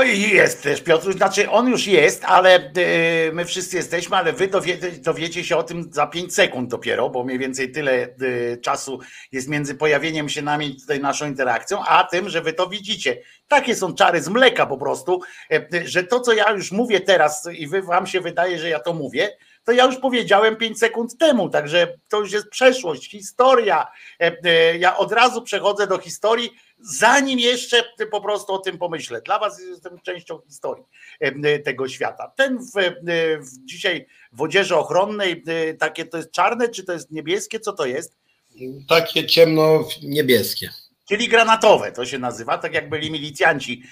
Oj, jest też Piotr, znaczy on już jest, ale y, my wszyscy jesteśmy, ale wy dowie, dowiecie się o tym za 5 sekund dopiero, bo mniej więcej tyle y, czasu jest między pojawieniem się nami tutaj naszą interakcją, a tym, że wy to widzicie. Takie są czary z mleka po prostu, y, że to co ja już mówię teraz i wy wam się wydaje, że ja to mówię, to ja już powiedziałem 5 sekund temu, także to już jest przeszłość, historia. Ja od razu przechodzę do historii zanim jeszcze po prostu o tym pomyślę. Dla was jestem częścią historii tego świata. Ten w, w dzisiaj w odzieży ochronnej, takie to jest czarne, czy to jest niebieskie, co to jest? Takie ciemno-niebieskie. Czyli granatowe to się nazywa, tak jak byli milicjanci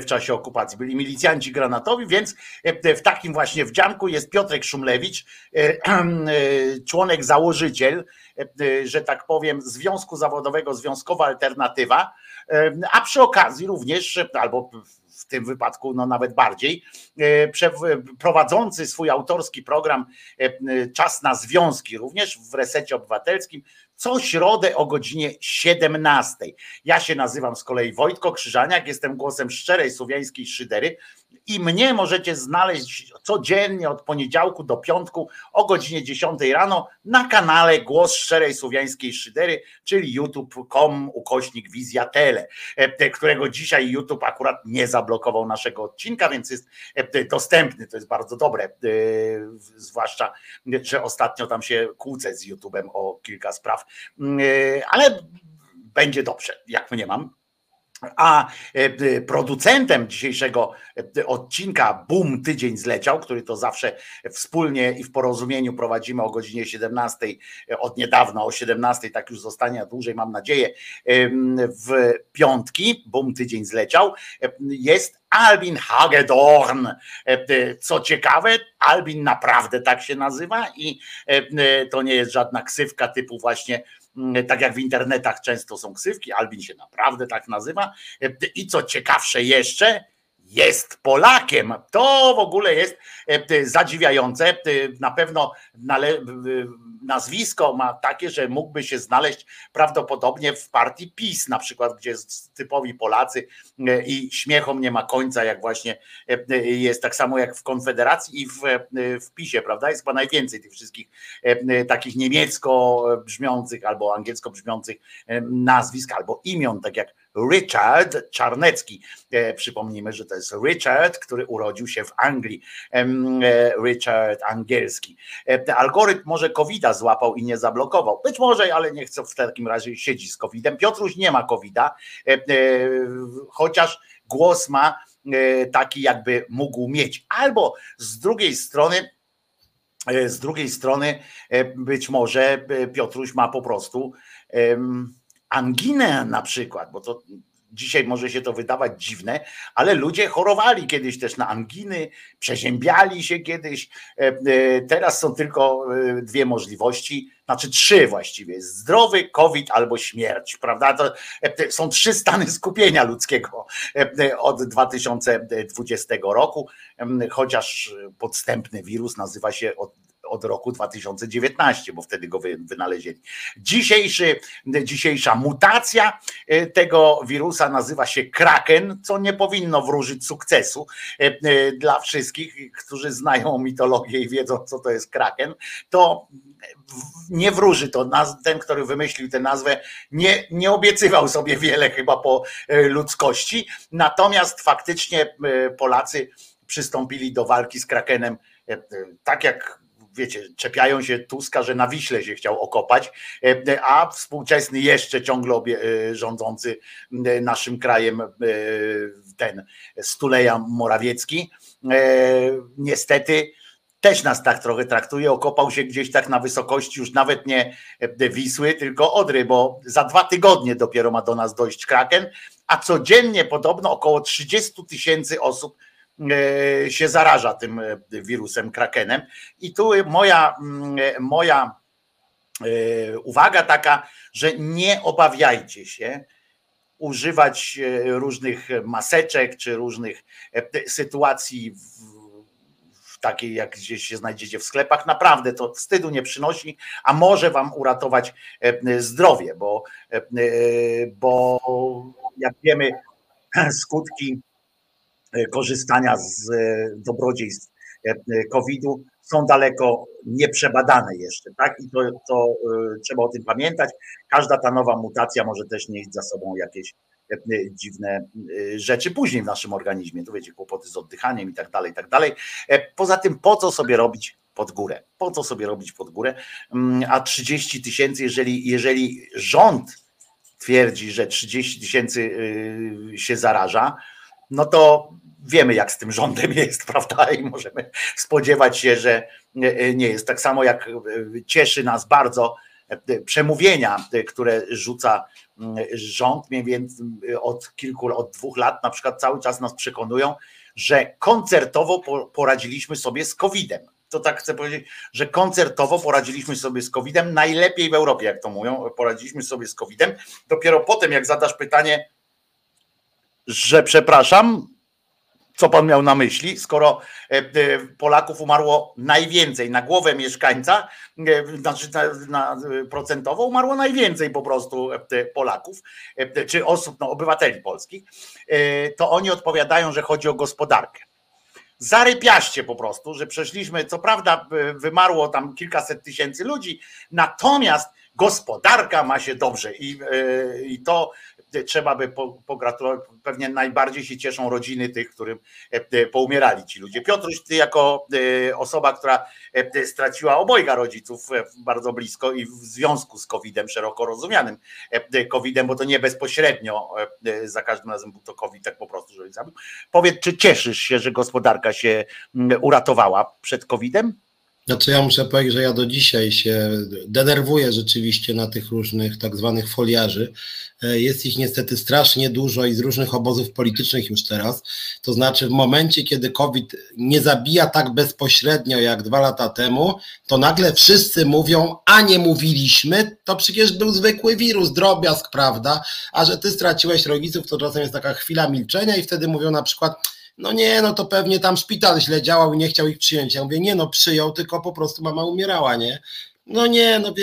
w czasie okupacji. Byli milicjanci granatowi, więc w takim właśnie wdzianku jest Piotrek Szumlewicz, członek założyciel, że tak powiem, Związku Zawodowego Związkowa Alternatywa, a przy okazji również, albo w tym wypadku no nawet bardziej, prowadzący swój autorski program Czas na Związki, również w resecie obywatelskim, co środę o godzinie 17. Ja się nazywam z kolei Wojtko Krzyżaniak, jestem głosem szczerej słowiańskiej szydery i mnie możecie znaleźć codziennie od poniedziałku do piątku o godzinie 10 rano na kanale Głos Szczerej Słowiańskiej Szydery, czyli youtube.com ukośnik Wizja Tele, e, którego dzisiaj YouTube akurat nie zablokował naszego odcinka, więc jest e, dostępny, to jest bardzo dobre, e, zwłaszcza, że ostatnio tam się kłócę z YouTube'em o kilka spraw, mm, ale będzie dobrze, jak mnie mam. A e, e, producentem dzisiejszego e, odcinka Boom Tydzień Zleciał, który to zawsze wspólnie i w porozumieniu prowadzimy o godzinie 17, od niedawna o 17, tak już zostanie, a dłużej mam nadzieję, w piątki, Boom Tydzień Zleciał, jest Albin Hagedorn. Co ciekawe, Albin naprawdę tak się nazywa i to nie jest żadna ksywka typu właśnie tak jak w internetach często są ksywki, Albin się naprawdę tak nazywa. I co ciekawsze jeszcze, jest Polakiem. To w ogóle jest e, zadziwiające. Na pewno nazwisko ma takie, że mógłby się znaleźć prawdopodobnie w partii PiS, na przykład, gdzie typowi Polacy e, i śmiechom nie ma końca, jak właśnie e, jest tak samo jak w Konfederacji i w, w PiSie, prawda? Jest chyba najwięcej tych wszystkich takich niemiecko brzmiących albo angielsko brzmiących nazwisk albo imion, tak jak Richard Czarnecki. E, przypomnijmy, że to jest Richard, który urodził się w Anglii. E, Richard angielski. E, algorytm może covid złapał i nie zablokował. Być może, ale nie chcę w takim razie siedzi z COVID-em. Piotruś nie ma COVID-a, chociaż głos ma taki, jakby mógł mieć. Albo z drugiej strony, z drugiej strony, być może Piotruś ma po prostu anginę na przykład, bo to dzisiaj może się to wydawać dziwne, ale ludzie chorowali kiedyś też na anginy, przeziębiali się kiedyś. E, e, teraz są tylko e, dwie możliwości, znaczy trzy właściwie: zdrowy, COVID albo śmierć, prawda? To są trzy stany skupienia ludzkiego od 2020 roku, chociaż podstępny wirus nazywa się od od roku 2019, bo wtedy go wynaleźli. Dzisiejszy, dzisiejsza mutacja e, tego wirusa nazywa się Kraken, co nie powinno wróżyć sukcesu e, e, dla wszystkich, którzy znają mitologię i wiedzą, co to jest Kraken. To nie wróży to. Ten, który wymyślił tę nazwę, nie, nie obiecywał sobie wiele chyba po ludzkości. Natomiast faktycznie Polacy przystąpili do walki z Krakenem tak jak wiecie, czepiają się Tuska, że na Wiśle się chciał okopać, e, a współczesny jeszcze ciągle e, rządzący e, naszym krajem ten Stuleja Morawiecki niestety też nas tak trochę traktuje, okopał się gdzieś tak na wysokości już nawet nie Wisły, tylko Odry, bo za dwa tygodnie dopiero ma do nas dojść Kraken, a codziennie podobno około 30 tysięcy osób E, się zaraża tym e, wirusem krakenem. I tu moja, mm, moja e, uwaga taka, że nie obawiajcie się używać różnych maseczek czy różnych sytuacji takiej, jak gdzieś się znajdziecie w sklepach, naprawdę to wstydu nie przynosi, a może wam uratować zdrowie, bo, bo jak wiemy, skutki korzystania z dobrodziejstw COVID-u są daleko nieprzebadane jeszcze, tak? I to, to trzeba o tym pamiętać. Każda ta nowa mutacja może też nieść za sobą jakieś dziwne rzeczy później w naszym organizmie. To wiecie, kłopoty z oddychaniem i tak dalej, i tak dalej. Poza tym, po co sobie robić pod górę. Po co sobie robić pod górę? Mm, a 30 tysięcy, jeżeli, jeżeli rząd twierdzi, że 30 tysięcy y, się zaraża, no to wiemy, jak z tym rządem jest, prawda? I możemy spodziewać się, że nie jest. Tak samo jak y, cieszy nas bardzo przemówienia, które rzuca rząd, mniej więcej od kilku, od dwóch lat, na przykład cały czas nas przekonują, że koncertowo poradziliśmy sobie z COVID-em to tak chcę powiedzieć, że koncertowo poradziliśmy sobie z COVID-em najlepiej w Europie, jak to mówią, poradziliśmy sobie z COVID-em. Dopiero potem, jak zadasz pytanie, że przepraszam, co pan miał na myśli, skoro e, e, Polaków umarło najwięcej na głowę mieszkańca, e, znaczy na, na procentowo umarło najwięcej po prostu Polaków, czy osób, no, obywateli polskich, to oni odpowiadają, że chodzi o gospodarkę. Zarypiaście po prostu, że przeszliśmy, co prawda wymarło tam kilkaset tysięcy ludzi, natomiast gospodarka ma się dobrze i, e, i to trzeba by pogratulować. Pewnie najbardziej się cieszą rodziny tych, którym e, e, poumierali ci ludzie. Piotruś, ty jako osoba, która straciła obojga rodziców bardzo blisko i w związku z COVID-em, szeroko rozumianym COVID-em, bo to nie bezpośrednio, za każdym razem był to COVID, tak po prostu, że zabił. Powiedz, czy cieszysz się, że gospodarka się uratowała przed COVID-em? Znaczy ja muszę powiedzieć, że ja do dzisiaj się denerwuję rzeczywiście na tych różnych tak zwanych foliarzy. E, jest ich niestety strasznie dużo i z różnych obozów politycznych już teraz. To znaczy w momencie, kiedy COVID nie zabija tak bezpośrednio jak dwa lata temu, to nagle wszyscy mówią, a nie mówiliśmy, to przecież był zwykły wirus, drobiazg, prawda? A że ty straciłeś rodziców, to czasem jest taka chwila milczenia i wtedy mówią na przykład, no nie, no to pewnie tam szpital źle działał i nie chciał ich przyjąć. Ja mówię, nie no, przyjął, tylko po prostu mama umierała, nie? No nie, no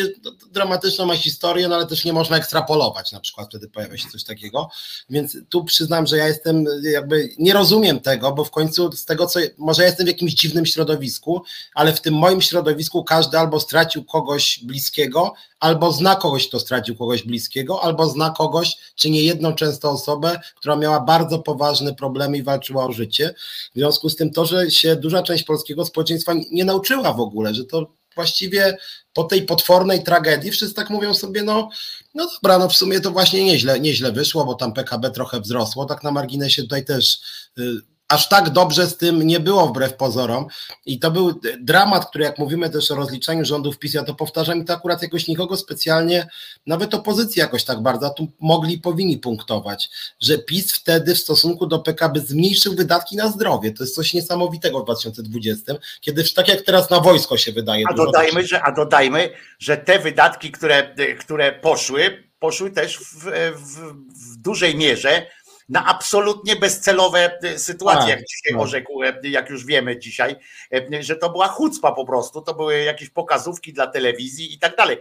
dramatyczną ma historię, no ale też nie można ekstrapolować, na przykład wtedy pojawia się coś takiego, więc tu przyznam, że ja jestem jakby, nie rozumiem tego, bo w końcu z tego co, może jestem w jakimś dziwnym środowisku, ale w tym moim środowisku każdy albo stracił kogoś bliskiego, albo zna kogoś, kto stracił kogoś bliskiego, albo zna kogoś, czy nie jedną często osobę, która miała bardzo poważne problemy i walczyła o życie. W związku z tym to, że się duża część polskiego społeczeństwa nie nauczyła w ogóle, że to właściwie po tej potwornej tragedii wszyscy tak mówią sobie, no, no dobra, no w sumie to właśnie nieźle, nieźle wyszło, bo tam PKB trochę wzrosło, tak na marginesie tutaj też y, aż tak dobrze z tym nie było wbrew pozorom i to był dramat, który jak mówimy też o rozliczaniu rządów PiS, ja to powtarzam i to akurat jakoś nikogo specjalnie, nawet opozycji jakoś tak bardzo, tu mogli powinni punktować, że PiS wtedy w stosunku do PKB zmniejszył wydatki na zdrowie, to jest coś niesamowitego w 2020, kiedy tak jak teraz na wojsko się wydaje. A dodajmy, że, a dodajmy, że te wydatki, które, które poszły, poszły też w, w, w dużej mierze na absolutnie bezcelowe e, sytuacje, jak dzisiaj no. orzekł, e, jak już wiemy dzisiaj, e, że to była chucpa po prostu, to były jakieś pokazówki dla telewizji i tak dalej,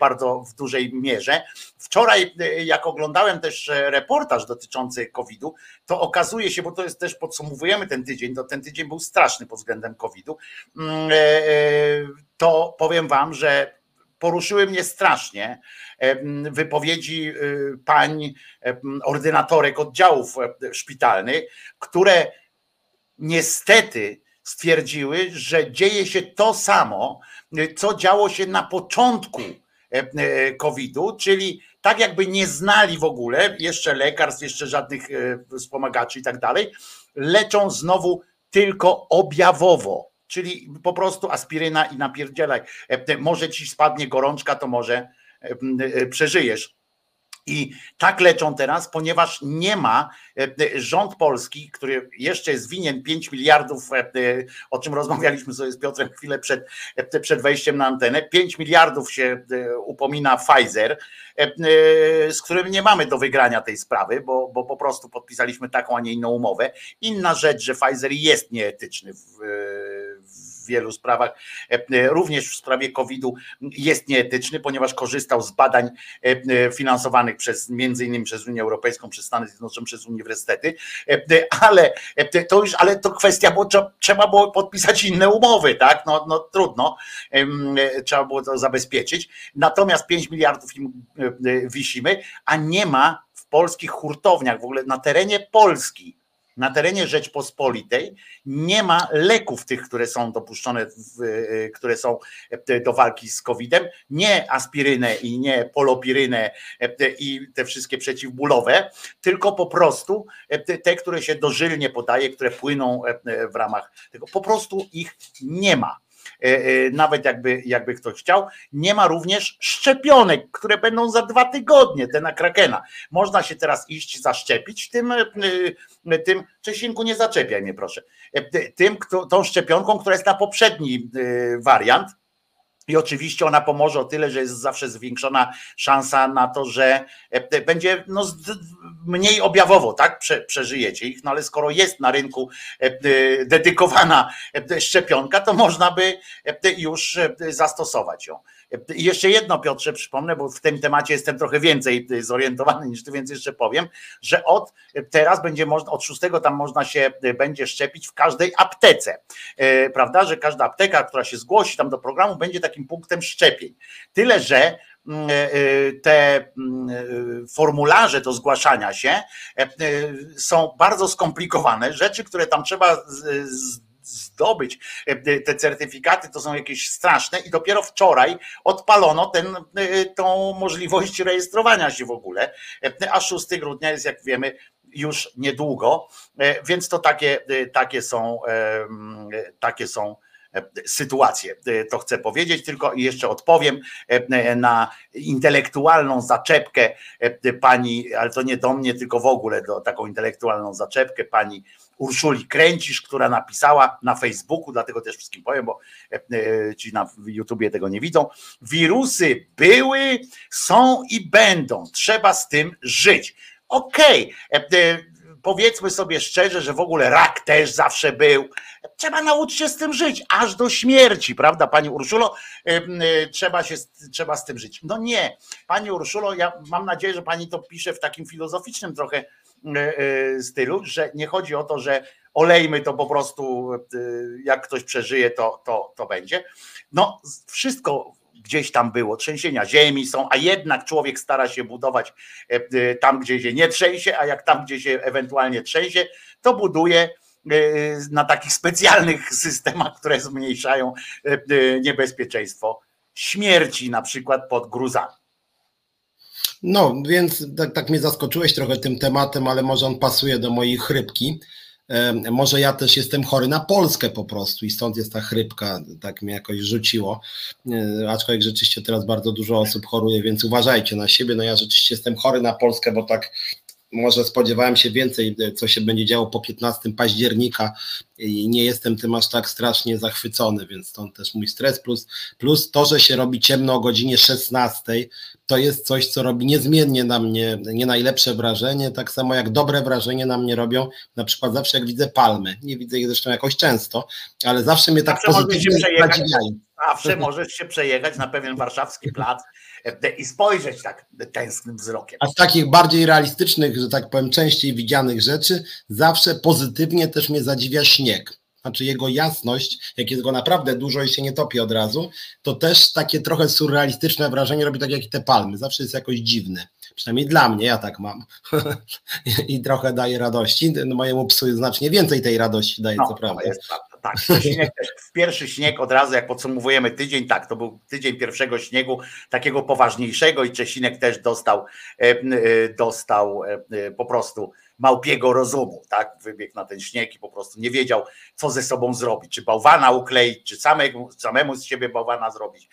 bardzo w dużej mierze. Wczoraj, jak oglądałem też reportaż dotyczący COVID-u, to okazuje się, bo to jest też podsumowujemy ten tydzień, to ten tydzień był straszny pod względem COVID-u, mm, to powiem wam, że poruszyły mnie strasznie wypowiedzi y, pań ordynatorek oddziałów szpitalnych, które niestety stwierdziły, że dzieje się to samo, co działo się na początku e, COVID-u, czyli tak jakby nie znali w ogóle jeszcze lekarstw, jeszcze żadnych e, wspomagaczy i tak dalej, leczą znowu tylko objawowo, czyli po prostu aspiryna i napierdzielaj. E, może ci spadnie gorączka, to może E, przeżyjesz. I tak leczą teraz, ponieważ nie ma e, rząd polski, który jeszcze jest winien 5 miliardów, e, o czym rozmawialiśmy sobie z Piotrem chwilę przed, przed wejściem na antenę. 5 miliardów się upomina Pfizer, z którym nie mamy do wygrania tej sprawy, bo, bo po prostu podpisaliśmy taką, a nie inną umowę. Inna rzecz, że Pfizer jest nieetyczny w, w wielu sprawach, również w sprawie COVID-u jest nieetyczny, ponieważ korzystał z badań finansowanych przez między innymi przez Unię Europejską, przez Stany Zjednoczone, przez uniwersytety, ale to już, ale to kwestia, bo trzeba było podpisać inne umowy, tak? No, no trudno, trzeba było to zabezpieczyć. Natomiast 5 miliardów im wisimy, a nie ma w polskich hurtowniach, w ogóle na terenie Polski, na terenie Rzeczpospolitej nie ma leków tych, które są dopuszczone, w, e, które są e, do walki z COVID-em, nie aspirynę i nie polopirynę e, i te wszystkie przeciwbólowe, tylko po prostu te, które się dożylnie podaje, które płyną w ramach tego. Po prostu ich nie ma. E, e, nawet jakby, jakby ktoś chciał. Nie ma również szczepionek, które będą za dwa tygodnie, te na Krakena. Można się teraz iść zaszczepić tym, e, tym Czesinku nie zaczepiaj mnie proszę, tym, tą szczepionką, która jest na poprzedni wariant, i oczywiście ona pomoże o tyle, że jest zawsze zwiększona szansa na to, że e, będzie no, mniej objawowo, tak? Prze, przeżyjecie ich, no ale skoro jest na rynku e, dedykowana e, szczepionka, to można by już zastosować ją. I jeszcze jedno, Piotrze, przypomnę, bo w tym temacie jestem trochę więcej zorientowany niż ty, więc jeszcze powiem, że od teraz będzie można, od 6 tam można się będzie szczepić w każdej aptece, prawda? Że każda apteka, która się zgłosi tam do programu, będzie takim punktem szczepień. Tyle, że mm, e, te mm, formularze do zgłaszania się są bardzo skomplikowane. Rzeczy, które tam trzeba zdobyć e, te certyfikaty, to są jakieś straszne i dopiero wczoraj odpalono ten, e, tą możliwość rejestrowania się w ogóle, e, a 6 grudnia jest jak wiemy już niedługo, więc to takie, takie są takie są sytuacje. To chcę powiedzieć, tylko jeszcze odpowiem na intelektualną zaczepkę pani, ale to nie do mnie, tylko w ogóle do taką intelektualną zaczepkę pani Urszuli Kręcisz, która napisała na Facebooku, dlatego też wszystkim powiem, bo e, e, ci na YouTubie tego nie widzą. Wirusy były, są i będą. Trzeba z tym żyć. Okej, okay. E, powiedzmy sobie szczerze, że w ogóle rak też zawsze był. Trzeba nauczyć się z tym żyć, aż do śmierci, prawda, pani Urszulo? Trzeba, się, trzeba z tym żyć. No nie, pani Urszulo, ja mam nadzieję, że pani to pisze w takim filozoficznym trochę E, e, stylu, że nie chodzi o to, że olejmy to po prostu, e, jak ktoś przeżyje, to, to, to będzie. No, wszystko gdzieś tam było, trzęsienia ziemi są, a jednak człowiek stara się budować tam, gdzie się nie trzęsie, a jak tam, gdzie się ewentualnie trzęsie, to buduje na takich specjalnych systemach, które zmniejszają niebezpieczeństwo śmierci, na przykład pod gruzami. No, więc tak, tak mnie zaskoczyłeś trochę tym tematem, ale może on pasuje do mojej chrypki. Może ja też jestem chory na Polskę po prostu i stąd jest ta chrypka, tak mnie jakoś rzuciło. Aczkolwiek rzeczywiście teraz bardzo dużo osób choruje, więc uważajcie na siebie. No ja rzeczywiście jestem chory na Polskę, bo tak może spodziewałem się więcej, co się będzie działo po 15 października i nie jestem tym aż tak strasznie zachwycony, więc stąd też mój stres. Plus, plus to, że się robi ciemno o godzinie 16, to jest coś, co robi niezmiennie na mnie nie najlepsze wrażenie, tak samo jak dobre wrażenie na mnie robią na przykład zawsze jak widzę palmy, nie widzę ich zresztą jakoś często, ale zawsze mnie tak zawsze pozytywnie zadziwiają. Zawsze możesz się przejechać na pewien warszawski plac i spojrzeć tak tęsknym wzrokiem. A z takich bardziej realistycznych, że tak powiem, częściej widzianych rzeczy, zawsze pozytywnie też mnie zadziwia śnieg. Znaczy jego jasność, jak jest go naprawdę dużo i się nie topi od razu, to też takie trochę surrealistyczne wrażenie robi tak jak i te palmy. Zawsze jest jakoś dziwne. Przynajmniej dla mnie, ja tak mam. I trochę daje radości. Mojemu psu znacznie więcej tej radości daje, no, co prawda. Jest prawda. Tak, śnieg w pierwszy śnieg od razu, jak podsumowujemy tydzień, tak, to był tydzień pierwszego śniegu, takiego poważniejszego i Czesinek też dostał, e, e, dostał e, po prostu małpiego rozumu, tak? Wybiegł na ten śnieg i po prostu nie wiedział, co ze sobą zrobić, czy bałwana ukleić, czy samemu, samemu z siebie bałwana zrobić.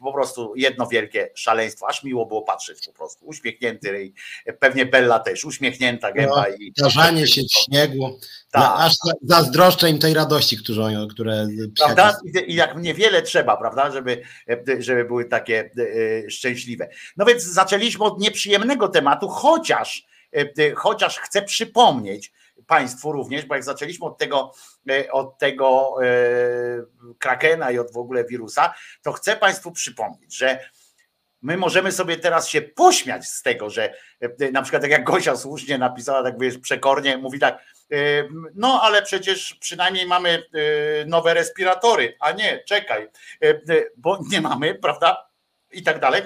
Po prostu jedno wielkie szaleństwo, aż miło było patrzeć po prostu. Uśmiechnięty ryj, pewnie Bella też, uśmiechnięta gęba. No, i Tarzanie się w śniegu, tak. No, aż zazdroszczę im tej radości, które... które prawda? I jak niewiele trzeba, prawda, żeby, żeby były takie e, szczęśliwe. No więc zaczęliśmy od nieprzyjemnego tematu, chociaż, e, chociaż chcę przypomnieć, Państwu również, bo jak zaczęliśmy od tego, od tego krakena i od w ogóle wirusa, to chcę Państwu przypomnieć, że my możemy sobie teraz się pośmiać z tego, że na przykład tak jak Gosia słusznie napisała, tak wiesz, przekornie, mówi tak, no ale przecież przynajmniej mamy nowe respiratory, a nie, czekaj, bo nie mamy, prawda? I tak dalej.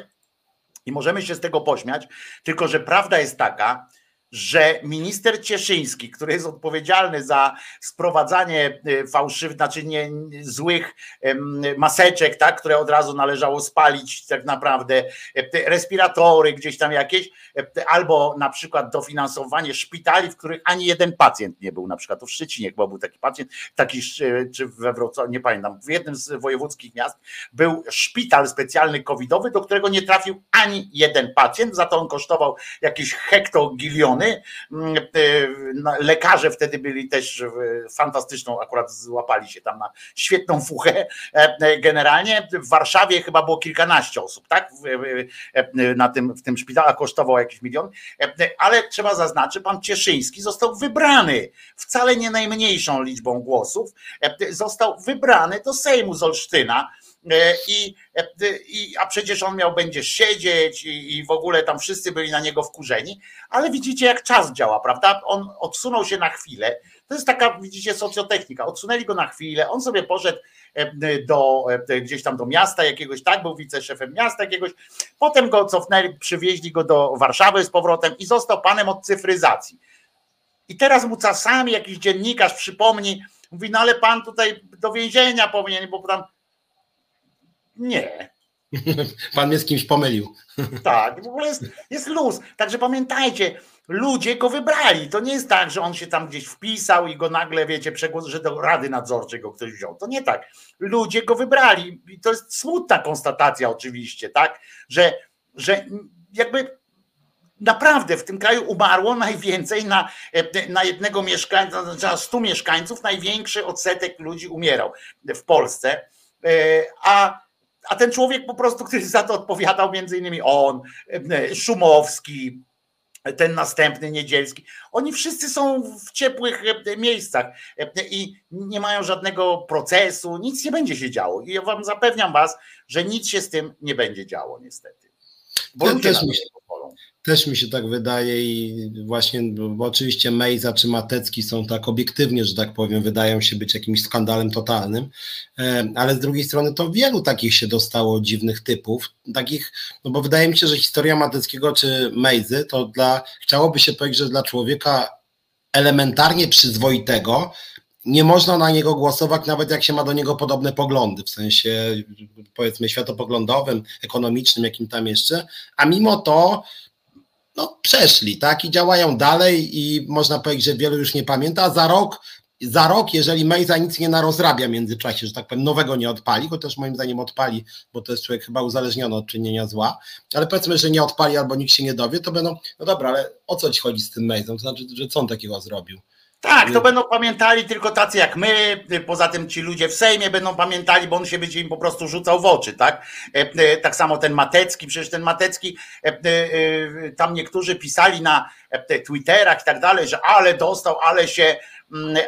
I możemy się z tego pośmiać, tylko że prawda jest taka, że minister Cieszyński, który jest odpowiedzialny za sprowadzanie y, fałszywych, znaczy nie, złych maseczek, tak, które od razu należało spalić tak naprawdę, respiratory gdzieś tam jakieś, albo na przykład dofinansowanie szpitali, w których ani jeden pacjent nie był, na przykład w Szczecinie chyba był taki pacjent, taki czy we Wrocławiu, nie pamiętam, w jednym z wojewódzkich miast był szpital specjalny covidowy, do którego nie trafił ani jeden pacjent, za to on kosztował jakieś hektogiliony Mm, e, lekarze wtedy byli też fantastyczną, akurat złapali się tam na świetną fuchę. E, e, generalnie. W Warszawie chyba było kilkanaście osób, tak? Na tym, w tym szpitalu kosztował jakiś milion, ale trzeba zaznaczyć, pan Cieszyński został wybrany. Wcale nie najmniejszą liczbą głosów, został wybrany do Sejmu z Olsztyna. E, I, e, i, a przecież on miał będzie siedzieć i, i w ogóle tam wszyscy byli na niego wkurzeni, ale widzicie jak czas działa, prawda? On odsunął się na chwilę. To jest taka, widzicie, socjotechnika. Odsunęli go na chwilę, on sobie poszedł e, do, gdzieś tam do miasta jakiegoś, tak, był wiceszefem miasta jakiegoś, potem go cofnęli, przywieźli go do Warszawy z powrotem i został panem od cyfryzacji. I teraz mu czasami jakiś dziennikarz przypomni, mówi, no ale pan tutaj do więzienia powinien, bo tam nie. Pan mnie z kimś pomylił. Tak, w ogóle jest, jest luz. Także pamiętajcie, ludzie go wybrali. To nie jest tak, że on się tam gdzieś wpisał i go nagle, wiecie, przegłos, że do Rady Nadzorczej go ktoś wziął. To nie tak. Ludzie go wybrali. I to jest smutna konstatacja oczywiście, tak? Że, że jakby naprawdę w tym kraju umarło najwięcej na, na jednego mieszkańca, na 100 mieszkańców, największy odsetek ludzi umierał w Polsce. E, a a ten człowiek po prostu, który za to odpowiadał, między innymi on, e, Szumowski, ten następny Niedzielski, oni wszyscy są w ciepłych e, miejscach e, i nie mają żadnego procesu, nic nie będzie się działo. I ja wam zapewniam was, że nic się z tym nie będzie działo niestety. Bo ludzie też też mi się tak wydaje i właśnie, bo oczywiście Mejza czy Matecki są tak obiektywnie, że tak powiem, wydają się być jakimś skandalem totalnym, e, ale z drugiej strony to wielu takich się dostało dziwnych typów, takich, no bo wydaje mi się, że historia Mateckiego czy Mejzy to dla, chciałoby się powiedzieć, że dla człowieka elementarnie przyzwoitego, nie można na niego głosować, nawet jak się ma do niego podobne poglądy, w sensie powiedzmy światopoglądowym, ekonomicznym, jakim tam jeszcze, a mimo to no, przeszli, tak, i działają dalej i można powiedzieć, że wielu już nie pamięta, za rok, za rok, jeżeli Mejza nic nie narozrabia w międzyczasie, że tak powiem, nowego nie odpali, chociaż moim zdaniem odpali, bo to jest człowiek chyba uzależniony od czynienia zła, ale powiedzmy, że nie odpali albo nikt się nie dowie, to będą, no dobra, ale o co ci chodzi z tym Mejzą, to znaczy, że co on takiego zrobił? Tak, to będą pamiętali tylko tacy jak my, poza tym ci ludzie w Sejmie będą pamiętali, bo on się będzie im po prostu rzucał w oczy, tak? E, e, tak samo ten Matecki, przecież ten Matecki, e, tam niektórzy pisali na Twitterach i tak dalej, że ale dostał, ale się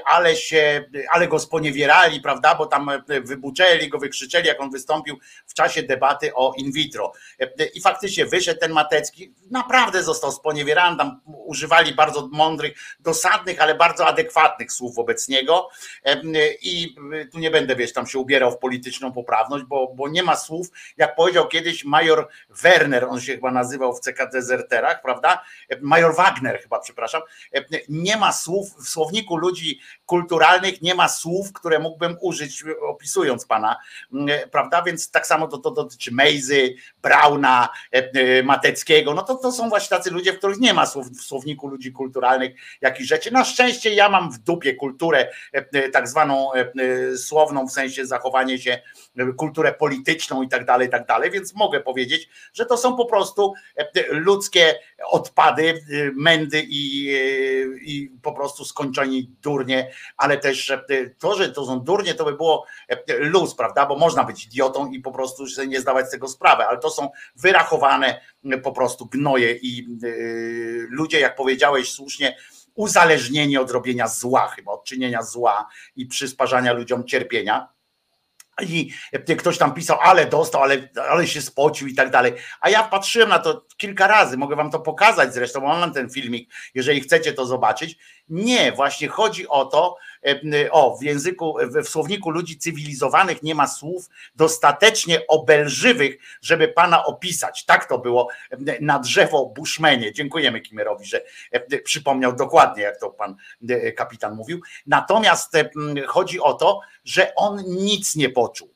ale się, ale go sponiewierali, prawda, bo tam e, wybuczeli go, wykrzyczeli, jak on wystąpił w czasie debaty o in vitro. E, I faktycznie wyszedł ten Matecki, naprawdę został sponiewierany, tam używali bardzo mądrych, dosadnych, ale bardzo adekwatnych słów wobec niego. E, i tu nie będę, wiesz, tam się ubierał w polityczną poprawność, bo, bo nie ma słów, jak powiedział kiedyś major Werner, on się chyba nazywał w CK Dezerterach, prawda, major Wagner chyba, przepraszam, nie ma słów w słowniku ludzi, ludzi kulturalnych nie ma słów, które mógłbym użyć opisując pana, mm, prawda? Więc tak samo to, to dotyczy Mejzy, Brauna, e, e, Mateckiego. No to, to są właśnie tacy ludzie, w których nie ma słów w słowniku ludzi kulturalnych jakichś rzeczy. Na szczęście ja mam w dupie kulturę e, tak zwaną słowną, w sensie zachowanie się, kulturę polityczną i tak dalej, i tak dalej, więc mogę powiedzieć, że to są po prostu ludzkie odpady, mędy i, i po prostu skończeni durnie, ale też e, to, że to są durnie, to by było e, luz, prawda? Bo można być idiotą i po prostu sobie nie zdawać z tego sprawy, ale to są wyrachowane po prostu gnoje i ludzie, jak powiedziałeś słusznie, uzależnieni od robienia zła, chyba od czynienia zła i przysparzania ludziom cierpienia. I ktoś tam pisał, ale dostał, ale, ale się spocił i tak dalej. A ja patrzyłem na to kilka razy, mogę wam to pokazać zresztą, mam ten filmik, jeżeli chcecie to zobaczyć. Nie, właśnie chodzi o to, o w języku, w słowniku ludzi cywilizowanych nie ma słów dostatecznie obelżywych, żeby pana opisać. Tak to było na drzewo Bushmenie. Dziękujemy Kimerowi, że e, przypomniał dokładnie, jak to pan kapitan mówił. Natomiast chodzi o to, że on nic nie poczuł.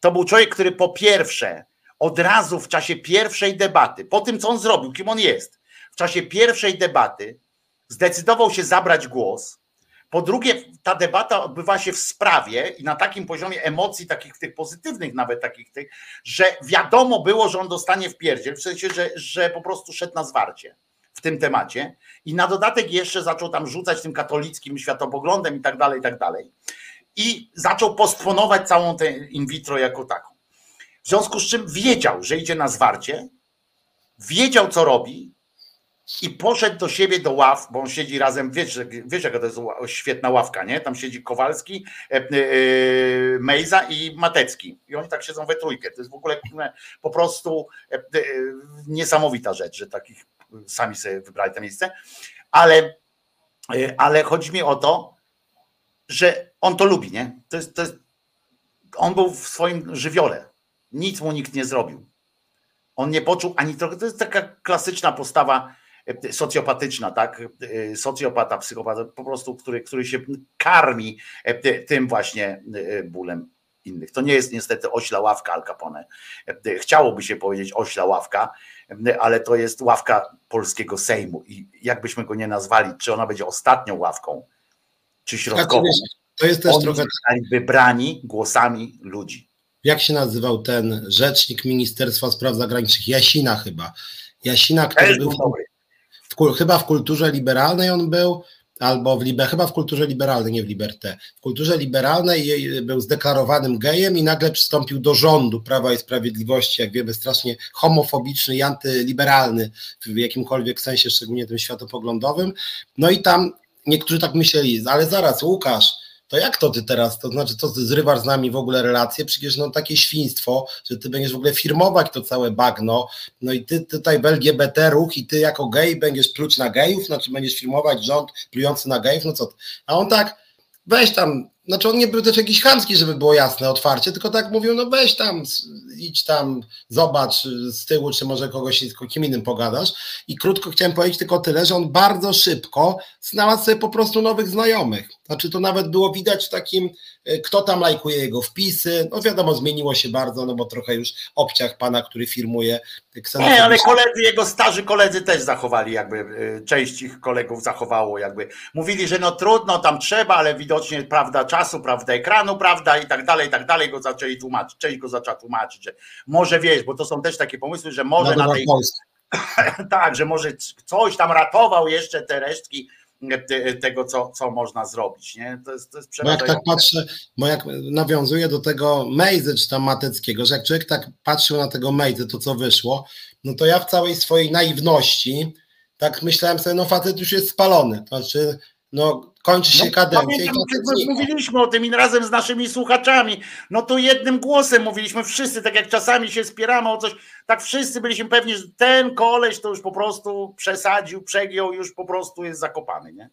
To był człowiek, który po pierwsze, od razu w czasie pierwszej debaty, po tym co on zrobił, kim on jest, w czasie pierwszej debaty zdecydował się zabrać głos. Po drugie, ta debata odbywa się w sprawie i na takim poziomie emocji, takich tych pozytywnych, nawet takich tych, że wiadomo było, że on dostanie w pierdziel, w sensie, że, że po prostu szedł na zwarcie w tym temacie i na dodatek jeszcze zaczął tam rzucać tym katolickim światopoglądem i tak dalej, i tak dalej. I zaczął postponować całą tę in vitro jako taką. W związku z czym wiedział, że idzie na zwarcie, wiedział, co robi, i poszedł do siebie do ław, bo on siedzi razem, wiesz, wiesz jaka to jest świetna ławka, nie? Tam siedzi Kowalski, e, e, Mejza i Matecki. I oni tak siedzą we trójkę. To jest w ogóle po prostu e, niesamowita rzecz, że takich sami sobie wybrali to miejsce. Ale, ale chodzi mi o to, że on to lubi, nie? To jest, to jest, on był w swoim żywiole. Nic mu nikt nie zrobił. On nie poczuł ani trochę. To jest taka klasyczna postawa E, socjopatyczna, tak? E, socjopata, psychopata, po prostu, który, który się karmi e, tym właśnie bólem innych. To nie jest niestety ośla ławka Al Capone. Chciałoby się powiedzieć ośla ławka, ale to jest ławka polskiego Sejmu i jakbyśmy go nie nazwali, czy ona będzie ostatnią ławką, czy środkową, to jest też trochę wybrani głosami ludzi. Jak się nazywał ten rzecznik Ministerstwa Spraw Zagranicznych? Jasina chyba. Jasina, który był, chyba w kulturze liberalnej on był, albo w liber, chyba w kulturze liberalnej, nie w Liberté. W kulturze liberalnej był zdeklarowanym gejem i nagle przystąpił do rządu Prawa i Sprawiedliwości, jak wiemy, strasznie homofobiczny i antyliberalny w jakimkolwiek sensie, szczególnie tym światopoglądowym. No i tam niektórzy tak myśleli, ale zaraz Łukasz, to jak to ty teraz, to znaczy co ty zrywasz z nami w ogóle relacje, przecież no takie świństwo, że ty będziesz w ogóle firmować to całe bagno, no i ty tutaj w LGBT ruch i ty jako gej będziesz pluć na gejów, znaczy będziesz firmować rząd plujący na gejów, no co ty? A on tak, weź tam, znaczy on nie był też jakiś chamski, żeby było jasne, otwarcie, tylko tak mówił, no weź tam, idź tam, zobacz z tyłu, czy może kogoś z kim innym pogadasz. I krótko chciałem powiedzieć tylko tyle, że on bardzo szybko znalazł sobie po prostu nowych znajomych. Znaczy to nawet było widać w takim, e, kto tam lajkuje jego wpisy. No wiadomo, zmieniło się bardzo, no bo trochę już obciach pana, który firmuje. Nie, ale koledzy, jego starzy koledzy też zachowali, jakby e, część ich kolegów zachowało, jakby mówili, że no trudno, tam trzeba, ale widocznie prawda czasu, prawda ekranu, prawda i tak dalej, i tak dalej, go zaczęli tłumaczyć, część go zaczęła tłumaczyć, że może wiesz, bo to są też takie pomysły, że może no, na tej... tak, że może coś tam ratował jeszcze te resztki tego, co, co można zrobić. Nie? To jest, to jest jak tak patrzę, bo jak nawiązuję do tego Mejzy czy tam Mateckiego, że jak człowiek tak patrzył na tego Mejzy, to co wyszło, no to ja w całej swojej naiwności tak myślałem sobie, no facet już jest spalony. To znaczy, no kończy się no, kadencja. Pamiętam, i mówiliśmy o tym i razem z naszymi słuchaczami, no to jednym głosem mówiliśmy wszyscy, tak jak czasami się spieramy o coś, tak wszyscy byliśmy pewni, że ten koleś to już po prostu przesadził, przegiął, już po prostu jest zakopany, nie?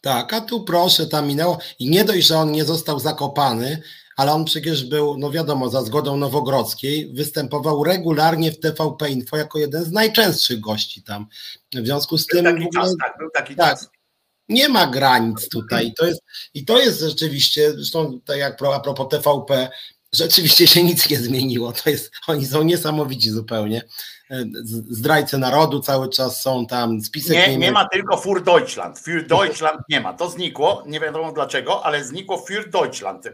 Tak, a tu proszę, tam minęło i nie dość, że on nie został zakopany, ale on przecież był, no wiadomo, za zgodą Nowogrodzkiej, występował regularnie w TVP Info jako jeden z najczęstszych gości tam. W związku z był tym. Taki ogóle, czas, tak, był taki tak, czas nie ma granic tutaj. I to jest, i to jest rzeczywiście, zresztą tak jak a propos TVP, rzeczywiście się nic nie zmieniło. To jest, oni są niesamowici zupełnie. Zdrajcy narodu cały czas są tam, spisek nie, nie, nie ma tylko Für Deutschland. Für Deutschland nie ma. To znikło, nie wiadomo dlaczego, ale znikło Für Deutschland. Y,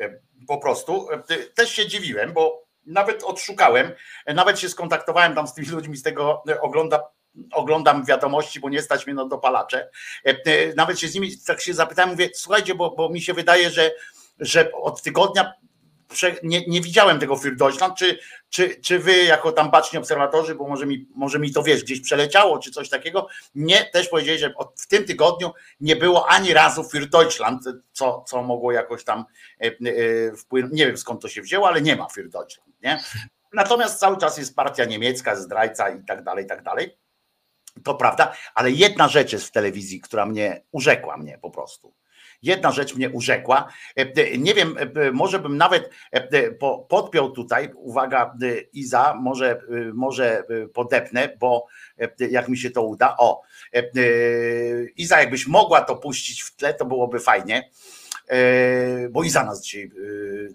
y, po prostu. Też się dziwiłem, bo nawet odszukałem, nawet się skontaktowałem tam z tymi ludźmi z tego ogląda oglądam wiadomości, bo nie stać mnie na dopalacze. E, e, nawet się z nimi tak się zapytałem, mówię, słuchajcie, bo, bo mi się wydaje, że, że od tygodnia nie, nie widziałem tego Für Deutschland, czy, czy, czy wy jako tam baczni obserwatorzy, bo może mi, może mi to wiesz, gdzieś przeleciało, czy coś takiego, nie, też powiedzieli, że w tym tygodniu nie było ani razu Für Deutschland, co, co mogło jakoś tam e, e, wpłynąć, nie wiem skąd to się wzięło, ale nie ma Für Deutschland, nie? Natomiast cały czas jest partia niemiecka, zdrajca i tak dalej, i tak dalej. To prawda, ale jedna rzecz jest w telewizji, która mnie urzekła mnie po prostu. Jedna rzecz mnie urzekła. E, e, nie wiem, e, może bym nawet podpiął tutaj, uwaga, Iza, może, może podepnę, bo jak mi się to uda. O, Iza, jakbyś mogła to puścić w tle, to byłoby fajnie bo i za nas dzisiaj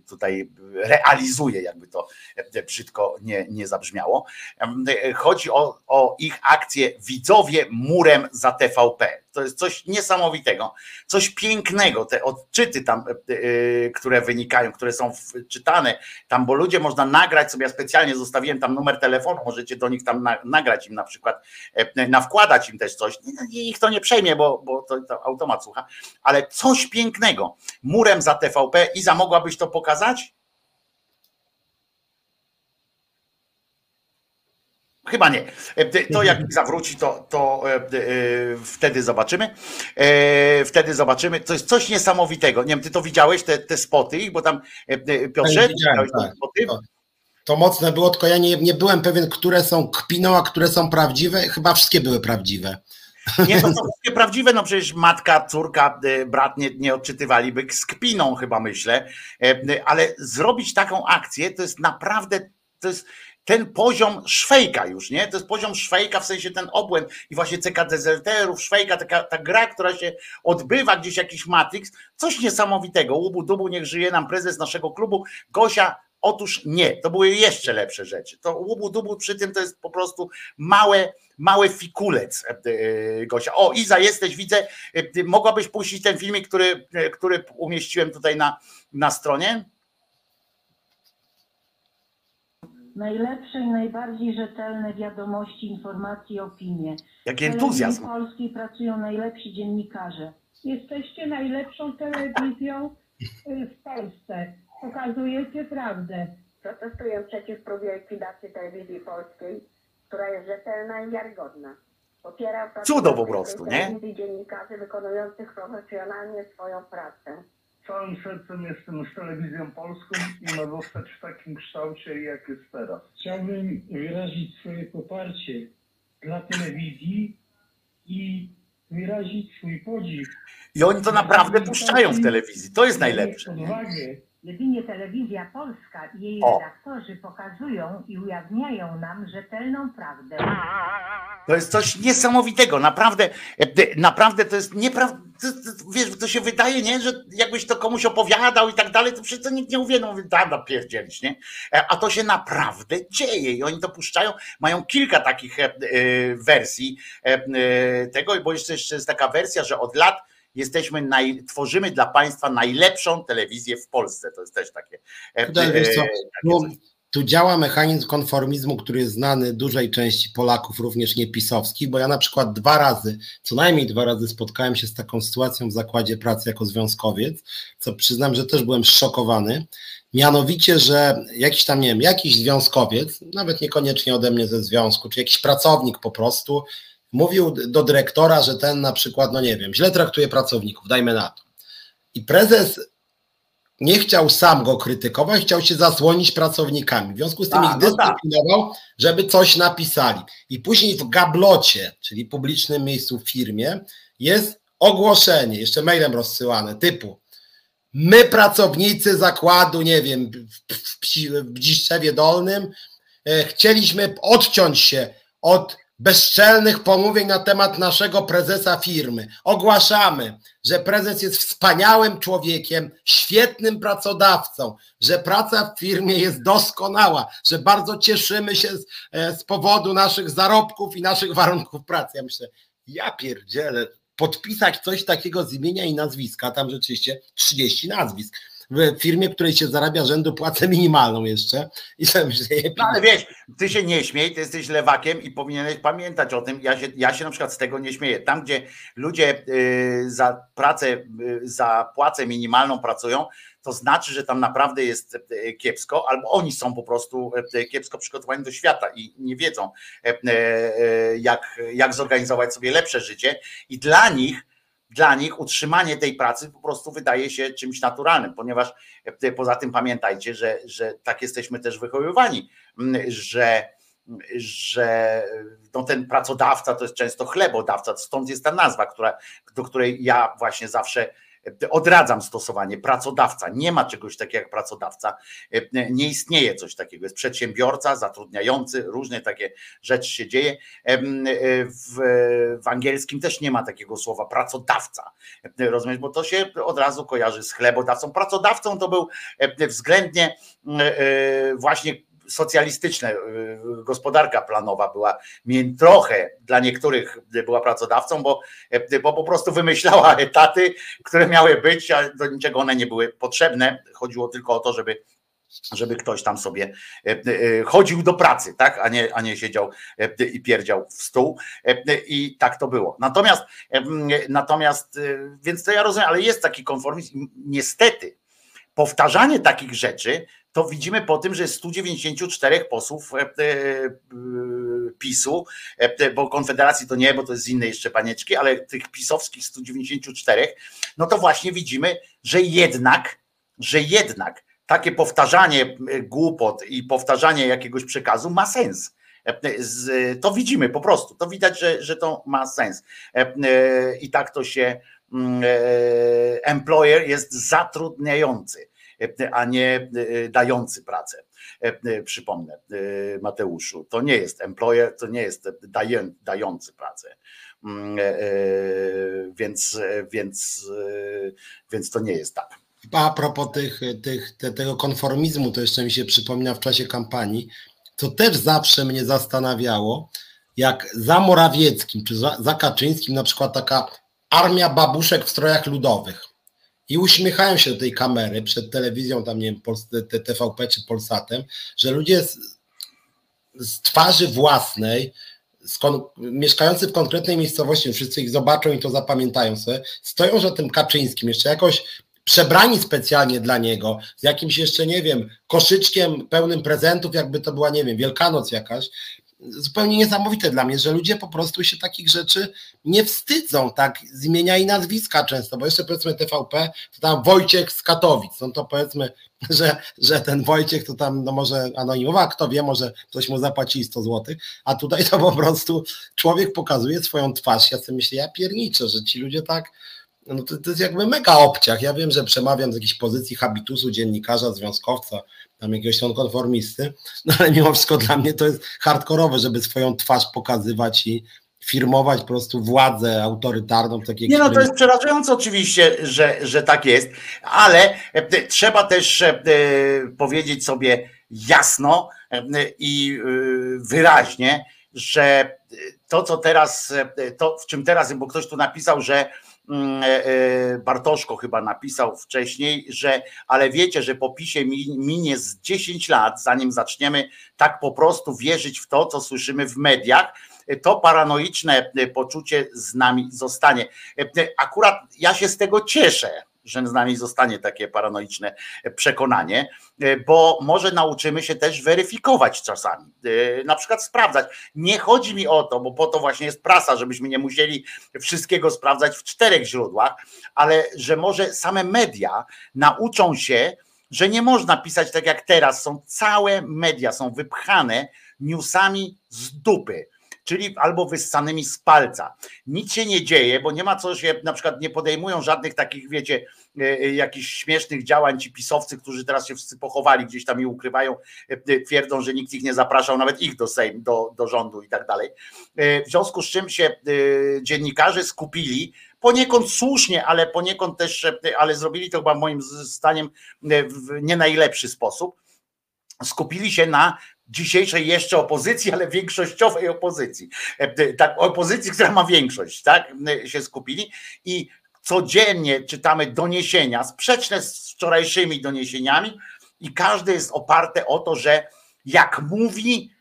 tutaj realizuje, jakby to brzydko nie, nie zabrzmiało. Chodzi o, o ich akcję Widzowie murem za TVP to jest coś niesamowitego, coś pięknego, te odczyty tam, e, e, które wynikają, które są czytane tam, bo ludzie można nagrać sobie, ja specjalnie zostawiłem tam numer telefonu, możecie do nich tam nagrać im na przykład, e, nawkładać im też coś, ich to nie przejmie, bo, bo to, to automat słucha, ale coś pięknego, murem za TVP, Iza mogłabyś to pokazać? Chyba nie. E, to jak zawróci, to, to e, e, wtedy zobaczymy. Wtedy zobaczymy. To jest coś niesamowitego. Nie wiem, ty to widziałeś, te, te spoty, bo tam Piotrze, widziałeś tak. spoty? To, to mocne było, tylko ja nie, nie byłem pewien, które są kpiną, a które są prawdziwe. Chyba wszystkie były prawdziwe. Nie, to są wszystkie prawdziwe, no przecież matka, córka, brat nie, nie odczytywaliby z kpiną chyba myślę, ale zrobić taką akcję to jest naprawdę, to jest, ten poziom szwejka już, nie? To jest poziom szwejka, w sensie ten obłęd i właśnie CK dezerterów, szwejka, taka, ta gra, która się odbywa, gdzieś jakiś Matrix, coś niesamowitego. Łubu dubu, niech żyje nam prezes naszego klubu. Gosia, otóż nie, to były jeszcze lepsze rzeczy. To łubu dubu przy tym to jest po prostu małe, mały fikulec, e, e, Gosia. O, Iza, jesteś, widzę, e, mogłabyś puścić ten filmik, który, który umieściłem tutaj na, na stronie? Najlepsze i najbardziej rzetelne wiadomości, informacje, opinie. Jaki entuzjazm. W Polskiej pracują najlepsi dziennikarze. Jesteście najlepszą telewizją y, w Polsce. Pokazujecie prawdę. Protestuję przeciw próbie likwidacji telewizji polskiej, która jest rzetelna i wiarygodna. Popiera Cudo po prostu, nie? dziennikarzy wykonujących profesjonalnie swoją pracę całym sercem jestem z telewizją polską i ma zostać w takim kształcie, jak jest teraz. Chciałbym wyrazić swoje poparcie dla telewizji i wyrazić swój podziw. I oni to naprawdę puszczają w telewizji. To jest najlepsze. Odwagę Jedynie telewizja polska i jej o. redaktorzy pokazują i ujawniają nam rzetelną prawdę. To jest coś niesamowitego, naprawdę, e, naprawdę to jest nieprawda. Wiesz, to się wydaje, nie, że jakbyś to komuś opowiadał i tak dalej, to przecież to nikt nie uwie, no mówi, da, pierdzielić, nie? E, a to się naprawdę dzieje i oni to puszczają. Mają kilka takich e, wersji tego, bo jeszcze jest taka wersja, że od lat jesteśmy naj, tworzymy dla państwa najlepszą telewizję w Polsce. To jest też takie. E, Tutaj, wiesz co, tu, tu działa mechanizm konformizmu, który jest znany dużej części Polaków, również niepisowskich, bo ja na przykład dwa razy, co najmniej dwa razy spotkałem się z taką sytuacją w zakładzie pracy jako związkowiec, co przyznam, że też byłem szokowany. Mianowicie, że jakiś tam, nie wiem, jakiś związkowiec, nawet niekoniecznie ode mnie ze związku, czy jakiś pracownik po prostu, mówił do dyrektora, że ten na przykład, no nie wiem, źle traktuje pracowników, dajmy na to. I prezes nie chciał sam go krytykować, chciał się zasłonić pracownikami. W związku z tym A, ich no dyscyplinował, tak. żeby coś napisali. I później w gablocie, czyli publicznym miejscu w firmie, jest ogłoszenie, jeszcze mailem rozsyłane, typu my pracownicy zakładu, nie wiem, w, w Bdziszewie Dolnym, e, chcieliśmy odciąć się od bezczelnych pomówień na temat naszego prezesa firmy. Ogłaszamy, że prezes jest wspaniałym człowiekiem, świetnym pracodawcą, że praca w firmie jest doskonała, że bardzo cieszymy się z, e, z powodu naszych zarobków i naszych warunków pracy. Ja myślę, ja pierdzielę, podpisać coś takiego z imienia i nazwiska, tam rzeczywiście 30 nazwisk w firmie, której się zarabia rzędu płacę minimalną jeszcze. I sobie myślę, no, ale wiesz, ty się nie śmiej, ty jesteś lewakiem i powinieneś pamiętać o tym, ja się, ja się na przykład z tego nie śmieję, tam gdzie ludzie y, za pracę, y, za płacę minimalną pracują, to znaczy, że tam naprawdę jest e, kiepsko, albo oni są po prostu e, kiepsko przygotowani do świata i nie wiedzą, e, jak, jak zorganizować sobie lepsze życie, i dla nich. Dla nich utrzymanie tej pracy po prostu wydaje się czymś naturalnym, ponieważ poza tym pamiętajcie, że, że tak jesteśmy też wychowywani, że, że no ten pracodawca to jest często chlebodawca, stąd jest ta nazwa, która, do której ja właśnie zawsze Odradzam stosowanie pracodawca. Nie ma czegoś takiego jak pracodawca. Nie istnieje coś takiego. Jest przedsiębiorca, zatrudniający, różne takie rzeczy się dzieje. W, w angielskim też nie ma takiego słowa pracodawca. Rozumiesz, bo to się od razu kojarzy z chlebodawcą. Pracodawcą to był względnie właśnie socjalistyczne, y, gospodarka planowa była trochę dla niektórych była pracodawcą, bo, y, bo po prostu wymyślała etaty, które miały być, a do niczego one nie były potrzebne. Chodziło tylko o to, żeby żeby ktoś tam sobie y, chodził do pracy, tak, a nie, a nie siedział i pierdział w stół i tak to było. Natomiast, natomiast, więc to ja rozumiem, ale jest taki konformizm. Niestety, powtarzanie takich rzeczy to widzimy po tym, że jest 194 posłów e, e, PiSu, e, bo Konfederacji to nie, bo to jest z innej jeszcze panieczki, ale tych pisowskich 194, no to właśnie widzimy, że jednak, że jednak takie powtarzanie głupot i powtarzanie jakiegoś przekazu ma sens. To widzimy po prostu, to widać, że, że to ma sens. I tak to się mm, employer jest zatrudniający a nie e, dający pracę. E, e, przypomnę Mateuszu, to nie jest employer, to nie jest dający pracę. Mm, więc, więc, więc to nie jest tak. A propos tych, tych, tego konformizmu, to jeszcze mi się przypomina w czasie kampanii, to też zawsze mnie zastanawiało, jak za Morawieckim czy za, za Kaczyńskim na przykład taka armia babuszek w strojach ludowych i uśmiechają się do tej kamery przed telewizją, tam nie wiem, TVP czy Polsatem, że ludzie z, z twarzy własnej, mieszkający w konkretnej miejscowości, wszyscy ich zobaczą i to zapamiętają sobie, stoją za tym Kaczyńskim, jeszcze jakoś przebrani specjalnie dla niego, z jakimś jeszcze, nie wiem, koszyczkiem pełnym prezentów, jakby to była, nie wiem, Wielkanoc jakaś, zupełnie niesamowite dla mnie, że ludzie po prostu się takich rzeczy nie wstydzą, tak, z imienia i nazwiska często, bo jeszcze powiedzmy TVP, to tam Wojciech z Katowic, no to powiedzmy, że, że ten Wojciech to tam, no może anonimowa, kto wie, może ktoś mu zapłaci 100 zł, a tutaj to po prostu człowiek pokazuje swoją twarz, ja sobie myślę, ja pierniczę, że ci ludzie tak, no to, to jest jakby mega obciach, ja wiem, że przemawiam z jakiejś pozycji habitusu dziennikarza, związkowca, tam jakiegoś konformisty, no ale mimo wszystko dla mnie to jest hardkorowe, żeby swoją twarz pokazywać i firmować po prostu władzę autorytarną. Takie, Nie no, to jest przerażające oczywiście, że, że tak jest, ale e, trzeba też e, powiedzieć sobie jasno e, i wyraźnie, że to, co teraz, to w czym teraz, bo ktoś tu napisał, że e, e, Bartoszko chyba napisał wcześniej, że ale wiecie, że po PiSie minie z 10 lat, zanim zaczniemy tak po prostu wierzyć w to, co słyszymy w mediach, to paranoiczne poczucie z nami zostanie. E, akurat ja się z tego cieszę, że z nami zostanie takie paranoiczne przekonanie, e, bo może nauczymy się też weryfikować czasami, e, na przykład sprawdzać. Nie chodzi mi o to, bo po to właśnie jest prasa, żebyśmy nie musieli wszystkiego sprawdzać w czterech źródłach, ale że może same media nauczą się, że nie można pisać tak jak teraz. Są całe media, są wypchane newsami z dupy czyli albo wyssanymi z palca. Nic się nie dzieje, bo nie ma co się, na przykład nie podejmują żadnych takich, wiecie, e, e, jakichś śmiesznych działań ci pisowcy, którzy teraz się wszyscy pochowali gdzieś tam i ukrywają, e, twierdzą, że nikt ich nie zapraszał, nawet ich do Sejm, do, do rządu i tak dalej. W związku z czym się dziennikarze skupili poniekąd słusznie, ale poniekąd też, ale zrobili to chyba moim zdaniem w nie najlepszy sposób. Skupili się na dzisiejszej jeszcze opozycji, ale większościowej opozycji. E, tak, opozycji, która ma większość, tak? Się skupili i codziennie czytamy doniesienia sprzeczne z wczorajszymi doniesieniami i każde jest oparte o to, że jak mówi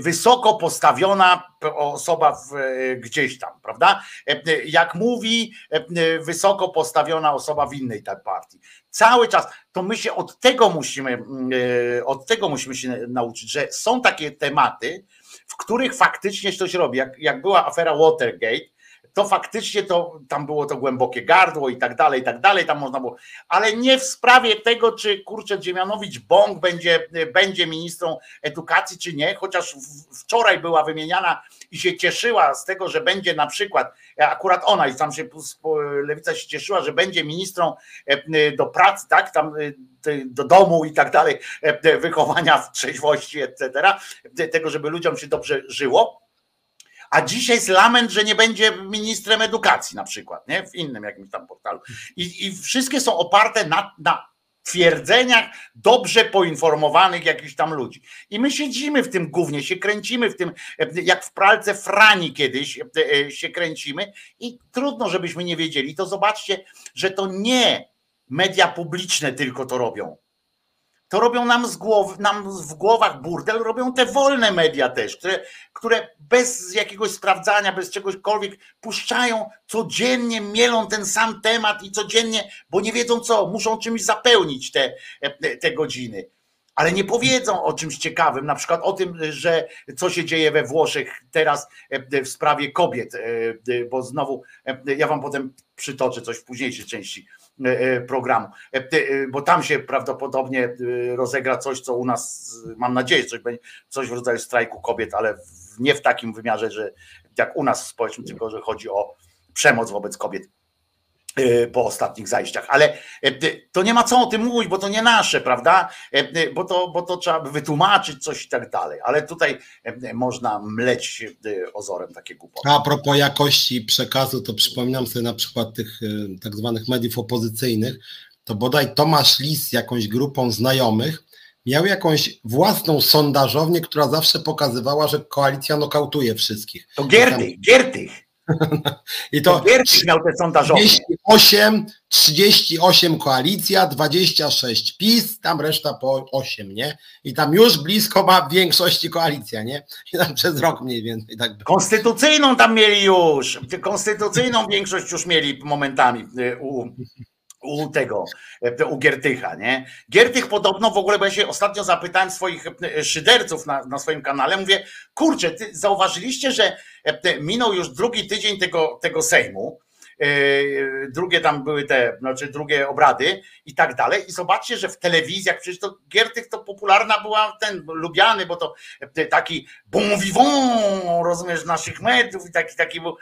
wysoko postawiona osoba w, e, gdzieś tam, prawda? Jak mówi wysoko postawiona osoba w innej tak partii. Cały czas to my się od tego musimy od tego musimy się nauczyć, że są takie tematy, w których faktycznie coś robi. Jak, jak była afera Watergate, to faktycznie to tam było to głębokie gardło i tak dalej, i tak dalej, tam można było, ale nie w sprawie tego, czy kurczę Dziemianowicz Bąk będzie, będzie ministrą edukacji, czy nie, chociaż wczoraj była wymieniana i się cieszyła z tego, że będzie na przykład, akurat ona i tam się lewica się cieszyła, że będzie ministrą e, do pracy, tak, tam e, do domu i tak dalej, e, wychowania w trzeźwości, etc., tego, żeby ludziom się dobrze żyło a dzisiaj jest lament, że nie będzie ministrem edukacji na przykład, nie? w innym jakimś tam portalu. I, i wszystkie są oparte na, na twierdzeniach dobrze poinformowanych jakichś tam ludzi. I my siedzimy w tym głównie, się kręcimy w tym, jak w pralce frani kiedyś e, się kręcimy i trudno, żebyśmy nie wiedzieli. To zobaczcie, że to nie media publiczne tylko to robią to robią nam, z głow, nam w głowach burdel, robią te wolne media też, które, które bez jakiegoś sprawdzania, bez czegośkolwiek puszczają codziennie, mielą ten sam temat i codziennie, bo nie wiedzą co, muszą czymś zapełnić te, te godziny. Ale nie powiedzą o czymś ciekawym, na przykład o tym, że co się dzieje we Włoszech teraz w sprawie kobiet, bo znowu ja wam potem przytoczę coś w późniejszej części E, e, programu, e, bo tam się prawdopodobnie rozegra coś, co u nas, mam nadzieję, coś, coś w rodzaju strajku kobiet, ale nie w takim wymiarze, że jak u nas w społeczeństwie, tylko że chodzi o przemoc wobec kobiet. E, po ostatnich zajściach, ale e, to nie ma co o tym mówić, bo to nie nasze, prawda? E, bo to, bo to trzeba wytłumaczyć coś i tak dalej, ale tutaj można mleć ozorem takie głupoty. A propos jakości przekazu, to przypominam sobie na przykład tych tak zwanych mediów opozycyjnych, to bodaj Tomasz Lis jakąś grupą znajomych miał jakąś własną sondażownię, która zawsze pokazywała, że koalicja nokautuje wszystkich. To Giertych, Giertych. I to miał te sondażowe. 38, 38 koalicja, 26 PiS, tam reszta po 8, nie? I tam już blisko ma większości koalicja, nie? I tam przez rok mniej więcej. Tak Konstytucyjną tam mieli już, konstytucyjną większość już mieli momentami y, u, u tego, e, u Giertycha, nie? Giertych podobno w ogóle, bo ja się ostatnio zapytałem swoich e, szyderców na, na swoim kanale, mówię, kurczę, ty zauważyliście, że minął już drugi tydzień tego, tego Sejmu, drugie tam były te, znaczy drugie obrady i tak dalej. I zobaczcie, że w telewizjach, przecież to Giertych to popularna była, ten lubiany, bo to taki bon vivant, rozumiesz, naszych mediów i taki, taki był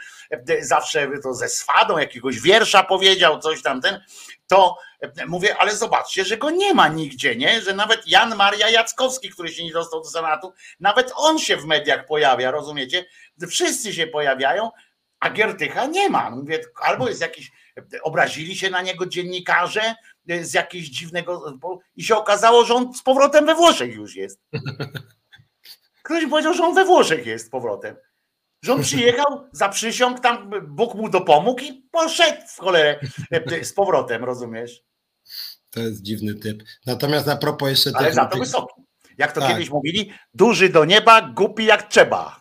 zawsze to ze swadą jakiegoś wiersza powiedział, coś tam ten to e, mówię, ale zobaczcie, że go nie ma nigdzie, nie? Że nawet Jan Maria Jackowski, który się nie dostał do Senatu, nawet on się w mediach pojawia, rozumiecie? Wszyscy się pojawiają, a Giertycha nie ma. Mówię, albo jest jakiś, obrazili się na niego dziennikarze e, z jakiegoś dziwnego, i się okazało, że on z powrotem we Włoszech już jest. Ktoś powiedział, że on we Włoszech jest z powrotem. Że on przyjechał, zaprzysiągł tam, Bóg mu dopomógł i poszedł w cholerę e, z powrotem, rozumiesz? To jest dziwny typ. Natomiast a propos jeszcze... Ale za to wysoki. Jak to tak. kiedyś mówili, duży do nieba, głupi jak trzeba.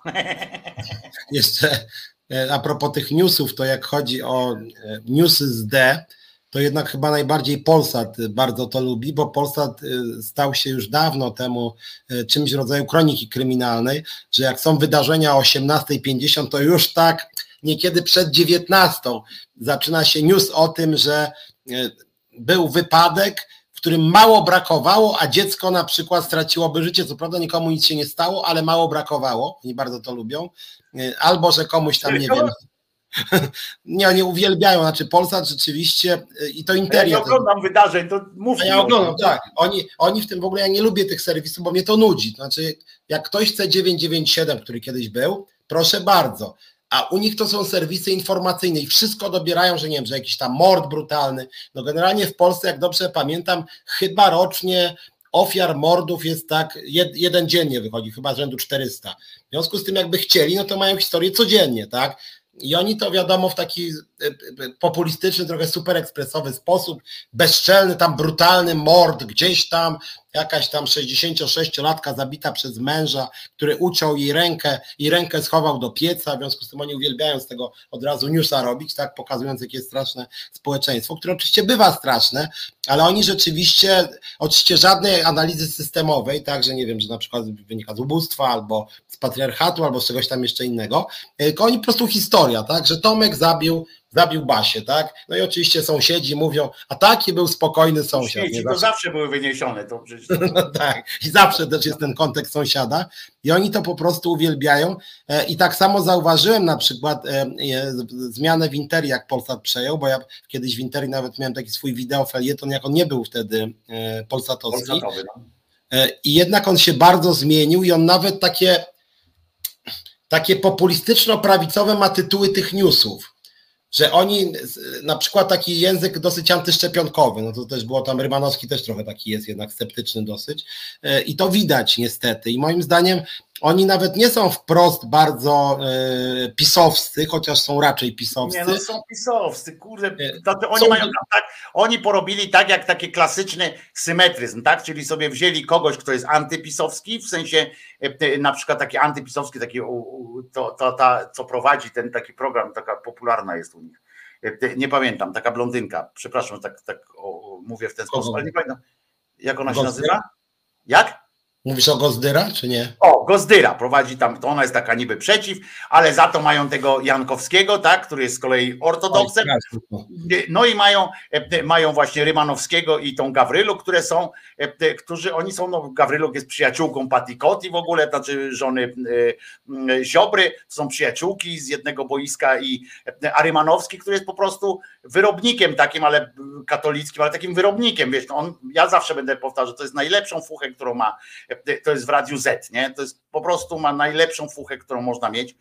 Jeszcze e, a propos tych newsów, to jak chodzi o e, newsy z D, to jednak chyba najbardziej Polsat bardzo to lubi, bo Polsat y, stał się już dawno temu czymś w rodzaju kroniki kryminalnej, że jak są wydarzenia o 18.50, to już tak niekiedy przed 19 zaczyna się news o tym, że był wypadek, w którym mało brakowało, a dziecko na przykład straciłoby życie. Co prawda nikomu nic się nie stało, ale mało brakowało. Oni bardzo to lubią. Albo, że komuś tam, nie wiem, nie, oni uwielbiają, znaczy Polsat rzeczywiście y, i to Interia. Ja nie oglądam wydarzeń, to mów Ja oglądam, tak. Oni, oni w tym w ogóle, ja nie lubię tych serwisów, bo mnie to nudzi. Znaczy, jak ktoś chce 997, który kiedyś był, proszę bardzo. A u nich to są serwisy informacyjne i wszystko dobierają, że nie wiem, że jakiś tam mord brutalny. No generalnie w Polsce, jak dobrze pamiętam, chyba rocznie ofiar mordów jest tak, jed, jeden dziennie wychodzi, chyba rzędu 400. W związku z tym, jakby chcieli, no to mają historię codziennie, tak? I oni to wiadomo w taki e, e, populistyczny, trochę super ekspresowy sposób, bezczelny, tam brutalny mord gdzieś tam, jakaś tam 66-latka zabita przez męża, który uciął jej rękę i rękę schował do pieca, w związku z tym oni uwielbiają z tego od razu newsa robić, tak, pokazując jakie jest straszne społeczeństwo, które oczywiście bywa straszne, ale oni rzeczywiście, oczywiście żadnej analizy systemowej, tak, że nie wiem, że na przykład wynika z ubóstwa albo patriarchatu, albo z czegoś tam jeszcze innego, tylko oni po prostu historia, tak, że Tomek zabił zabił Basię, tak? No i oczywiście sąsiedzi mówią, a taki był spokojny sąsiad. Śmieci to zawsze były wyniesione. To przecież... no tak, i zawsze też jest ten kontekst sąsiada i oni to po prostu uwielbiają e, i tak samo zauważyłem na przykład e, zmianę w Interi, jak Polsat przejął, bo ja kiedyś w Interi nawet miałem taki swój wideo felieton, jak on nie był wtedy e, polsatowski. Polsatowy, no. I jednak on się bardzo zmienił i on nawet takie takie populistyczno-prawicowe ma tytuły tych newsów że oni, na przykład taki język dosyć antyszczepionkowy, no to też było tam, Rymanowski też trochę taki jest jednak sceptyczny dosyć e, i to widać niestety. I moim zdaniem oni nawet nie są wprost bardzo e, pisowscy, chociaż są raczej pisowscy. Nie, no są pisowscy, kurde, e, to, to oni są... mają tak, oni porobili tak jak taki klasyczny symetryzm, tak, czyli sobie wzięli kogoś, kto jest antypisowski, w sensie e, na przykład taki antypisowski, taki to, to, ta, co prowadzi ten taki program, taka popularna jest u nich, nie pamiętam, taka blondynka, przepraszam, tak, tak o, mówię w ten sposób, ale nie pamiętam, jak ona się nazywa? Jak? Mówisz o Gozdyra, czy nie? O, Gozdyra prowadzi tam, to ona jest taka niby przeciw, ale za to mają tego Jankowskiego, tak, który jest z kolei ortodoksem. No i mają, e, mają właśnie Rymanowskiego i tą Gawrylu, które są, e, którzy oni są, no Gawryluk jest przyjaciółką Patikoti w ogóle, znaczy żony e, Ziobry, są przyjaciółki z jednego boiska i a Rymanowski, który jest po prostu wyrobnikiem takim, ale katolickim, ale takim wyrobnikiem, wiesz, no on, ja zawsze będę powtarzał, to jest najlepszą fuchę, którą ma to jest w Radiu Z, nie? To jest po prostu ma najlepszą fuchę, którą można mieć.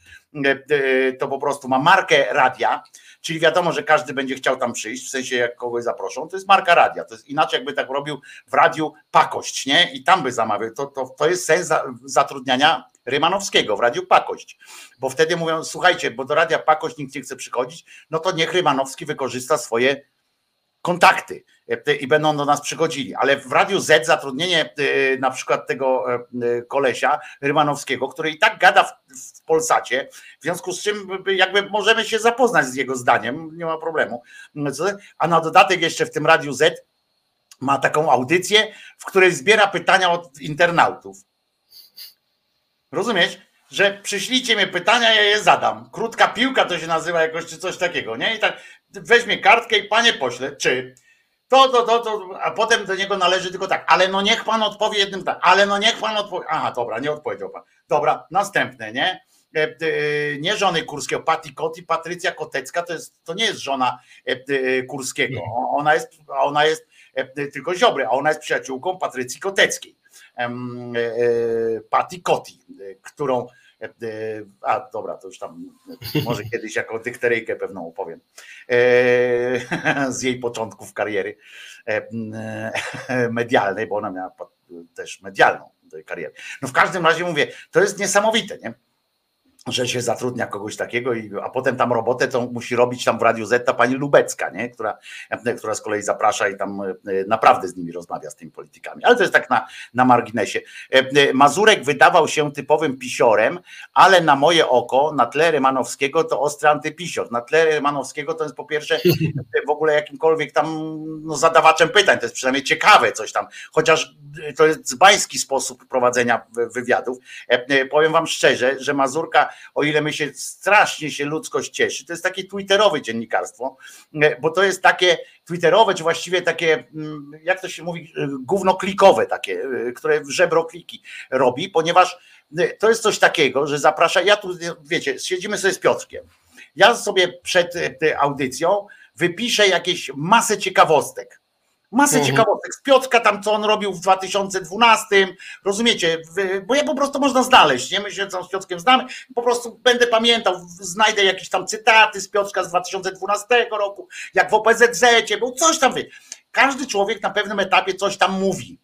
To po prostu ma markę radia, czyli wiadomo, że każdy będzie chciał tam przyjść, w sensie jak kogoś zaproszą, to jest marka radia. To jest inaczej, jakby tak robił w radiu pakość, nie? I tam by zamawiał. To, to, to jest sens zatrudniania Rymanowskiego w Radiu Pakość, bo wtedy mówią, słuchajcie, bo do Radia Pakość nikt nie chce przychodzić, no to niech Rymanowski wykorzysta swoje kontakty e, i będą do nas przychodzili. Ale w Radiu Z zatrudnienie e, na przykład tego e, kolesia Rymanowskiego, który i tak gada w, w Polsacie, w związku z czym jakby możemy się zapoznać z jego zdaniem, nie ma problemu. A na dodatek jeszcze w tym Radiu Z ma taką audycję, w której zbiera pytania od internautów. Rozumiesz? Że przyślijcie mi pytania, ja je zadam. Krótka piłka to się nazywa jakoś, czy coś takiego, nie? I tak weźmie kartkę i panie pośle, czy to, to, to, to, a potem do niego należy tylko tak, ale no niech pan odpowie jednym tak, ale no niech pan odpowie. Aha, dobra, nie odpowiedział pan. Dobra, następne, nie? E, e, nie żony Kurskiego, Pati Koti, Patrycja Kotecka, to, jest, to nie jest żona e, Kurskiego. Ona jest, ona jest tylko Ziobry, a ona jest przyjaciółką Patrycji Koteckiej. Pati Koti, którą a dobra, to już tam może kiedyś jako dykteryjkę pewną opowiem e, z jej początków kariery e, medialnej, bo ona miała też medialną karierę. No w każdym razie mówię, to jest niesamowite, nie? Że się zatrudnia kogoś takiego, a potem tam robotę to musi robić tam w Radiu Z ta pani Lubecka, nie? Która, która z kolei zaprasza i tam e, naprawdę z nimi rozmawia z tymi politykami. Ale to jest tak na, na marginesie. E, e, Mazurek wydawał się typowym pisiorem, ale na moje oko, na tle Rymanowskiego to ostry antypisior. Na tle Rymanowskiego to jest po pierwsze w ogóle jakimkolwiek tam no, zadawaczem pytań, to jest przynajmniej ciekawe coś tam, chociaż to jest dzbański sposób prowadzenia wywiadów. Powiem wam szczerze, że Mazurka o ile my się strasznie się ludzkość cieszy, to jest takie twitterowe dziennikarstwo, e, bo to jest takie twitterowe, czy właściwie takie, mm, jak to się mówi, e, gównoklikowe takie, e, które żebrokliki robi, ponieważ to jest coś takiego, że zaprasza, ja tu, wiecie, siedzimy sobie z Piotrkiem, ja sobie przed audycją wypiszę jakieś masę ciekawostek, Masę mhm. ciekawostek z Piotrka tam, co on robił w 2012, rozumiecie, bo ja po prostu można znaleźć, nie? My się tam z Piotrkiem znamy, po prostu będę pamiętał, znajdę jakieś tam cytaty z Piotrka z 2012 roku, jak w OPZZ, był coś tam, wie. Każdy człowiek na pewnym etapie coś tam mówi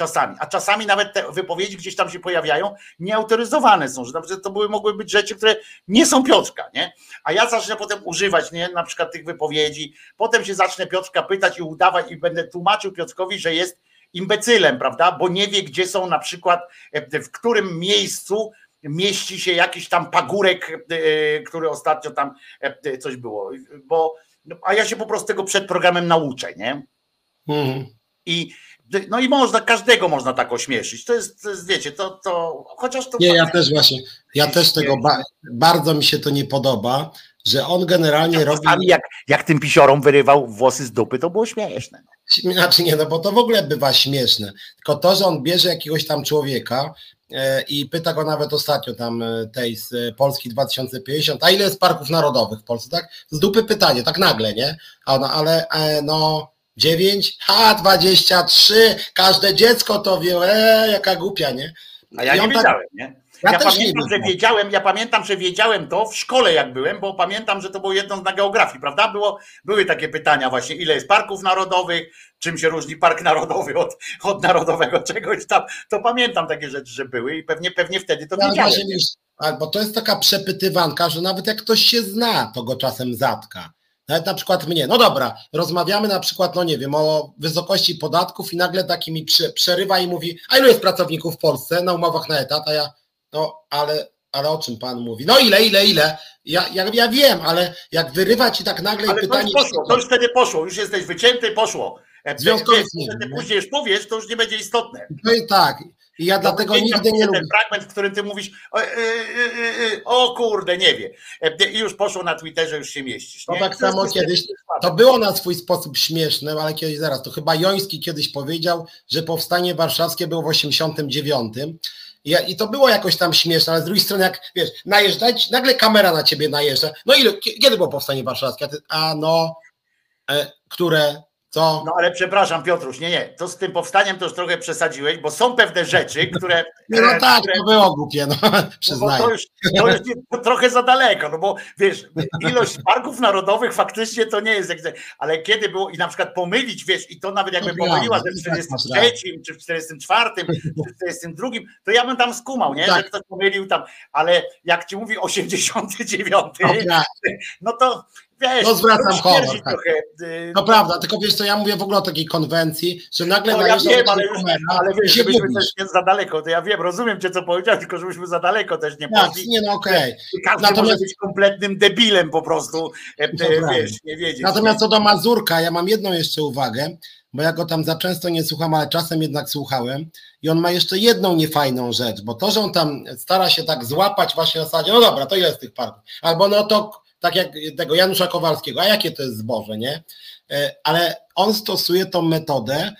czasami, a czasami nawet te wypowiedzi gdzieś tam się pojawiają, nieautoryzowane są, że to były, mogły być rzeczy, które nie są Piotrka, nie? A ja zacznę potem używać, nie, na przykład tych wypowiedzi, potem się zacznę Piotrka pytać i udawać i będę tłumaczył Piotrkowi, że jest imbecylem, prawda? Bo nie wie, gdzie są na przykład, e, w którym miejscu mieści się jakiś tam pagórek, e, który ostatnio tam e, coś było. Bo, a ja się po prostu tego przed programem nauczę, nie? Mhm. I no i można, każdego można tak ośmieszyć. To jest, to jest wiecie, to, to chociaż to. Nie, ja też właśnie, ja też tego ba, bardzo mi się to nie podoba, że on generalnie ja robi. Jak, jak tym pisiorom wyrywał włosy z dupy, to było śmieszne. Znaczy nie, no bo to w ogóle bywa śmieszne. Tylko to, że on bierze jakiegoś tam człowieka e, i pyta go nawet ostatnio tam e, tej z e, Polski 2050, a ile jest parków narodowych w Polsce, tak? Z dupy pytanie, tak nagle, nie? A ona, ale no 9, ha 23, każde dziecko to wie, e, jaka głupia, nie? A ja nie tak, wiedziałem, nie? Ja, ja pamiętam, że wiedziałem, ja pamiętam, że wiedziałem to w szkole jak byłem, bo pamiętam, że to było jedno na geografii, prawda? Było, były takie pytania właśnie, ile jest parków narodowych, czym się różni park narodowy od, od narodowego czegoś tam. To pamiętam takie rzeczy, że były i pewnie, pewnie wtedy to ja wiedziałem. Właśnie, bo to jest taka przepytywanka, że nawet jak ktoś się zna, to go czasem zatka. Nawet na przykład mnie, no dobra, rozmawiamy na przykład, no nie wiem, o wysokości podatków i nagle taki mi przerywa i mówi, a ilu jest pracowników w Polsce na umowach na etat, a ja, no ale, ale o czym pan mówi? No ile, ile, ile? Ja, ja, ja wiem, ale jak wyrywa ci tak nagle ale pytanie... To już poszło, to już wtedy poszło, już jesteś wycięty, poszło. W związku z tym, później już powiesz, to już nie będzie istotne. No i tak. I ja no, dlatego nigdy nie lubię. Ten fragment, w którym ty mówisz, o, e, e, e, o kurde, nie wie. I już poszło na Twitterze, już się mieścisz. Nie? To tak samo kiedyś, to było na swój sposób śmieszne, ale kiedyś zaraz, to chyba Joński kiedyś powiedział, że powstanie warszawskie było w 89. I, I to było jakoś tam śmieszne, ale z drugiej strony, jak wiesz, najeżdżać, nagle kamera na ciebie najeżdża. No ile, kiedy było powstanie warszawskie? A, ty, a no, e, które co? No ale przepraszam, Piotruś, nie, nie. To z tym powstaniem to już trochę przesadziłeś, bo są pewne rzeczy, które. Nie, no tak, które, to było głupie, no, przyznaję. No to już, to już to trochę za daleko, no bo wiesz, ilość parków narodowych faktycznie to nie jest, ale kiedy było i na przykład pomylić, wiesz, i to nawet jakby no, pomyliła, w 43 tak czy w 44 czy w 42, to ja bym tam skumał, nie? Tak. Że ktoś pomylił tam, ale jak ci mówi 89, no to Wiesz, no zwracam honor. Tak. No prawda, tylko wiesz co, ja mówię w ogóle o takiej konwencji, że nagle no, ja wiem, ale, ale wiesz, żebyśmy też nie za daleko, to ja wiem, rozumiem cię co powiedziałeś, tylko żebyśmy za daleko też nie tak, poszli. nie no okej. Okay. Każdy Natomiast... może być kompletnym debilem po prostu, e, wiesz, nie wiedzieć. Natomiast co do Mazurka, ja mam jedną jeszcze uwagę, bo ja go tam za często nie słucham, ale czasem jednak słuchałem i on ma jeszcze jedną niefajną rzecz, bo to, że on tam stara się tak złapać właśnie na zasadzie, no dobra, to ile z tych parków, albo no to tak jak tego Janusza Kowalskiego, a jakie to jest zboże, nie? E, ale on stosuje tą metodę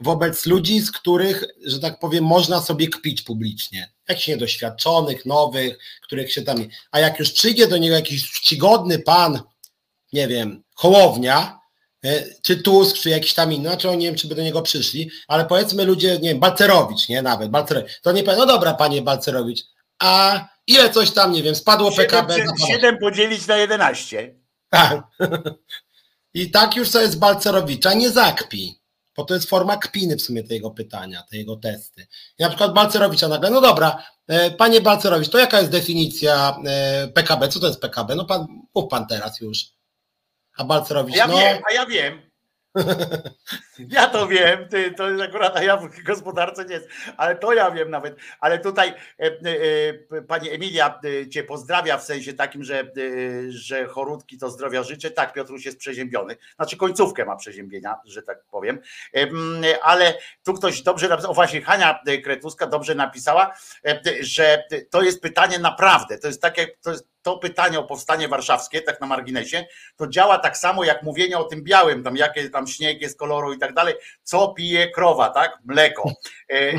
wobec ludzi, z których, że tak powiem, można sobie kpić publicznie. Jakichś niedoświadczonych, nowych, których się tam. A jak już przyjdzie do niego jakiś czcigodny pan, nie wiem, Hołownia, e, czy Tusk, czy jakiś tam inny, znaczy nie wiem, czy by do niego przyszli, ale powiedzmy ludzie, nie wiem, Balcerowicz, nie, nawet, Balcerowicz, to nie powiem, no dobra, panie Balcerowicz, a ile coś tam, nie wiem, spadło 7, PKB. 7 podzielić na 11. Tak. I tak już sobie z Balcerowicza nie zakpi, bo to jest forma kpiny w sumie tego pytania, tego testy. I na przykład Balcerowicza nagle, no dobra, e, panie Balcerowicz, to jaka jest definicja e, PKB? Co to jest PKB? No pan, mów pan teraz już. A Balcerowicz, a ja no... Wiem, a ja wiem. Ja to wiem, ty, to akurat, ja w gospodarce nie jest, ale to ja wiem nawet. Ale tutaj e, e, pani Emilia e, cię pozdrawia w sensie takim, że, e, że chorutki to zdrowia życzę. Tak, Piotruś jest przeziębiony. Znaczy końcówkę ma przeziębienia, że tak powiem. E, ale tu ktoś dobrze napisał, o właśnie Hania Kretuska dobrze napisała, e, że to jest pytanie naprawdę. To jest takie, to jest to pytanie o powstanie warszawskie, tak na marginesie, to działa tak samo jak mówienie o tym białym, tam jakie tam śnieg jest koloru i tak dalej, co pije krowa, tak? Mleko. E,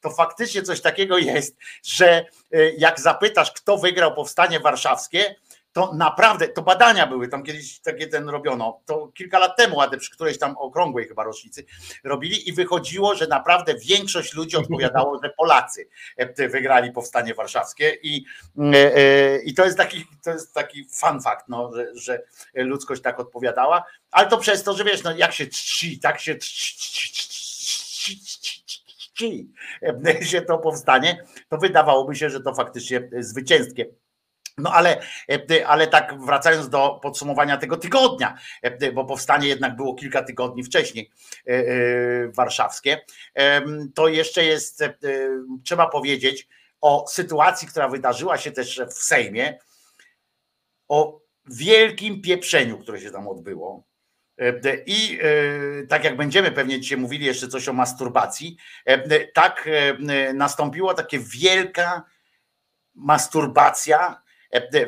to faktycznie coś takiego jest, że e, jak zapytasz, kto wygrał powstanie warszawskie, to naprawdę, to badania były, tam kiedyś takie ten robiono, to kilka lat temu, ale przy którejś tam okrągłej chyba rocznicy robili i wychodziło, że naprawdę większość ludzi odpowiadało, że Polacy e, wygrali powstanie warszawskie i, e, e, i to jest taki, to jest taki fun fact, no, że, że ludzkość tak odpowiadała, ale to przez to, że wiesz, no jak się czci, tak się czci, czci się to powstanie, to wydawałoby się, że to faktycznie zwycięskie. No ale, ale tak wracając do podsumowania tego tygodnia, bo powstanie jednak było kilka tygodni wcześniej warszawskie, to jeszcze jest, trzeba powiedzieć o sytuacji, która wydarzyła się też w Sejmie, o wielkim pieprzeniu, które się tam odbyło. I tak jak będziemy pewnie dzisiaj mówili jeszcze coś o masturbacji, tak nastąpiła taka wielka masturbacja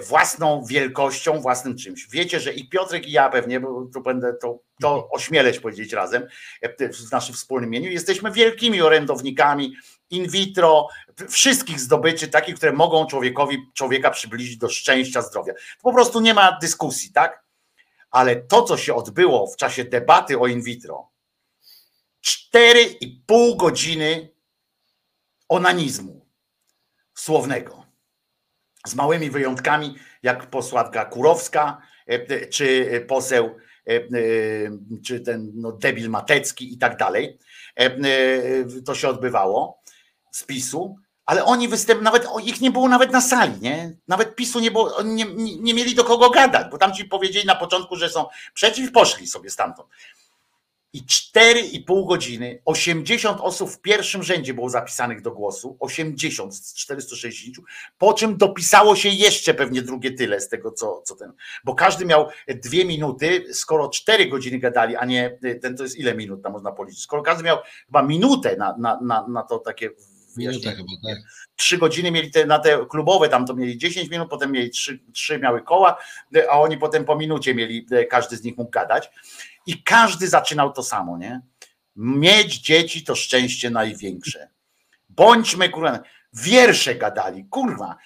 własną wielkością, własnym czymś. Wiecie, że i Piotrek i ja pewnie, bo tu będę to, to ośmieleć powiedzieć razem w naszym wspólnym imieniu, jesteśmy wielkimi orędownikami in vitro, wszystkich zdobyczy, takich, które mogą człowiekowi, człowieka przybliżyć do szczęścia, zdrowia. Po prostu nie ma dyskusji, tak? Ale to, co się odbyło w czasie debaty o in vitro, 4,5 godziny onanizmu słownego. Z małymi wyjątkami, jak posłanka Kurowska, e, czy poseł, e, e, czy ten no, debil Matecki i tak dalej. To się odbywało z PiSu, ale oni występ, nawet ich nie było nawet na sali, nie? Nawet PiSu nie było, nie, nie mieli do kogo gadać, bo tam ci powiedzieli na początku, że są przeciw, poszli sobie stamtąd. I 4,5 godziny, 80 osób w pierwszym rzędzie było zapisanych do głosu, 80 z 460, po czym dopisało się jeszcze pewnie drugie tyle z tego, co, co ten. Bo każdy miał dwie minuty, skoro 4 godziny gadali, a nie ten to jest ile minut tam można policzyć. Skoro każdy miał chyba minutę na, na, na, na to takie Minuta chyba, tak. Trzy godziny mieli te, na te klubowe, tam to mieli 10 minut, potem mieli trzy, trzy miały koła, a oni potem po minucie mieli, każdy z nich mógł gadać. I każdy zaczynał to samo, nie? Mieć dzieci to szczęście największe. Bądźmy kurwa. Wiersze gadali, kurwa.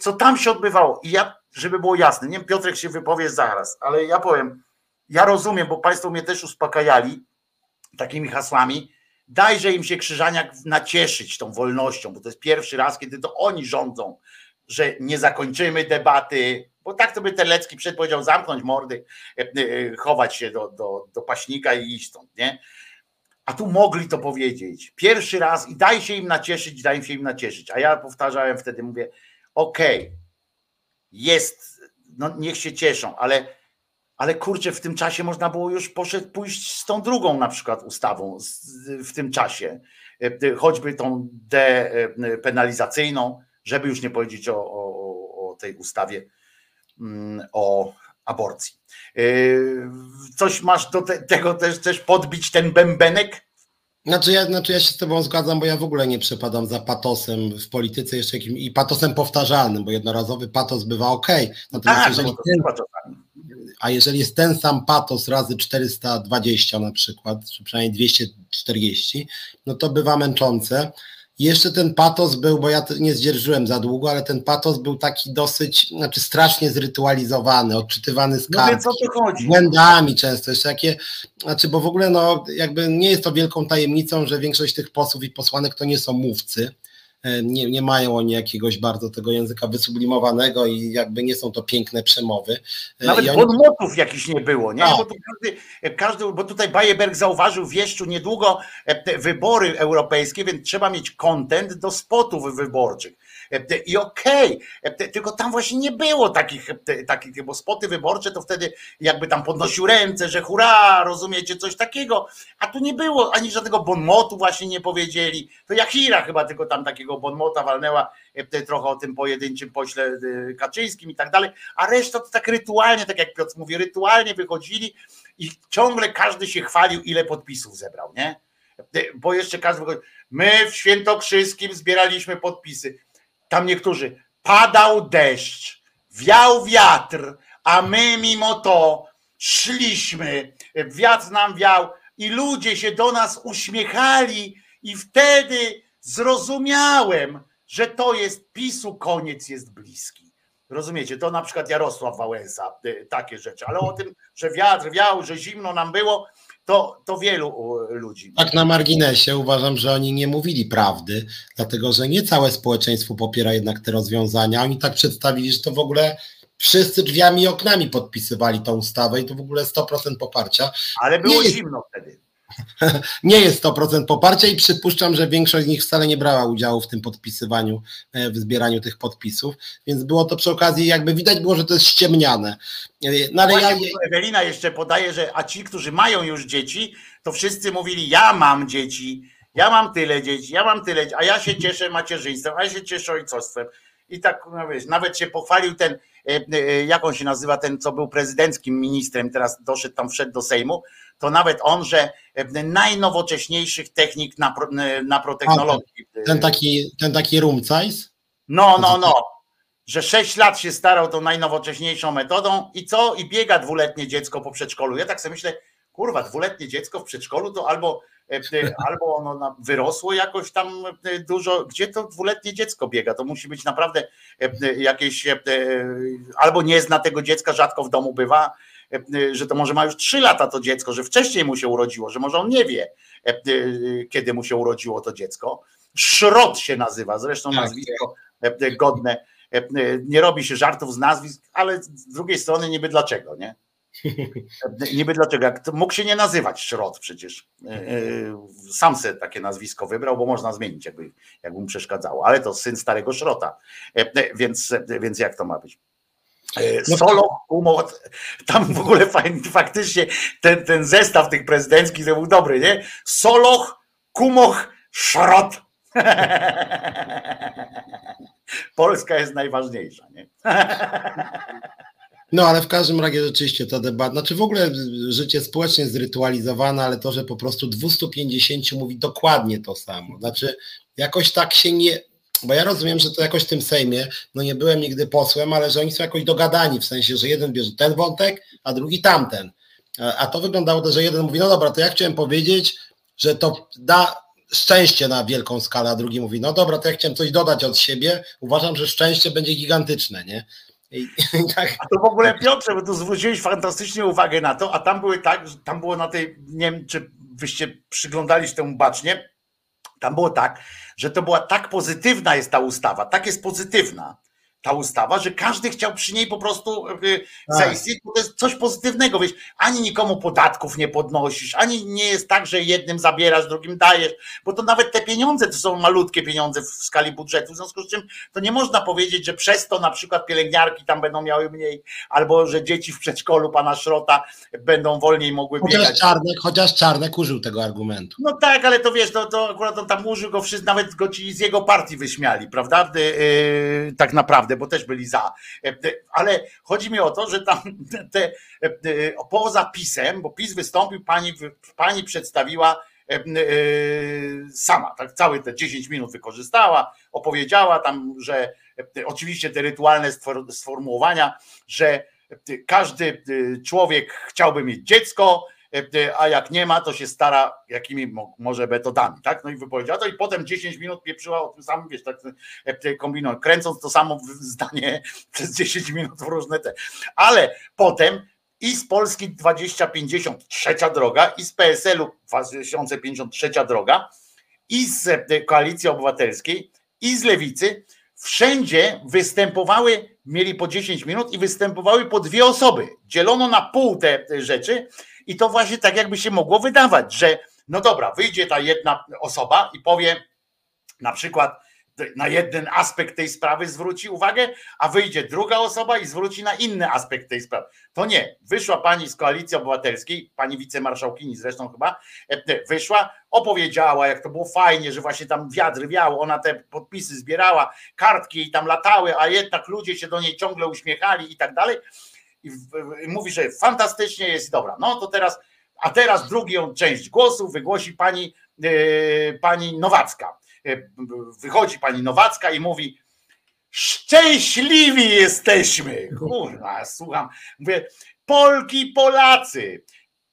Co tam się odbywało? I ja, żeby było jasne, nie wiem, Piotrek się wypowie zaraz, ale ja powiem, ja rozumiem, bo Państwo mnie też uspokajali takimi hasłami, dajże im się Krzyżaniak nacieszyć tą wolnością, bo to jest pierwszy raz, kiedy to oni rządzą, że nie zakończymy debaty, bo tak to by Telecki przed powiedział zamknąć mordy, e, e, chować się do, do, do paśnika i iść stąd, nie? A tu mogli to powiedzieć. Pierwszy raz i daj się im nacieszyć, daj się im nacieszyć. A ja powtarzałem wtedy, mówię, okej, okay, jest, no niech się cieszą, ale ale kurczę, w tym czasie można było już poszedł, pójść z tą drugą na przykład ustawą w tym czasie, e, choćby tą depenalizacyjną, żeby już nie powiedzieć o, o, o tej ustawie o aborcji. E, coś masz do te, tego też, też podbić ten bębenek? Znaczy ja, znaczy ja się z Tobą zgadzam, bo ja w ogóle nie przepadam za patosem w polityce jeszcze jakim, i patosem powtarzalnym, bo jednorazowy patos bywa ok. Natomiast tak, jeżeli ten, a jeżeli jest ten sam patos razy 420 na przykład, czy przynajmniej 240, no to bywa męczące. Jeszcze ten patos był, bo ja nie zdzierżyłem za długo, ale ten patos był taki dosyć, znaczy strasznie zrytualizowany, odczytywany z kartki, no błędami często, jeszcze takie, znaczy bo w ogóle no jakby nie jest to wielką tajemnicą, że większość tych posłów i posłanek to nie są mówcy, nie, nie mają oni jakiegoś bardzo tego języka wysublimowanego i jakby nie są to piękne przemowy. E, Nawet oni... podmotów jakichś nie było, nie? No. Bo, każdy, każdy, bo tutaj Bajeberg zauważył w Wieszczu niedługo e, wybory europejskie, więc trzeba mieć kontent do spotów wyborczych. I okej, okay, tylko tam właśnie nie było takich, takich, bo spoty wyborcze to wtedy jakby tam podnosił ręce, że hurra, rozumiecie, coś takiego, a tu nie było ani żadnego bonmotu właśnie nie powiedzieli. To Jachira chyba tylko tam takiego bonmota walnęła trochę o tym pojedynczym pośle Kaczyńskim i tak dalej, a reszta to tak rytualnie, tak jak Piotr mówi, rytualnie wychodzili i ciągle każdy się chwalił, ile podpisów zebrał, nie? Bo jeszcze każdy wychodzi. My w Świętokrzyskim zbieraliśmy podpisy tam niektórzy, padał deszcz, wiał wiatr, a my mimo to szliśmy, wiatr nam wiał i ludzie się do nas uśmiechali i wtedy zrozumiałem, że to jest PiSu, koniec jest bliski. Rozumiecie, to na przykład Jarosław Wałęsa, y, takie rzeczy, ale o tym, że wiatr wiał, że zimno nam było, to, to wielu ludzi. Tak na marginesie uważam, że oni nie mówili prawdy, dlatego że nie całe społeczeństwo popiera jednak te rozwiązania. Oni tak przedstawili, że to w ogóle wszyscy drzwiami i oknami podpisywali tą ustawę i to w ogóle 100% poparcia. Ale było zimno wtedy. nie jest 100% poparcia i przypuszczam, że większość z nich wcale nie brała udziału w tym podpisywaniu, e, w zbieraniu tych podpisów, więc było to przy okazji, jakby widać było, że to jest ściemniane. E, no ale ja... Ewelina jeszcze podaje, że a ci, którzy mają już dzieci, to wszyscy mówili, ja mam dzieci, ja mam tyle dzieci, ja mam tyle, a ja się cieszę macierzyństwem, a ja się cieszę ojcostwem. I tak, no wiesz, nawet się pochwalił ten, e, jak on się nazywa, ten, co był prezydenckim ministrem, teraz doszedł tam, wszedł do Sejmu, to nawet on, że e, najnowocześniejszych technik naprotechnologii. E, ten taki, ten taki rumcajs? No, no, no. Że 6 lat się starał tą najnowocześniejszą metodą i co? I biega dwuletnie dziecko po przedszkolu. Ja tak sobie myślę, kurwa, dwuletnie dziecko w przedszkolu to albo, e, albo ono wyrosło jakoś tam dużo. Gdzie to dwuletnie dziecko biega? To musi być naprawdę jakieś, albo nie zna tego dziecka, rzadko w domu bywa, że to może ma już trzy lata to dziecko, że wcześniej mu się urodziło, że może on nie wie, e, kiedy mu się urodziło to dziecko. Szrot się nazywa, zresztą tak, nazwisko godne. Nie robi się żartów z nazwisk, ale z drugiej strony niby dlaczego, nie? Niby dlaczego? Mógł się nie nazywać Szrot przecież. Sam sobie takie nazwisko wybrał, bo można zmienić, jakby, jakby mu przeszkadzało. Ale to syn starego Szrota. Więc, więc jak to ma być? E, no Solo, Umot, tam w ogóle fajnie, faktycznie ten, ten zestaw tych prezydenckich to był dobry, nie? Soloch, Kumoch, Szrot. Polska jest najważniejsza, nie? No, ale w każdym razie rzeczywiście ta debata, znaczy w ogóle życie społecznie zrytualizowane, ale to, że po prostu 250 mówi dokładnie to samo. Znaczy, jakoś tak się nie, bo ja rozumiem, że to jakoś w tym Sejmie, no nie byłem nigdy posłem, ale że oni są jakoś dogadani, w sensie, że jeden bierze ten wątek, a drugi tamten. A to wyglądało to, że jeden mówi, no dobra, to ja chciałem powiedzieć, że to da szczęście na wielką skalę, a drugi mówi, no dobra, to ja chciałem coś dodać od siebie, uważam, że szczęście będzie gigantyczne, nie? Tak. A to w ogóle Piotrze, bo tu zwróciłeś fantastycznie uwagę na to, a tam były tak, tam było na tej, nie wiem, czy wyście przyglądali się temu bacznie, tam było tak, że to była tak pozytywna jest ta ustawa, tak jest pozytywna, ta ustawa, że każdy chciał przy niej po prostu e, tak. zaistnieć, bo to jest coś pozytywnego, wiesz, ani nikomu podatków nie podnosisz, ani nie jest tak, że jednym zabierasz, drugim dajesz, bo to nawet te pieniądze to są malutkie pieniądze w skali budżetu, w związku z czym to nie można powiedzieć, że przez to na przykład pielęgniarki tam będą miały mniej, albo że dzieci w przedszkolu pana Szrota będą wolniej mogły chociaż biegać. Czarnek, chociaż Czarnek użył tego argumentu. No tak, ale to wiesz, to, to akurat on tam użył go wszyscy, nawet go ci z jego partii wyśmiali, prawda? Yy, tak naprawdę bo też byli za. E, e, ale chodzi mi o to, że tam te, e, poza PiSem, bo PiS wystąpił, pani, pani przedstawiła sama, tak całe te 10 minut wykorzystała, opowiedziała tam, że oczywiście te rytualne sformułowania, że każdy człowiek chciałby mieć dziecko, a jak nie ma, to się stara jakimi może metodami, tak? No i wypowiedziała to i potem 10 minut pieprzyła o tym samym, wiesz, tak e, kombinując, kręcąc to samo zdanie przez 10 minut w różne te. Ale potem i z Polski 2050 trzecia droga, i z PSL-u 2053 droga, i z Koalicji Obywatelskiej, i z Lewicy, wszędzie występowały, mieli po 10 minut i występowały po dwie osoby. Dzielono na pół te rzeczy i to właśnie tak jakby się mogło wydawać, że no dobra, wyjdzie ta jedna osoba i powie na przykład na jeden aspekt tej sprawy zwróci uwagę, a wyjdzie druga osoba i zwróci na inny aspekt tej sprawy. To nie. Wyszła pani z koalicji obywatelskiej, pani wicemarszałkini zresztą chyba, e, wyszła, opowiedziała, jak to było fajnie, że właśnie tam wiatr wiał, ona te podpisy zbierała, kartki jej tam latały, a jednak ludzie się do niej ciągle uśmiechali i tak dalej i mówi, że fantastycznie jest dobra. No to teraz, a teraz drugą część głosu wygłosi pani, yy, pani Nowacka. Yy, wychodzi pani Nowacka i mówi: Szczęśliwi jesteśmy. Kurwa, słucham. Mówię, Polki, Polacy,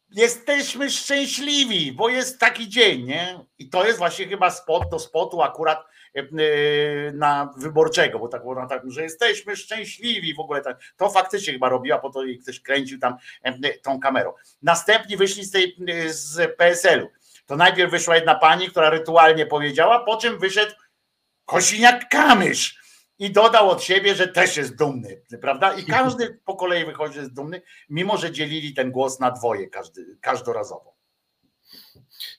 jesteśmy szczęśliwi, bo jest taki dzień, nie? I to jest właśnie chyba spot do spotu akurat E, na wyborczego, bo tak było tak, że jesteśmy szczęśliwi w ogóle. Tak, to faktycznie chyba robiła, po to i ktoś kręcił tam e, tą kamerą. Następni wyszli z tej z PSL-u. To najpierw wyszła jedna pani, która rytualnie powiedziała, po czym wyszedł Kosiniak Kamysz i dodał od siebie, że też jest dumny, prawda? I każdy po kolei wychodzi, że jest dumny, mimo że dzielili ten głos na dwoje każdy, każdorazowo.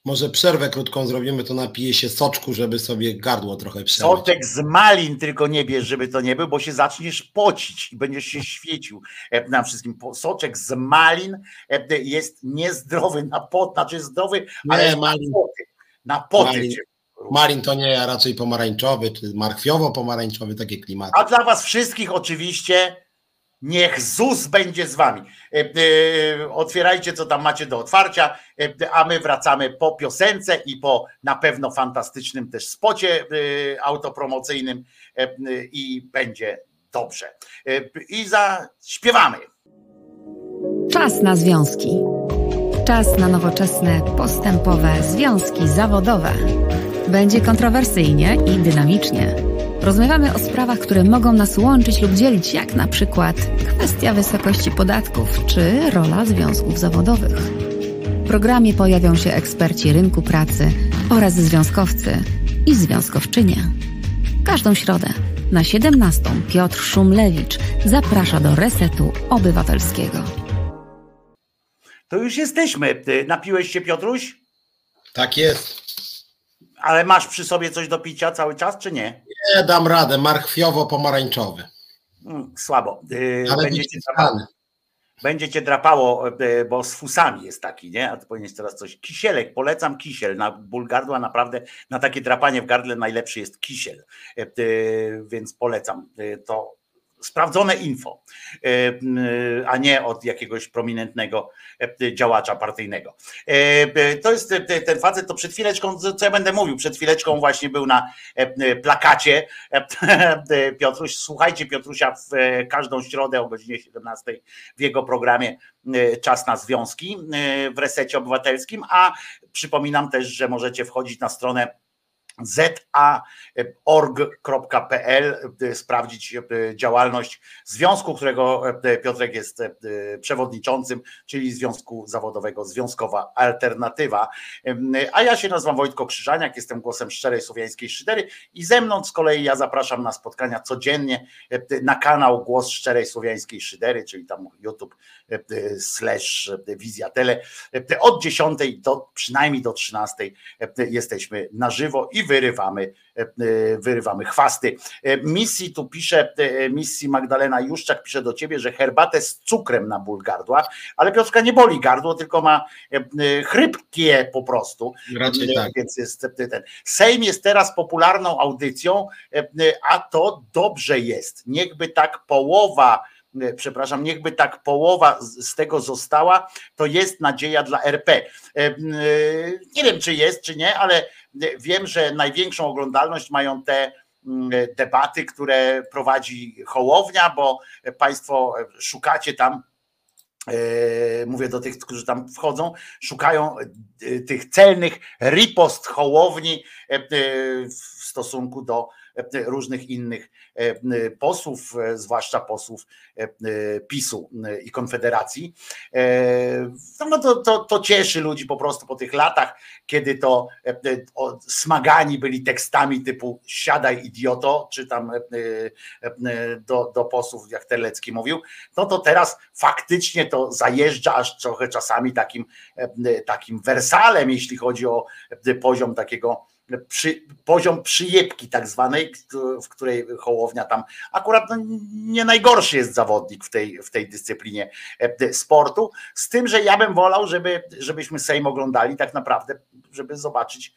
Może przerwę krótką zrobimy, to napije się soczku, żeby sobie gardło trochę przerwać. Soczek z malin tylko nie bierz, żeby to nie był, bo się zaczniesz pocić i będziesz się świecił e, na wszystkim. Soczek z malin e, jest niezdrowy na pot, znaczy zdrowy, ale Nie, malin. na poty. Na poty Malin. cię Malin to nie, a raczej pomarańczowy, czy marchwiowo-pomarańczowy, takie klimaty. A dla Was wszystkich oczywiście niech ZUS będzie z Wami. E, e, Otwierajcie, co tam macie do otwarcia, e, a my wracamy po piosence i po na pewno fantastycznym też spocie autopromocyjnym i będzie dobrze. I zaśpiewamy. Czas na związki. Czas na nowoczesne, postępowe związki zawodowe. Będzie kontrowersyjnie i dynamicznie. Rozmawiamy o sprawach, które mogą nas łączyć lub dzielić, jak na przykład kwestia wysokości podatków czy rola związków zawodowych. W programie pojawią się eksperci rynku pracy oraz związkowcy i związkowczynie. Każdą środę na 17 Piotr Szumlewicz zaprasza do Resetu Obywatelskiego. To już jesteśmy. Ty Napiłeś się, Piotruś? Tak jest. Ale masz przy sobie coś do picia cały czas, czy nie? Nie dam radę, marchwiowo-pomarańczowy. Mm, Słabo. E, Ale Będzie być cię drapało, znany. będzie cię drapało, e, bo z fusami jest taki, nie? A ty powinieneś teraz coś. Kisielek, polecam kisiel. Na ból gardła naprawdę, na takie drapanie w gardle najlepszy jest kisiel. Więc polecam. To sprawdzone info, e, m, a nie od jakiegoś prominentnego e, działacza partyjnego. E, e, To jest e, ten facet, to przed chwileczką, co ja będę mówił, przed chwileczką właśnie był na e, e, plakacie e, Piotruś. Słuchajcie Piotrusia w e, każdą środę o godzinie 17 w jego programie e, Czas na Związki e, w Resecie Obywatelskim, a przypominam też, że możecie wchodzić na stronę za.org.pl e, sprawdzić e, działalność związku, którego e, Piotrek jest przewodniczącym, czyli Związku Zawodowego Związkowa Alternatywa. A ja się nazywam Wojtko Krzyżaniak, jestem głosem szczerej słowiańskiej szydery i ze mną z kolei ja zapraszam na spotkania codziennie na kanał Głos Szczerej Słowiańskiej Szydery, czyli tam YouTube slash Wizja Tele. E, Od 10 do przynajmniej do 13 jesteśmy na żywo i wyrywamy, e, wyrywamy chwasty. E, Misji tu pisze, e, misji Magdalena Juszczak pisze do ciebie, że herbatę z cukrem na ból gardła, ale Piotrka nie boli gardło, tylko ma e, e, chrypkie po prostu. Raczej tak. Więc jest e, ten. Sejm jest teraz popularną audycją, e, e, a to dobrze jest. Niechby tak połowa, e, przepraszam, niechby tak połowa z tego została, to jest nadzieja dla RP. E, e, Nie wiem, czy jest, czy nie, ale e, wiem, że największą oglądalność mają te debaty, które prowadzi Hołownia, bo Państwo szukacie tam e, mówię do tych, którzy tam wchodzą, szukają e, tych celnych ripost Hołowni e, e, w stosunku do e, różnych innych e, posłów, e, zwłaszcza posłów e, PiSu i Konfederacji. E, No to, to, to cieszy ludzi po prostu po tych latach, kiedy to smagani byli tekstami typu siadaj idioto, czy tam do, do posłów, jak Terlecki mówił, no to teraz faktycznie to zajeżdża aż trochę czasami takim, takim wersalem, jeśli chodzi o poziom takiego przy, poziom przyjebki tak zwanej, w której Hołownia tam akurat no, nie najgorszy jest zawodnik w tej, w tej dyscyplinie e, sportu, z tym, że ja bym wolał, żeby, żebyśmy Sejm oglądali tak naprawdę, żeby zobaczyć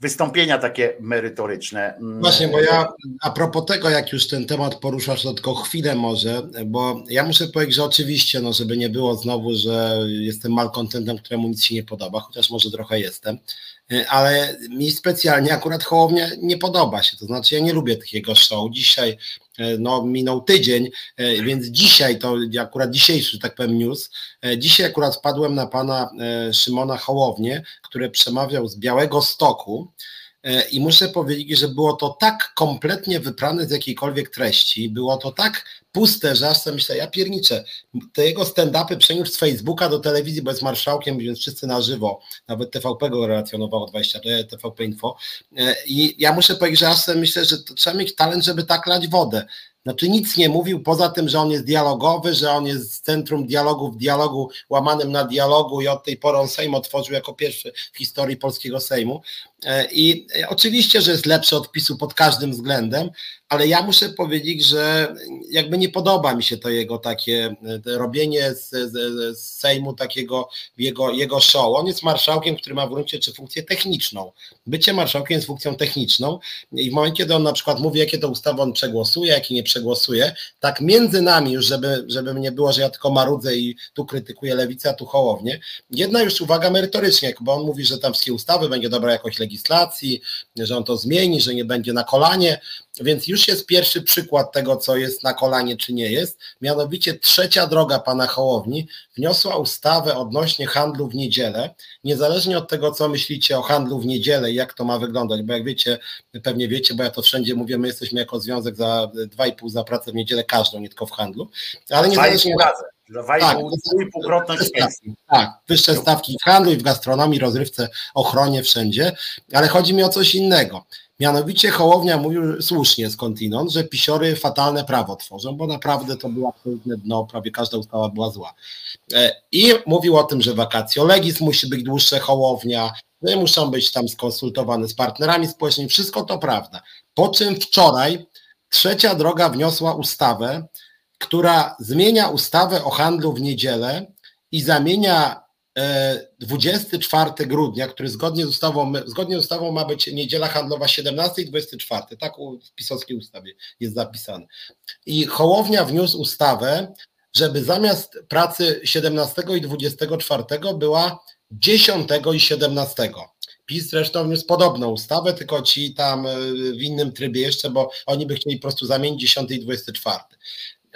wystąpienia takie merytoryczne. Właśnie, bo ja a propos tego, jak już ten temat poruszasz, to tylko chwilę może, bo ja muszę powiedzieć, że oczywiście, no żeby nie było znowu, że jestem malkontentem, któremu nic się nie podoba, chociaż może trochę jestem, ale mi specjalnie akurat Hołownia nie podoba się, to znaczy ja nie lubię tych jego show. Dzisiaj e, no minął tydzień, e, więc dzisiaj to akurat dzisiejszy, że tak powiem, news, dzisiaj akurat wpadłem na pana Szymona Hołownię, który przemawiał z Białego Stoku, I muszę powiedzieć, że było to tak kompletnie wyprane z jakiejkolwiek treści, było to tak puste, że aż sobie myślę, ja pierniczę, te jego stand-upy przeniósł z Facebooka do telewizji, bo jest marszałkiem, więc wszyscy na żywo, nawet TVP go relacjonowało 20, TVP Info. E, I ja muszę powiedzieć, że aż sobie myślę, że trzeba mieć talent, żeby tak lać wodę. Znaczy nic nie mówił poza tym, że on jest dialogowy, że on jest z centrum dialogu w dialogu łamanym na dialogu i od tej pory on Sejm otworzył jako pierwszy w historii polskiego Sejmu. E, I oczywiście, że jest lepszy od PiSu pod każdym względem, ale ja muszę powiedzieć, że jakby nie podoba mi się to jego takie robienie z, z, z Sejmu takiego jego, jego show. On jest marszałkiem, który ma w gruncie czy funkcję techniczną. Bycie marszałkiem jest funkcją techniczną i w momencie, kiedy on na przykład mówi, jakie to ustawy on przegłosuje, jakie nie przegłosuje, tak między nami już, żeby, żeby nie było, że ja tylko marudzę i tu krytykuję lewicę, a tu hołownię, jedna już uwaga merytorycznie, bo on mówi, że tam wszystkie ustawy będzie dobra jakość legislacji, że on to zmieni, że nie będzie na kolanie, więc już jest pierwszy przykład tego, co jest na kolanie, czy nie jest. Mianowicie trzecia droga pana Hołowni wniosła ustawę odnośnie handlu w niedzielę. Niezależnie od tego, co myślicie o handlu w niedzielę i jak to ma wyglądać, bo jak wiecie, pewnie wiecie, bo ja to wszędzie mówię, my jesteśmy jako związek za 2,5 za pracę w niedzielę każdą, nie tylko w handlu. Ale niezależnie tak, dwójpółkrotność Tak, wyższe stawki w handlu i w gastronomii, rozrywce, ochronie, wszędzie, ale chodzi mi o coś innego. Mianowicie Hołownia mówił słusznie skądinąd, że pisiory fatalne prawo tworzą, bo naprawdę to było absolutne dno, prawie każda ustawa była zła. E, I mówił o tym, że wakacje legis musi być dłuższe Hołownia, że muszą być tam skonsultowane z partnerami społecznymi, wszystko to prawda. Po czym wczoraj trzecia droga wniosła ustawę, która zmienia ustawę o handlu w niedzielę i zamienia 24 e, grudnia, który zgodnie z ustawą, zgodnie z ustawą ma być niedziela handlowa 17 i 24, tak w pisowskiej ustawie jest zapisane. I Hołownia wniósł ustawę, żeby zamiast pracy 17 i 24 była 10 i 17. PiS zresztą wniósł podobną ustawę, tylko ci tam e, w innym trybie jeszcze, bo oni by chcieli po prostu zamienić 10 i 24.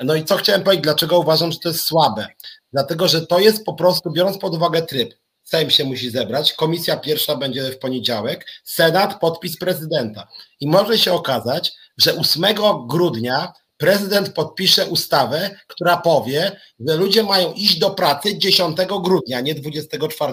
No i co chciałem powiedzieć, dlaczego uważam, że to jest słabe? Dlatego, że to jest po prostu, biorąc pod uwagę tryb, Sejm się musi zebrać, komisja pierwsza będzie w poniedziałek, Senat, podpis prezydenta. I może się okazać, że 8 grudnia prezydent podpisze ustawę, która powie, że ludzie mają iść do pracy 10 grudnia, nie 24,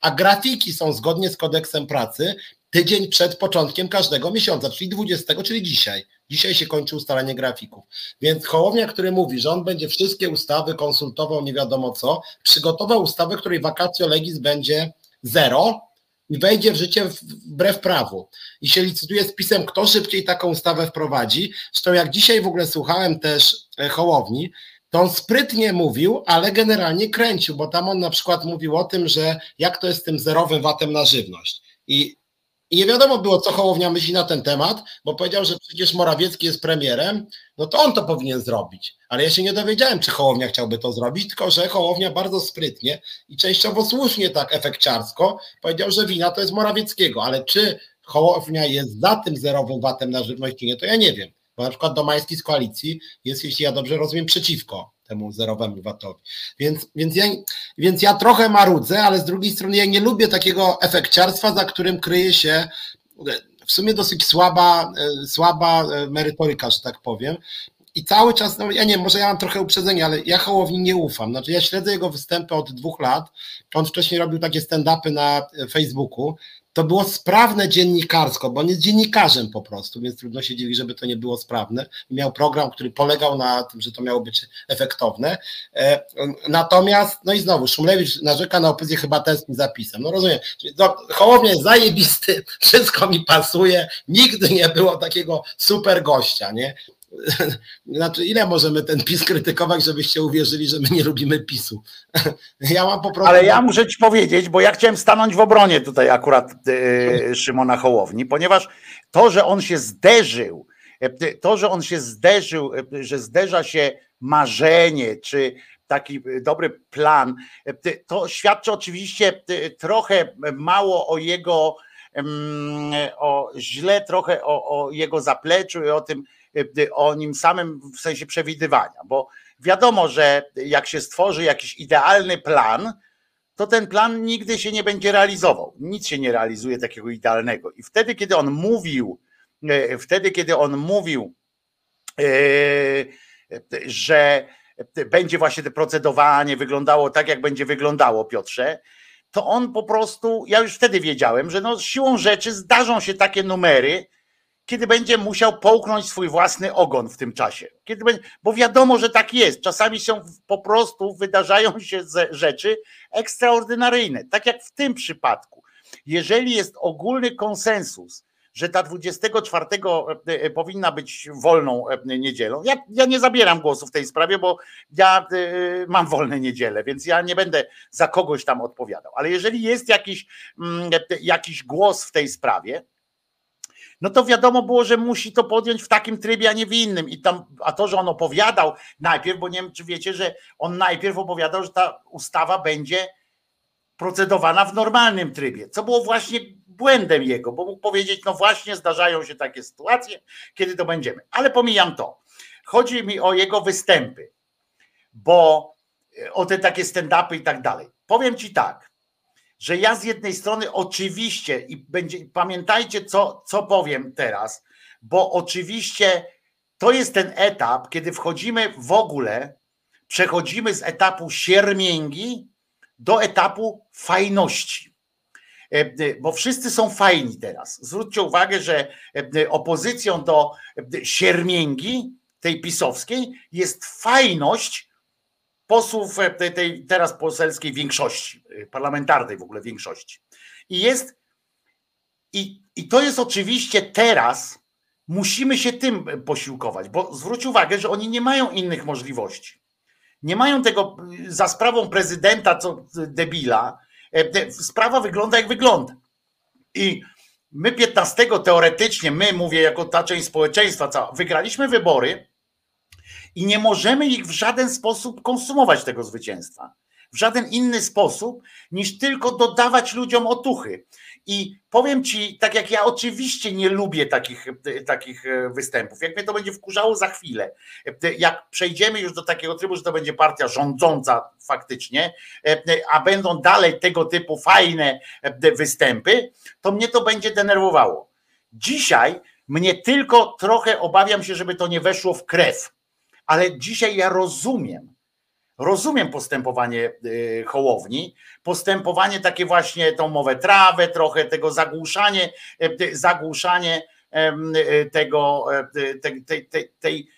a grafiki są zgodnie z kodeksem pracy tydzień przed początkiem każdego miesiąca, czyli 20, czyli dzisiaj. Dzisiaj się kończy ustalanie grafików. Więc Hołownia, który mówi, że on będzie wszystkie ustawy konsultował nie wiadomo co, przygotował ustawę, której vacatio legis będzie zero i wejdzie w życie wbrew prawu. I się licytuje z pisem, kto szybciej taką ustawę wprowadzi. Zresztą jak dzisiaj w ogóle słuchałem też e, Hołowni, to on sprytnie mówił, ale generalnie kręcił, bo tam on na przykład mówił o tym, że jak to jest z tym zerowym watem na żywność. I i nie wiadomo było, co Hołownia myśli na ten temat, bo powiedział, że przecież Morawiecki jest premierem, no to on to powinien zrobić. Ale ja się nie dowiedziałem, czy Hołownia chciałby to zrobić, tylko że Hołownia bardzo sprytnie i częściowo słusznie tak efekciarsko powiedział, że wina to jest Morawieckiego, ale czy Hołownia jest za tym zerowym watem na żywność, czy nie, to ja nie wiem. Bo na przykład Domański z koalicji jest, jeśli ja dobrze rozumiem, przeciwko temu zerowemu VAT-owi. Więc, więc, ja, więc ja trochę marudzę, ale z drugiej strony ja nie lubię takiego efekciarstwa, za którym kryje się w sumie dosyć słaba, słaba merytoryka, że tak powiem. I cały czas, no ja nie może ja mam trochę uprzedzenie, ale ja Hołowni nie ufam. Znaczy ja śledzę jego występy od dwóch lat. On wcześniej robił takie stand-upy na Facebooku to było sprawne dziennikarsko, bo on jest dziennikarzem po prostu, więc trudno się dziwić, żeby to nie było sprawne. Miał program, który polegał na tym, że to miało być efektowne. E, natomiast, no i znowu, Szumlewicz narzeka na opozycję chyba tęskni zapisem. No rozumiem, Hołownia jest zajebisty, wszystko mi pasuje, nigdy nie było takiego super gościa, nie? Znaczy, ile możemy ten PiS krytykować, żebyście uwierzyli, że my nie lubimy PiSu? Ja mam po prostu. Ale ja muszę ci powiedzieć, bo ja chciałem stanąć w obronie tutaj akurat e, Szymona Hołowni, ponieważ to, że on się zderzył, e, to, że on się zderzył, e, że zderza się marzenie, czy taki dobry plan, to świadczy oczywiście trochę mało o jego, o źle trochę o, o jego zapleczu i o tym, Y, o nim samym w sensie przewidywania, bo wiadomo, że jak się stworzy jakiś idealny plan, to ten plan nigdy się nie będzie realizował. Nic się nie realizuje takiego idealnego. I wtedy, kiedy on mówił, y, wtedy, kiedy on mówił, y, że będzie właśnie to procedowanie wyglądało tak, jak będzie wyglądało, Piotrze, to on po prostu, ja już wtedy wiedziałem, że no siłą rzeczy zdarzą się takie numery, kiedy będzie musiał połknąć swój własny ogon w tym czasie. Kiedy będzie, bo wiadomo, że tak jest. Czasami są po prostu, wydarzają się rzeczy ekstraordynaryjne, tak jak w tym przypadku. Jeżeli jest ogólny konsensus, że ta 24 e, e, powinna być wolną e, niedzielą. Ja, ja nie zabieram głosu w tej sprawie, bo ja mam wolne niedzielę, więc ja nie będę za kogoś tam odpowiadał. Ale jeżeli jest jakiś, mm, jakiś głos w tej sprawie, no to wiadomo było, że musi to podjąć w takim trybie, a nie w innym. I tam, a to, że on opowiadał najpierw, bo nie wiem, czy wiecie, że on najpierw opowiadał, że ta ustawa będzie procedowana w normalnym trybie, co było właśnie błędem jego, bo mógł powiedzieć, no właśnie zdarzają się takie sytuacje, kiedy to będziemy. Ale pomijam to. Chodzi mi o jego występy, bo e, o te takie stand-upy i tak dalej. Powiem ci tak, że ja z jednej strony oczywiście i będzie, pamiętajcie, co, co powiem teraz, bo oczywiście to jest ten etap, kiedy wchodzimy w ogóle, przechodzimy z etapu siermięgi do etapu fajności. E, e, bo wszyscy są fajni teraz. Zwróćcie uwagę, że e, opozycją do siermięgi, tej pisowskiej, jest fajność posłów tej, teraz poselskiej większości, parlamentarnej w ogóle większości. I jest, i, i to jest oczywiście teraz, musimy się tym posiłkować, bo zwróć uwagę, że oni nie mają innych możliwości. Nie mają tego za sprawą prezydenta, co debila, E, sprawa wygląda jak wygląda. I my 15 teoretycznie, my mówię jako ta część społeczeństwa, co wygraliśmy wybory i nie możemy ich w żaden sposób konsumować tego zwycięstwa. W żaden inny sposób niż tylko dodawać ludziom otuchy. I powiem ci, tak jak ja oczywiście nie lubię takich, takich e, występów, jak mnie to będzie wkurzało za chwilę, e, jak przejdziemy już do takiego trybu, że to będzie partia rządząca faktycznie, e, a będą dalej tego typu fajne występy, to mnie to będzie denerwowało. Dzisiaj mnie tylko trochę obawiam się, żeby to nie weszło w krew, ale dzisiaj ja rozumiem, Rozumiem postępowanie y, Hołowni, postępowanie takie właśnie tą mowę trawę, trochę tego zagłuszanie, y, zagłuszanie y, tego, tej, tej, tej, tej,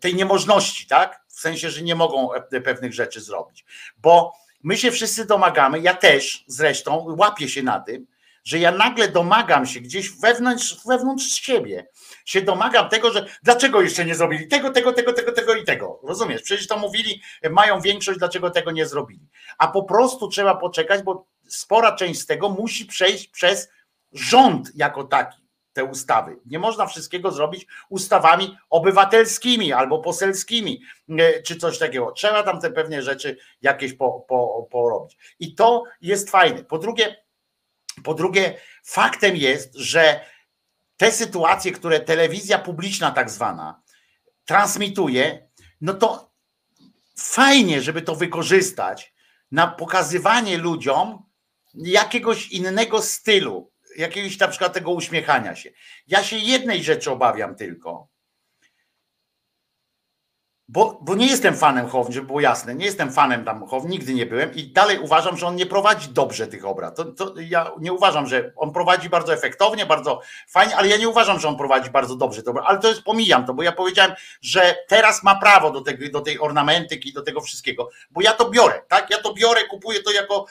tej niemożności, tak? W sensie, że nie mogą pewnych rzeczy zrobić. Bo my się wszyscy domagamy, ja też zresztą łapię się na tym, że ja nagle domagam się gdzieś wewnątrz, wewnątrz siebie, się domagam tego, że dlaczego jeszcze nie zrobili tego, tego, tego, tego, tego i tego. Rozumiesz? Przecież to mówili, mają większość, dlaczego tego nie zrobili. A po prostu trzeba poczekać, bo spora część z tego musi przejść przez rząd jako taki te ustawy. Nie można wszystkiego zrobić ustawami obywatelskimi albo poselskimi, e, czy coś takiego. Trzeba tam te pewne rzeczy jakieś po, po, porobić. I to jest fajne. Po drugie, po drugie, faktem jest, że te sytuacje, które telewizja publiczna tak zwana transmituje, no to fajnie, żeby to wykorzystać na pokazywanie ludziom jakiegoś innego stylu, jakiegoś na przykład tego uśmiechania się. Ja się jednej rzeczy obawiam tylko, bo, bo nie jestem fanem Hołowni, żeby było jasne, nie jestem fanem tam Hołowni, nigdy nie byłem i dalej uważam, że on nie prowadzi dobrze tych obrad. To, to ja nie uważam, że on prowadzi bardzo efektownie, bardzo fajnie, ale ja nie uważam, że on prowadzi bardzo dobrze to, ale to jest, pomijam to, bo ja powiedziałem, że teraz ma prawo do, tego, do tej ornamentyki, do tego wszystkiego, bo ja to biorę, tak? Ja to biorę, kupuję to jako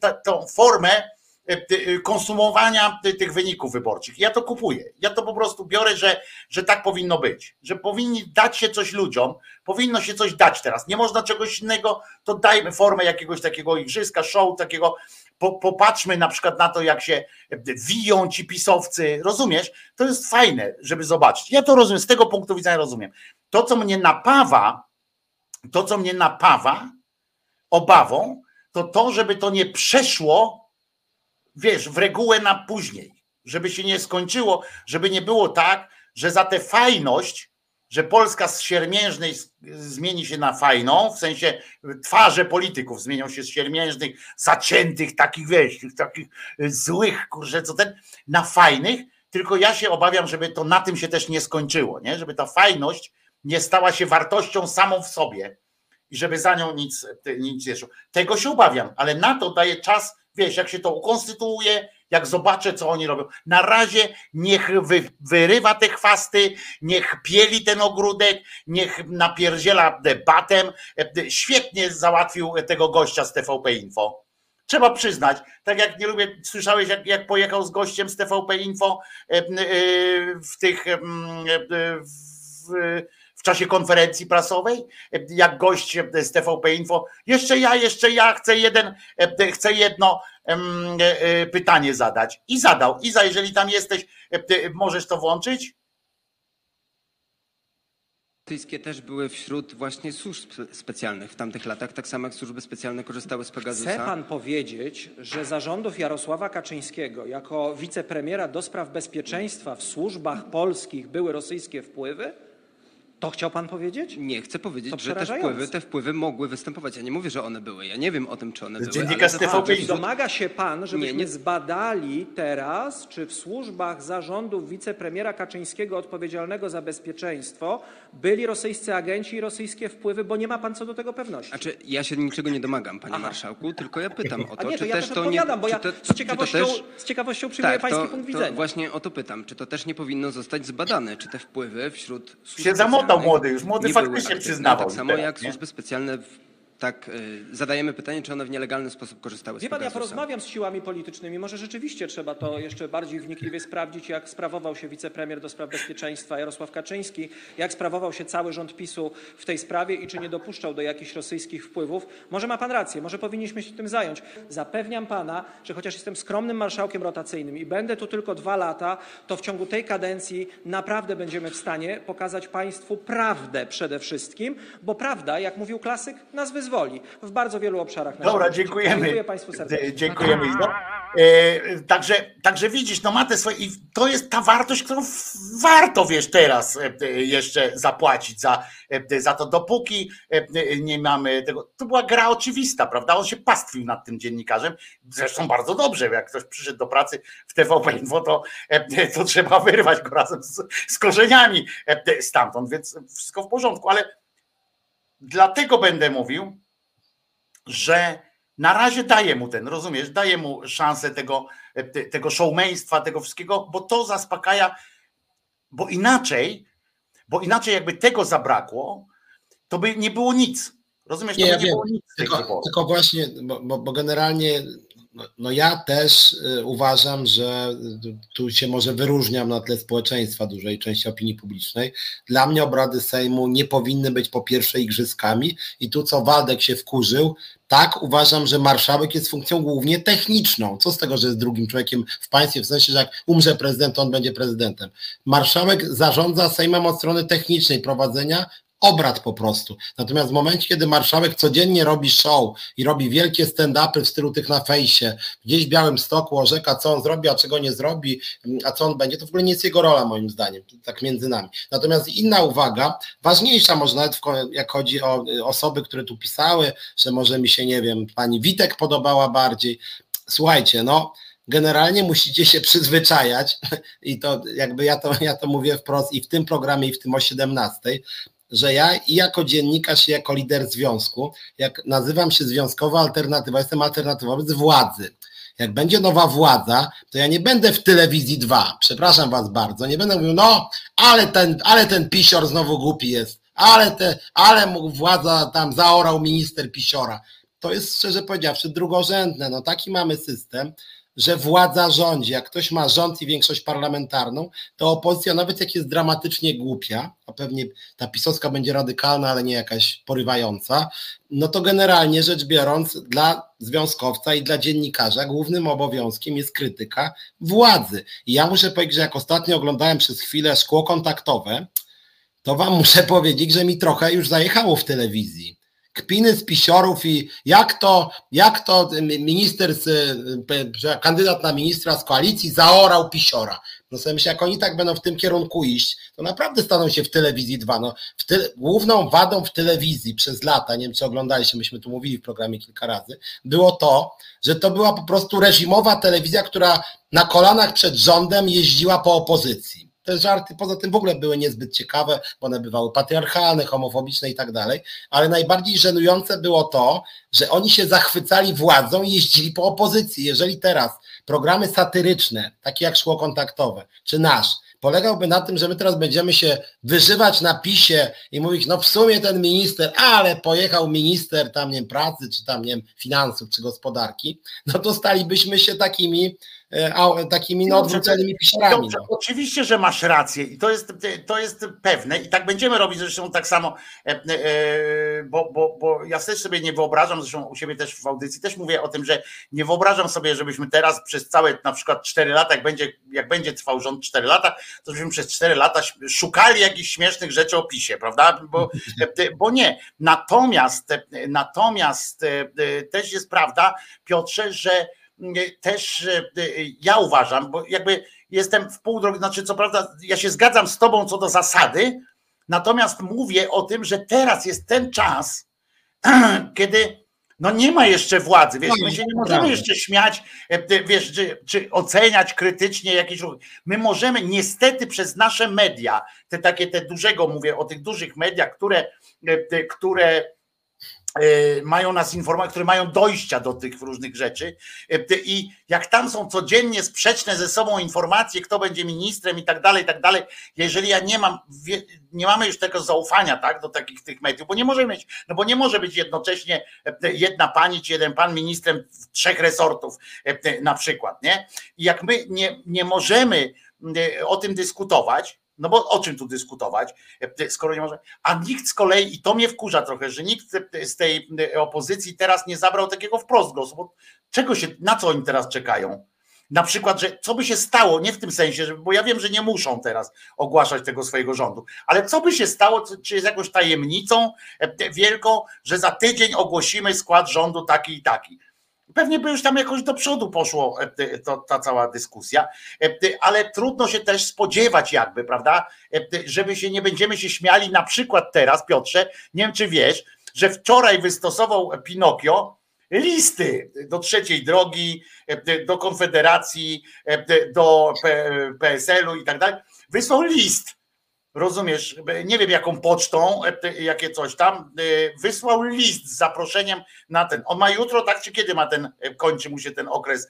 tę formę, konsumowania tych wyników wyborczych. Ja to kupuję. Ja to po prostu biorę, że, że tak powinno być. Że powinni dać się coś ludziom, powinno się coś dać teraz. Nie można czegoś innego, to dajmy formę jakiegoś takiego igrzyska, show, takiego. Popatrzmy na przykład na to, jak się wiją ci pisowcy. Rozumiesz? To jest fajne, żeby zobaczyć. Ja to rozumiem, z tego punktu widzenia rozumiem. To, co mnie napawa, to, co mnie napawa obawą, to to, żeby to nie przeszło wiesz, w regułę na później, żeby się nie skończyło, żeby nie było tak, że za tę fajność, że Polska z siermiężnej zmieni się na fajną, w sensie twarze polityków zmienią się z siermiężnych, zaciętych, takich wiesz, takich złych, kurczę, co ten, na fajnych, tylko ja się obawiam, żeby to na tym się też nie skończyło, nie? żeby ta fajność nie stała się wartością samą w sobie i żeby za nią nic, nic nie szło. Tego się obawiam, ale na to daje czas wiesz, jak się to ukonstytuuje, jak zobaczę, co oni robią. Na razie niech wy, wyrywa te chwasty, niech pieli ten ogródek, niech napierdziela debatem. Świetnie załatwił tego gościa z TVP Info. Trzeba przyznać, tak jak nie lubię, słyszałeś, jak, jak pojechał z gościem z TVP Info w tych w, w czasie konferencji prasowej, jak gość z TVP Info, jeszcze ja, jeszcze ja chcę jeden, chcę jedno pytanie zadać. I zadał. Iza, jeżeli tam jesteś, możesz to włączyć? Brytyjskie też były wśród właśnie służb specjalnych w tamtych latach, tak samo jak służby specjalne korzystały z Pegasusa. Chce pan powiedzieć, że zarządów Jarosława Kaczyńskiego jako wicepremiera do spraw bezpieczeństwa w służbach polskich były rosyjskie wpływy? To chciał pan powiedzieć? Nie, chcę powiedzieć, że te przerażające. wpływy, te wpływy mogły występować. Ja nie mówię, że one były. Ja nie wiem o tym, czy one były. Dziennikarz ale- TVP Czyli domaga się pan, żebyśmy Nie, nie. zbadali teraz, czy w służbach zarządów wicepremiera Kaczyńskiego odpowiedzialnego za bezpieczeństwo byli rosyjscy agenci i rosyjskie wpływy, bo nie ma pan co do tego pewności. Znaczy, ja się niczego nie domagam, panie Aha. marszałku, tylko ja pytam o A to, nie, to czy ja też też to nie... odpowiadam, bo czy ja to- z to ciekawością, też- z ciekawością przyjmuję Tak, pański to, punkt to widzenia. właśnie o to pytam. Czy to też nie powinno zostać zbadane? Czy te wpływy wśród służb Się zamotał specjalnych młody już. Młody nie były faktycznie aktywne? przyznawał Tak samo teraz, jak nie? służby specjalne w, tak y, zadajemy pytanie, czy one w nielegalny sposób korzystały z Wie pan, ja Pegasusa. porozmawiam z siłami politycznymi. Może rzeczywiście trzeba to jeszcze bardziej wnikliwie sprawdzić, jak sprawował się wicepremier do spraw bezpieczeństwa Jarosław Kaczyński, jak sprawował się cały rząd PiSu w tej sprawie i czy nie dopuszczał do jakichś rosyjskich wpływów. Może ma pan rację, może powinniśmy się tym zająć. Zapewniam pana, że chociaż jestem skromnym marszałkiem rotacyjnym i będę tu tylko dwa lata, to w ciągu tej kadencji naprawdę będziemy w stanie pokazać państwu prawdę przede wszystkim, bo prawda, jak mówił klasyk, nas wyzwoli w bardzo wielu obszarach. Dobra, dziękujemy. Dziękuję państwu serdecznie. Dziękujemy. Izo. E, Także, także widzisz, no ma te swoje i to jest ta wartość, którą warto, wiesz, teraz e, e, jeszcze zapłacić za, za to, dopóki nie mamy tego. To była gra oczywista, prawda? On się pastwił nad tym dziennikarzem, zresztą bardzo dobrze, jak ktoś przyszedł do pracy w TVP Info, to, to trzeba wyrwać go razem z, z korzeniami stamtąd, więc wszystko w porządku, ale dlatego będę mówił, że na razie daję mu ten, rozumiesz, daję mu szansę tego, te- tego showmeństwa, tego wszystkiego, bo to zaspokaja, bo inaczej, bo inaczej jakby tego zabrakło, to by nie było nic. Rozumiesz, to Nie, by ja nie wiem. było nic Tylko, tylko właśnie, bo, bo, bo generalnie no, no ja też y, uważam, że y, tu się może wyróżniam na tle społeczeństwa, dużej części opinii publicznej. Dla mnie obrady Sejmu nie powinny być po pierwsze igrzyskami i tu co Waldek się wkurzył, tak uważam, że marszałek jest funkcją głównie techniczną. Co z tego, że jest drugim człowiekiem w państwie, w sensie, że jak umrze prezydent, to on będzie prezydentem. Marszałek zarządza Sejmem od strony technicznej prowadzenia obrad po prostu. Natomiast w momencie, kiedy marszałek codziennie robi show i robi wielkie stand-upy w stylu tych na fejsie, gdzieś w Białym Stoku orzeka, co on zrobi, a czego nie zrobi, a co on będzie, to w ogóle nie jest jego rola moim zdaniem, tak między nami. Natomiast inna uwaga, ważniejsza może nawet w, jak chodzi o y, osoby, które tu pisały, że może mi się, nie wiem, pani Witek podobała bardziej. Słuchajcie, no generalnie musicie się przyzwyczajać i to jakby ja to, ja to mówię wprost i w tym programie, i w tym o 17, że ja i jako dziennikarz, i jako lider związku, jak nazywam się związkowa alternatywa, jestem alternatywą wobec władzy. Jak będzie nowa władza, to ja nie będę w telewizji 2, przepraszam was bardzo, nie będę mówił, no, ale ten, ale ten pisior znowu głupi jest, ale te, ale władza tam zaorał minister pisiora. To jest szczerze powiedziawszy drugorzędne. No taki mamy system, że władza rządzi. Jak ktoś ma rząd i większość parlamentarną, to opozycja, nawet jak jest dramatycznie głupia, a pewnie ta pisowska będzie radykalna, ale nie jakaś porywająca, no to generalnie rzecz biorąc, dla związkowca i dla dziennikarza głównym obowiązkiem jest krytyka władzy. I ja muszę powiedzieć, że jak ostatnio oglądałem przez chwilę szkło kontaktowe, to wam muszę powiedzieć, że mi trochę już zajechało w telewizji. Kpiny z pisiorów i jak to, jak to minister, z, że kandydat na ministra z koalicji zaorał pisiora. No sobie myślę, jak oni tak będą w tym kierunku iść, to naprawdę staną się w telewizji dwa. No, w ty, główną wadą w telewizji przez lata, nie wiem czy oglądaliście, myśmy tu mówili w programie kilka razy, było to, że to była po prostu reżimowa telewizja, która na kolanach przed rządem jeździła po opozycji te żarty poza tym w ogóle były niezbyt ciekawe, bo one bywały patriarchalne, homofobiczne i tak dalej, ale najbardziej żenujące było to, że oni się zachwycali władzą i jeździli po opozycji. Jeżeli teraz programy satyryczne, takie jak szkło kontaktowe, czy nasz, polegałby na tym, że my teraz będziemy się wyżywać na pisie i mówić, no w sumie ten minister, ale pojechał minister tam, nie wiem, pracy, czy tam, nie wiem, finansów, czy gospodarki, no to stalibyśmy się takimi takimi no, odwróconymi piśmami. No. Oczywiście, że masz rację i to jest, to jest pewne i tak będziemy robić zresztą tak samo, e, e, bo, bo, bo ja też sobie nie wyobrażam, zresztą u siebie też w audycji też mówię o tym, że nie wyobrażam sobie, żebyśmy teraz przez całe na przykład 4 lata, jak będzie, jak będzie trwał rząd 4 lata, to żebyśmy przez 4 lata szukali jakichś śmiesznych rzeczy o PiSie, prawda? Bo, bo nie. Natomiast, natomiast też jest prawda, Piotrze, że też e, ja uważam, bo jakby jestem w pół drogi, znaczy co prawda ja się zgadzam z tobą co do zasady, natomiast mówię o tym, że teraz jest ten czas, kiedy no nie ma jeszcze władzy, wiesz, my się nie możemy jeszcze śmiać, e, wiesz, czy, czy oceniać krytycznie jakieś ruchy. My możemy niestety przez nasze media, te takie te dużego, mówię o tych dużych mediach, które, e, które E, mają nas informować, które mają dojścia do tych różnych rzeczy. E, I jak tam są codziennie sprzeczne ze sobą informacje, kto będzie ministrem i tak dalej, i tak dalej, jeżeli ja nie mam, nie mamy już tego zaufania tak, do takich tych mediów, bo nie może mieć, no bo nie może być jednocześnie e, jedna pani czy jeden pan ministrem trzech resortów na przykład, nie? I jak my nie, nie możemy o tym dyskutować, no bo o czym tu dyskutować, skoro nie może. A nikt z kolei, i to mnie wkurza trochę, że nikt z tej opozycji teraz nie zabrał takiego wprost głosu, bo czego się, na co oni teraz czekają? Na przykład, że co by się stało, nie w tym sensie, bo ja wiem, że nie muszą teraz ogłaszać tego swojego rządu, ale co by się stało, czy jest jakąś tajemnicą e, wielką, że za tydzień ogłosimy skład rządu taki i taki pewnie by już tam jakoś do przodu poszło e, to, ta cała dyskusja, e, ale trudno się też spodziewać jakby, prawda, e, żeby się nie będziemy się śmiali na przykład teraz, Piotrze, nie wiem czy wiesz, że wczoraj wystosował Pinokio listy do trzeciej drogi, do Konfederacji, do PSL-u i tak dalej, wysłał list rozumiesz, nie wiem jaką pocztą, e, jakie coś tam, e, wysłał list z zaproszeniem na ten. On ma jutro, tak czy kiedy ma ten, e, kończy mu się ten okres,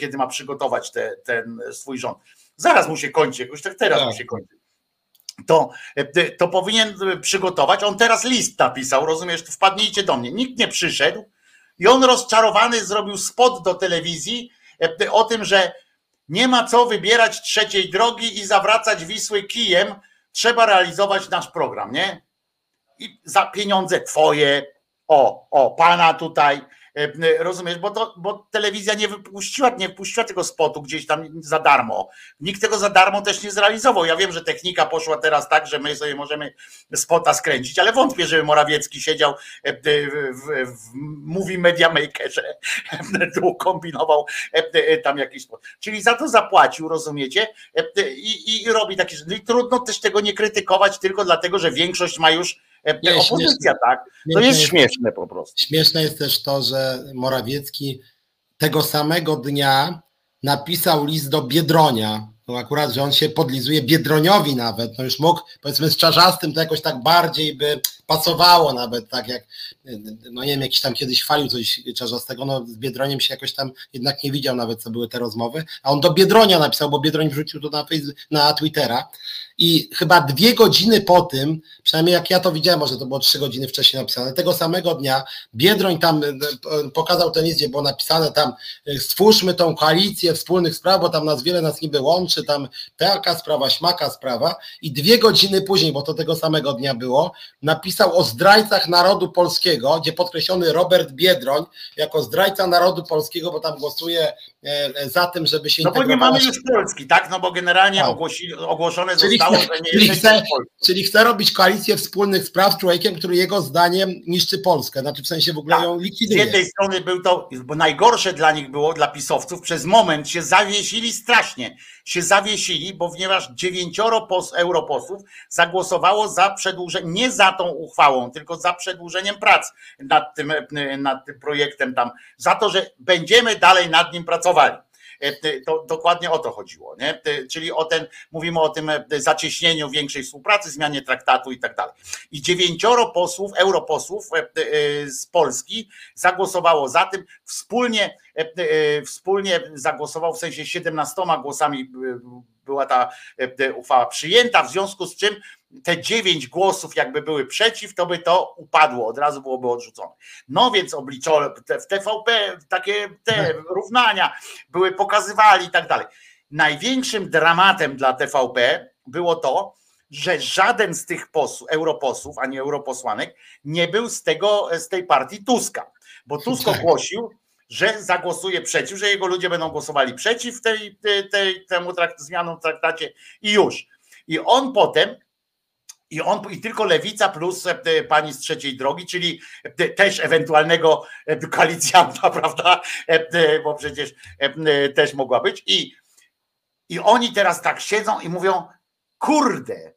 kiedy ma przygotować te, ten swój rząd. Zaraz mu się kończy, jakoś tak teraz tak. mu się kończy. To, to powinien przygotować. On teraz list napisał, rozumiesz, wpadnijcie do mnie. Nikt nie przyszedł i on rozczarowany zrobił spot do telewizji o tym, że nie ma co wybierać trzeciej drogi i zawracać Wisły kijem, trzeba realizować nasz program, nie? I za pieniądze twoje, o, o, pana tutaj, rozumiesz, bo, to, bo telewizja nie wypuściła, nie wpuściła tego spotu gdzieś tam za darmo. Nikt tego za darmo też nie zrealizował. Ja wiem, że technika poszła teraz tak, że my sobie możemy spota skręcić, ale wątpię, żeby Morawiecki siedział e, w, w, w Media Makerze, tu kombinował e, tam jakiś spot. Czyli za to zapłacił, rozumiecie? I, i robi takie rzeczy. No I trudno też tego nie krytykować tylko dlatego, że większość ma już nie, opozycja, śmieszne, tak? To jest śmieszne po prostu. Śmieszne jest też to, że Morawiecki tego samego dnia napisał list do Biedronia. No akurat, że on się podlizuje Biedroniowi nawet. No już mógł, powiedzmy, z Czarzastym to jakoś tak bardziej by pasowało nawet, tak jak, no nie wiem, jakiś tam kiedyś chwalił coś Czarzastego, no z Biedroniem się jakoś tam jednak nie widział nawet, co były te rozmowy, a on do Biedronia napisał, bo Biedroń wrzucił to na, Facebook, na Twittera i chyba dwie godziny po tym, przynajmniej jak ja to widziałem, może to było trzy godziny wcześniej napisane, tego samego dnia Biedroń tam e, e, pokazał ten list, gdzie było napisane tam e, stwórzmy tą koalicję wspólnych spraw, bo tam nas wiele nas niby łączy, tam taka sprawa, śmaka sprawa. I dwie godziny później, bo to tego samego dnia było, napisał o zdrajcach narodu polskiego, gdzie podkreślony Robert Biedroń jako zdrajca narodu polskiego, bo tam głosuje za tym, żeby się No bo nie mamy już Polski, tak? No bo generalnie tak. ogłosi, ogłoszone Czyli chce, czyli, chce, czyli chce robić koalicję wspólnych spraw z człowiekiem, który jego zdaniem niszczy Polskę, znaczy w sensie w ogóle tak. ją likwiduje. Z jednej strony był to, bo najgorsze dla nich było, dla pisowców, przez moment się zawiesili strasznie, się zawiesili, bo ponieważ dziewięcioro pos, europosłów zagłosowało za przedłużeniem, nie za tą uchwałą, tylko za przedłużeniem prac nad tym, nad tym projektem tam, za to, że będziemy dalej nad nim pracowali. To dokładnie o to chodziło, nie? czyli o ten, mówimy o tym zacieśnieniu większej współpracy, zmianie traktatu i tak dalej. I dziewięcioro posłów, europosłów z Polski zagłosowało za tym, wspólnie, wspólnie zagłosował w sensie 17 głosami była ta uchwała przyjęta, w związku z czym te dziewięć głosów jakby były przeciw, to by to upadło, od razu byłoby odrzucone. No więc obliczono, w TVP takie te tak. równania były, pokazywali i tak dalej. Największym dramatem dla TVP było to, że żaden z tych posłów, europosłów, ani europosłanek nie był z tego, z tej partii Tuska, bo Tusk tak. ogłosił, że zagłosuje przeciw, że jego ludzie będą głosowali przeciw tej, tej, tej temu trakt, zmianom w traktacie i już. I on potem i on i tylko lewica plus e, pani z trzeciej drogi, czyli e, też ewentualnego e, koalicjanta, prawda? Bo przecież też mogła być. I, i oni teraz tak siedzą i mówią: Kurde,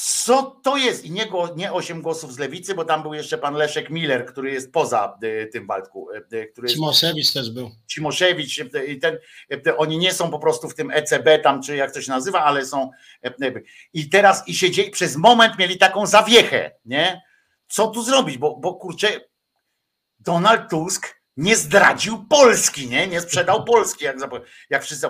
co to jest? I nie, nie 8 głosów z lewicy, bo tam był jeszcze pan Leszek Miller, który jest poza e, tym walku. E, e, który Cimoszewicz też był. Cimoszewicz i ten, oni nie są po prostu w tym ECB tam, czy jak to się nazywa, ale są. I teraz i siedzieli, przez moment mieli taką zawiechę, nie? Co tu zrobić? Bo, bo kurczę, Donald Tusk nie zdradził Polski, nie? Nie sprzedał Polski, jak, jak wszyscy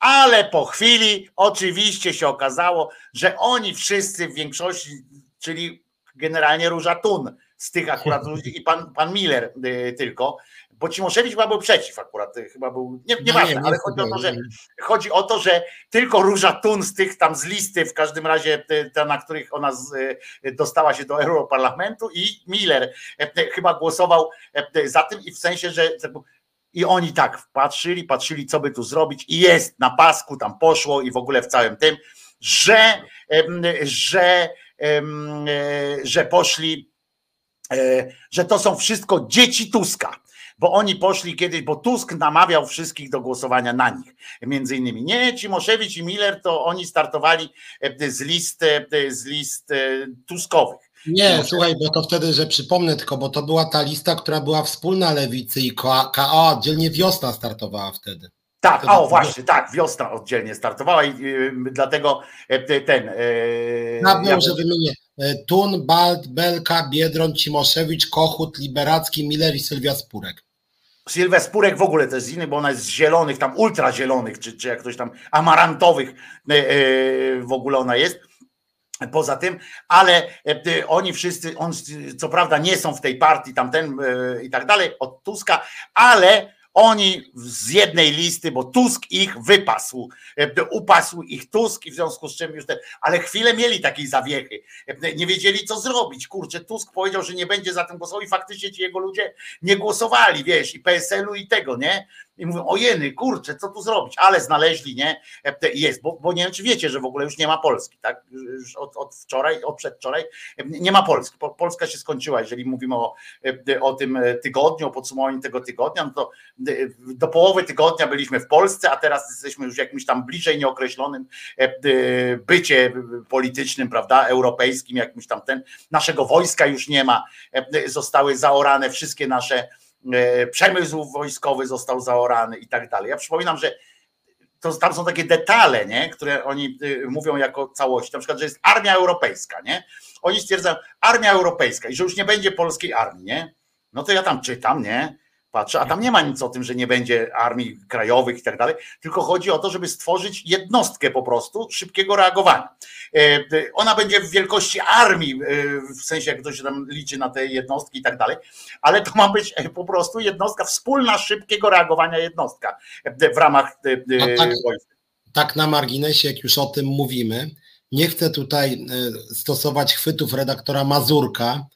ale po chwili oczywiście się okazało, że oni wszyscy w większości, czyli generalnie Róża Tun z tych akurat ludzi i pan, pan Miller y, tylko, bo Cimoszewicz chyba był przeciw akurat, y, chyba był, nie, nieważne, nie, nie, ale chodzi o, to, że, chodzi o to, że tylko Róża Tun z tych tam z listy, w każdym razie y, te, na których ona z, dostała się do Europarlamentu i Miller chyba głosował za tym i w sensie, że i oni tak patrzyli, patrzyli, co by tu zrobić, i jest na pasku, tam poszło i w ogóle w całym tym, że, że, e, że poszli, e, że to są wszystko dzieci Tuska bo oni poszli kiedyś, bo Tusk namawiał wszystkich do głosowania na nich. Między innymi nie Cimoszewicz i Miller, to oni startowali e, z list, z list Tuskowych. Nie, słuchaj, bo to wtedy, że przypomnę tylko, bo to była ta lista, która była wspólna lewicy i KO oddzielnie wiosna startowała wtedy. Tak, o właśnie, tak, wiosna oddzielnie startowała i y, dlatego y, ten. Y, Na ja... że wymienię. Tun, Balt, Belka, Biedron, Cimoszewicz, Kochut, Liberacki, Miller i Sylwia Spurek. Sylwia Spurek w ogóle to jest inny, bo ona jest z zielonych, tam ultrazielonych, czy, czy jak ktoś tam amarantowych w ogóle ona jest poza tym, ale e, oni wszyscy, on, co prawda nie są w tej partii, tamten e, i tak dalej, od Tuska, ale oni z jednej listy, bo Tusk ich wypasł, e, upasł ich Tusk i w związku z czym już te, ale chwilę mieli takiej zawiechy, nie wiedzieli co zrobić, kurczę, Tusk powiedział, że nie będzie za tym głosował i faktycznie ci jego ludzie nie głosowali, wiesz, i PSL-u i tego, nie, i mówią, ojeny, kurczę, co tu zrobić, ale znaleźli, nie, jest, bo, bo nie wiem, czy wiecie, że w ogóle już nie ma Polski, tak, już od, od wczoraj, od przedwczoraj nie ma Polski, Polska się skończyła, jeżeli mówimy o, o tym tygodniu, o podsumowaniu tego tygodnia, no to do połowy tygodnia byliśmy w Polsce, a teraz jesteśmy już jakimś tam bliżej nieokreślonym bycie politycznym, prawda, europejskim, jakimś tam ten, naszego wojska już nie ma, zostały zaorane wszystkie nasze E, przemysł wojskowy został zaorany i tak dalej. Ja przypominam, że to, tam są takie detale, nie, które oni y, mówią jako całość, na przykład, że jest armia europejska, nie? Oni stwierdzają, armia europejska i że już nie będzie polskiej armii, nie? No to ja tam czytam, nie? Patrzę, a tam nie ma nic o tym, że nie będzie armii krajowych i tak dalej, tylko chodzi o to, żeby stworzyć jednostkę po prostu szybkiego reagowania. E, ona będzie w wielkości armii, e, w sensie jak ktoś tam liczy na te jednostki i tak dalej, ale to ma być e, po prostu jednostka wspólna szybkiego reagowania jednostka w ramach tak. Tak na marginesie, jak już o tym mówimy, nie chcę tutaj stosować chwytów redaktora Mazurka,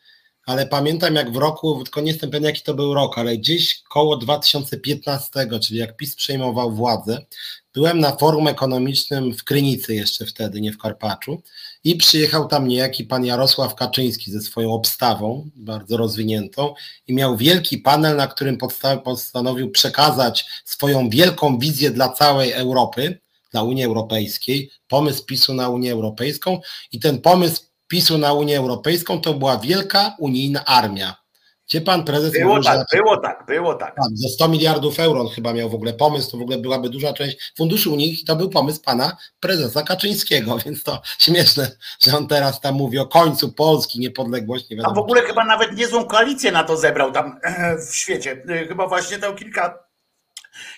ale pamiętam jak w roku, tylko nie jestem pewien jaki to był rok, ale gdzieś koło 2015, czyli jak PiS przejmował władzę, byłem na forum ekonomicznym w Krynicy jeszcze wtedy, nie w Karpaczu i przyjechał tam niejaki pan Jarosław Kaczyński ze swoją obstawą, bardzo rozwiniętą i miał wielki panel, na którym postanowił przekazać swoją wielką wizję dla całej Europy, dla Unii Europejskiej, pomysł PiSu na Unię Europejską. I ten pomysł PiSu na Unię Europejską to była wielka unijna armia. Gdzie pan prezes Było mówił, tak, że było tak, było tak. tak, ze 100 miliardów euro on chyba miał w ogóle pomysł, to w ogóle byłaby duża część funduszy unijnych i to był pomysł pana prezesa Kaczyńskiego, więc to śmieszne, że on teraz tam mówi o końcu Polski, niepodległości, nie A w ogóle chyba nawet niezłą koalicję na to zebrał tam w świecie. Chyba właśnie to kilka,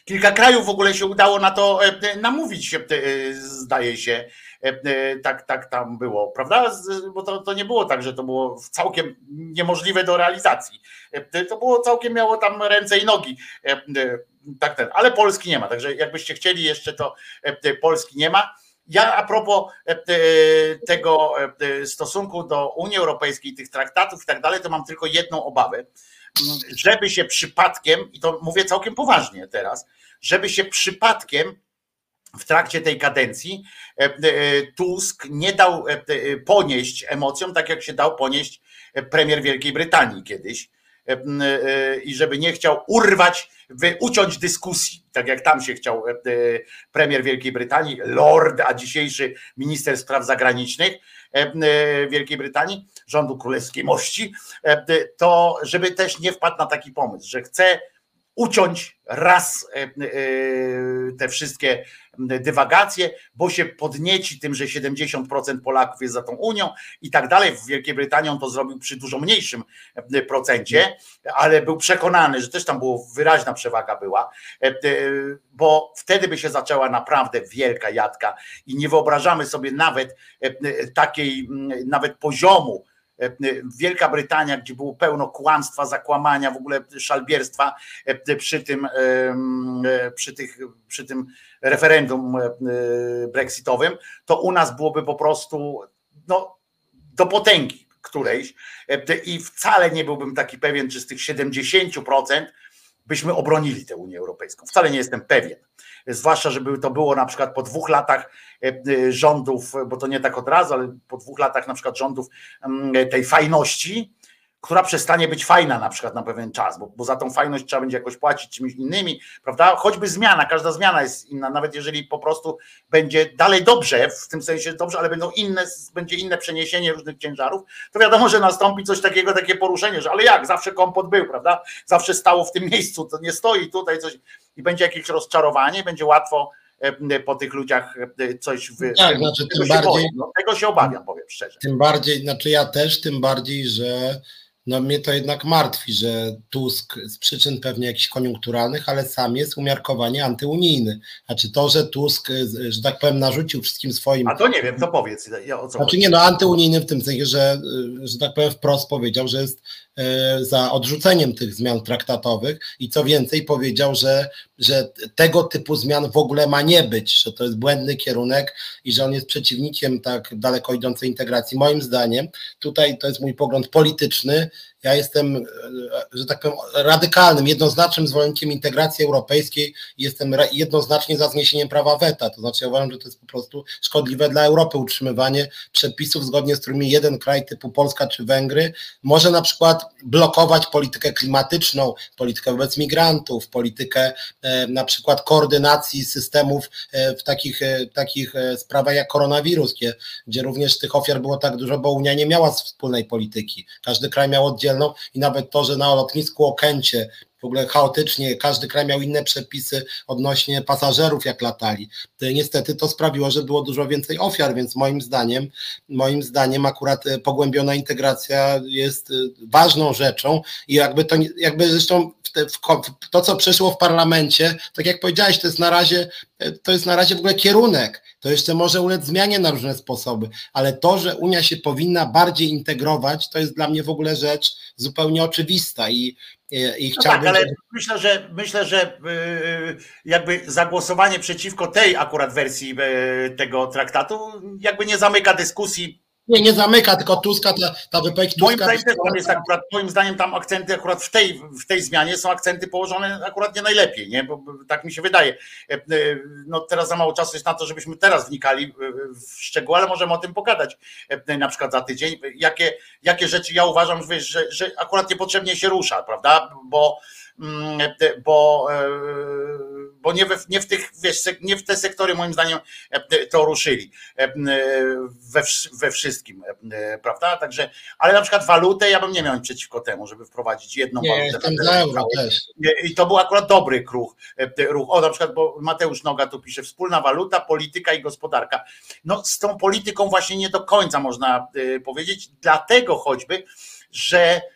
kilka krajów w ogóle się udało na to e, namówić, e, zdaje się. E, Tak, tak tam było, prawda? Bo to, to nie było tak, że to było całkiem niemożliwe do realizacji. E, To było całkiem miało tam ręce i nogi. E, e, Tak ten, ale Polski nie ma. Także jakbyście chcieli jeszcze, to e, Polski nie ma. Ja a propos e, e, tego e, stosunku do Unii Europejskiej, tych traktatów i tak dalej, to mam tylko jedną obawę, Mm, żeby się przypadkiem, i to mówię całkiem poważnie teraz, żeby się przypadkiem w trakcie tej kadencji e, e, Tusk nie dał e, ponieść emocjom, tak jak się dał ponieść premier Wielkiej Brytanii kiedyś. I żeby nie chciał urwać, uciąć dyskusji, tak jak tam się chciał premier Wielkiej Brytanii, lord, a dzisiejszy minister spraw zagranicznych Wielkiej Brytanii, rządu królewskiej mości, to żeby też nie wpadł na taki pomysł, że chce uciąć raz e, e, te wszystkie dywagacje, bo się podnieci tym, że 70% Polaków jest za tą Unią i tak dalej. W Wielkiej Brytanii on to zrobił przy dużo mniejszym e, procencie, ale był przekonany, że też tam było wyraźna przewaga była, bo wtedy by się zaczęła naprawdę wielka jadka i nie wyobrażamy sobie nawet takiej, m, nawet poziomu, Wielka Brytania, gdzie było pełno kłamstwa, zakłamania, w ogóle szalbierstwa e, przy tym, e, przy tych, przy tym referendum e, brexitowym, to u nas byłoby po prostu no, do potęgi którejś e, i wcale nie byłbym taki pewien, czy z tych 70% byśmy obronili tę Unię Europejską. Wcale nie jestem pewien. Zwłaszcza, żeby to było na przykład po dwóch latach e, e, rządów, bo to nie tak od razu, ale po dwóch latach na przykład rządów mm, tej fajności, która przestanie być fajna na przykład na pewien czas, bo, bo za tą fajność trzeba będzie jakoś płacić czymś innymi, prawda? Choćby zmiana, każda zmiana jest inna, nawet jeżeli po prostu będzie dalej dobrze, w tym sensie dobrze, ale będą inne, będzie inne przeniesienie różnych ciężarów, to wiadomo, że nastąpi coś takiego, takie poruszenie, że ale jak, zawsze kompot był, prawda? Zawsze stało w tym miejscu, to nie stoi tutaj coś i będzie jakieś rozczarowanie, będzie łatwo e, po tych ludziach e, coś wy... Tak, znaczy tego tym się bardziej- boję, no, tego się obawiam, powiem szczerze. Tym bardziej, znaczy ja też, tym bardziej, że no mnie to jednak martwi, że Tusk z przyczyn pewnie jakichś koniunkturalnych, ale sam jest umiarkowanie antyunijny. Znaczy to, że Tusk, y, że tak powiem, narzucił wszystkim swoim A to nie wiem, to powiedz ja, o co Znaczy chodzi. nie, no antyunijny w tym sensie, że, że tak powiem wprost powiedział, że jest za odrzuceniem tych zmian traktatowych i co więcej powiedział, że, że tego typu zmian w ogóle ma nie być, że to jest błędny kierunek i że on jest przeciwnikiem tak daleko idącej integracji. Moim zdaniem, tutaj to jest mój pogląd polityczny, ja jestem, e, że tak powiem, radykalnym, jednoznacznym zwolennikiem integracji europejskiej i jestem jednoznacznie za zniesieniem prawa weta. To znaczy, ja uważam, że to jest po prostu szkodliwe dla Europy utrzymywanie przepisów, zgodnie z którymi jeden kraj typu Polska czy Węgry może na przykład blokować politykę klimatyczną, politykę wobec migrantów, politykę e, na przykład koordynacji systemów e, w takich, takich sprawach jak koronawirus, gdzie, gdzie również tych ofiar było tak dużo, bo Unia nie miała wspólnej polityki. Każdy kraj miał oddzielną i nawet to, że na lotnisku Okęcie w ogóle chaotycznie, każdy kraj miał inne przepisy odnośnie pasażerów, jak latali. To Niestety to sprawiło, że było dużo więcej ofiar, więc moim zdaniem, moim zdaniem akurat e, pogłębiona integracja jest e, ważną rzeczą i jakby to, jakby zresztą to, co przeszło w parlamencie, tak jak powiedziałeś, to jest na razie, e, to jest na razie w ogóle kierunek. To jeszcze może ulec zmianie na różne sposoby, ale to, że Unia się powinna bardziej integrować, to jest dla mnie w ogóle rzecz zupełnie oczywista i, i, i No chciałbym, tak, ale myślę, że myślę, że yy, jakby zagłosowanie przeciwko tej akurat wersji tego traktatu jakby nie zamyka dyskusji. Nie, nie zamyka, tylko Tuska, ta, ta wypowiedź Moim Tuska... zdaniem też tam jest akurat, moim zdaniem tam akcenty akurat w tej, w tej zmianie są akcenty położone akurat nie najlepiej, nie? Bo, tak mi się wydaje. E, e, No teraz za mało czasu jest na to, żebyśmy teraz wnikali w szczegóły, ale możemy o tym pogadać e, na przykład za tydzień. Jakie, jakie rzeczy ja uważam, że, że, że akurat niepotrzebnie się rusza, prawda? Bo bo, e, bo nie, we, nie w tych, wiesz, nie w te sektory moim zdaniem to ruszyli we, we wszystkim, prawda? Także, ale na przykład walutę ja bym nie miał przeciwko temu, żeby wprowadzić jedną nie, walutę. Za euro też. I to był akurat dobry ruch, ruch. O, na przykład, bo Mateusz Noga tu pisze, wspólna waluta, polityka i gospodarka. No z tą polityką właśnie nie do końca można powiedzieć, dlatego choćby, że e,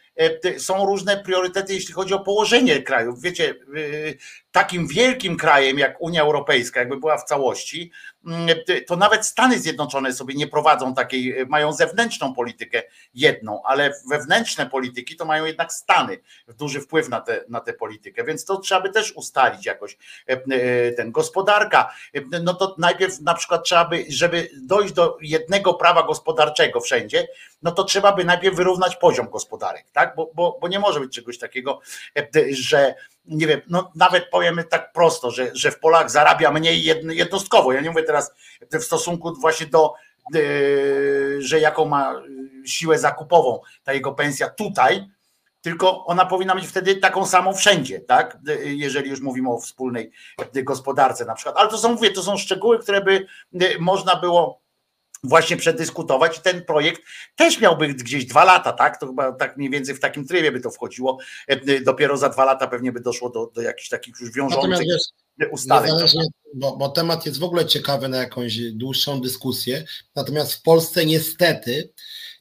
są różne priorytety, jeśli chodzi o położenie krajów. Wiecie, y, takim wielkim krajem jak Unia Europejska, jakby była w całości, mm, to nawet Stany Zjednoczone sobie nie prowadzą takiej, mają zewnętrzną politykę jedną, ale wewnętrzne polityki to mają jednak Stany, duży wpływ na, te, na tę politykę, więc to trzeba by też ustalić jakoś e, e, ten gospodarka, no to najpierw na przykład trzeba by, żeby dojść do jednego prawa gospodarczego wszędzie, no to trzeba by najpierw wyrównać poziom gospodarek, tak, bo, bo, bo nie może być czegoś takiego, że nie wiem, no nawet powiemy tak prosto, że, że w Polak zarabia mniej jednostkowo. Ja nie mówię teraz w stosunku właśnie do, yy, że jaką ma siłę zakupową ta jego pensja tutaj, tylko ona powinna być wtedy taką samą wszędzie, tak? Jeżeli już mówimy o wspólnej gospodarce na przykład. Ale to są, mówię, to są szczegóły, które by można było właśnie przedyskutować i ten projekt też miałby gdzieś dwa lata, tak? To chyba tak mniej więcej w takim trybie by to wchodziło. E, dopiero za dwa lata pewnie by doszło do, do jakichś takich już wiążących ustaleń. Bo, bo temat jest w ogóle ciekawy na jakąś dłuższą dyskusję. Natomiast w Polsce niestety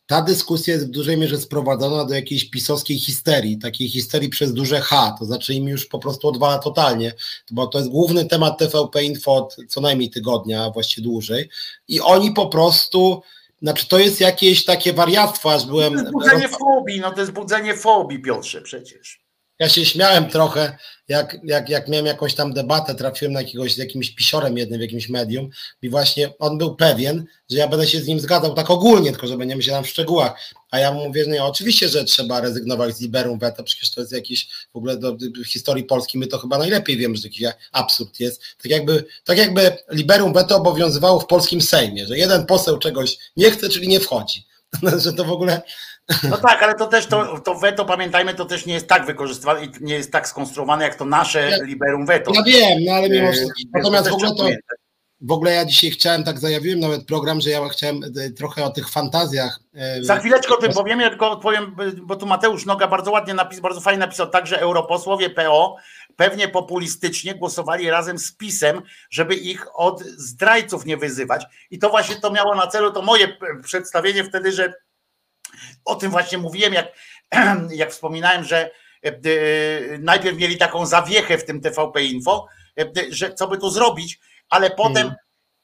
ta dyskusja jest w dużej mierze sprowadzona do jakiejś pisowskiej histerii, takiej histerii przez duże H, to znaczy im już po prostu odwala totalnie, bo to jest główny temat TVP Info od co najmniej tygodnia, a właściwie dłużej i oni po prostu, znaczy to jest jakieś takie wariactwo, aż byłem... To jest budzenie fobii, no to jest budzenie fobii Piotrze przecież. Ja się śmiałem trochę, jak, jak, jak miałem jakąś tam debatę, trafiłem na jakiegoś, z jakimś pisiorem jednym w jakimś medium i właśnie on był pewien, że ja będę się z nim zgadzał tak ogólnie, tylko że będziemy się tam w szczegółach. A ja mu mówię, że nie, oczywiście, że trzeba rezygnować z liberum veto, przecież to jest jakiś w ogóle do, do historii Polski, my to chyba najlepiej wiemy, że jakiś absurd jest. Tak jakby, tak jakby liberum veto obowiązywało w polskim Sejmie, że jeden poseł czegoś nie chce, czyli nie wchodzi. że to w ogóle no tak, ale to też to, to weto, pamiętajmy, to też nie jest tak wykorzystywane i nie jest tak skonstruowane jak to nasze ja, liberum veto. Ja wiem, no ale mimo wszystko. Natomiast w ogóle to, w ogóle ja dzisiaj chciałem, tak zajawiłem nawet program, że ja chciałem e, trochę o tych fantazjach. E, Za chwileczkę o tym powiem, ja tylko odpowiem, bo tu Mateusz Noga bardzo ładnie napisał, bardzo fajnie napisał, także europosłowie PO pewnie populistycznie głosowali razem z PiSem, żeby ich od zdrajców nie wyzywać. I to właśnie to miało na celu, to moje przedstawienie wtedy, że o tym właśnie mówiłem, jak, jak wspominałem, że e, e, najpierw mieli taką zawiechę w tym TVP Info, e, że co by tu zrobić, ale potem hmm.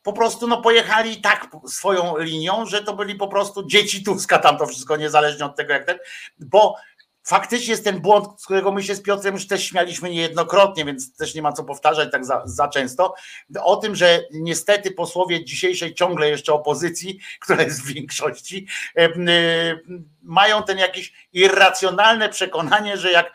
po prostu no, pojechali tak swoją linią, że to byli po prostu dzieci Tuska tam to wszystko, niezależnie od tego jak ten, bo faktycznie jest ten błąd, z którego my się z Piotrem już też śmialiśmy niejednokrotnie, więc też nie ma co powtarzać tak za, za, często, o tym, że niestety posłowie dzisiejszej ciągle jeszcze opozycji, która jest w większości, mają ten jakiś irracjonalne przekonanie, że jak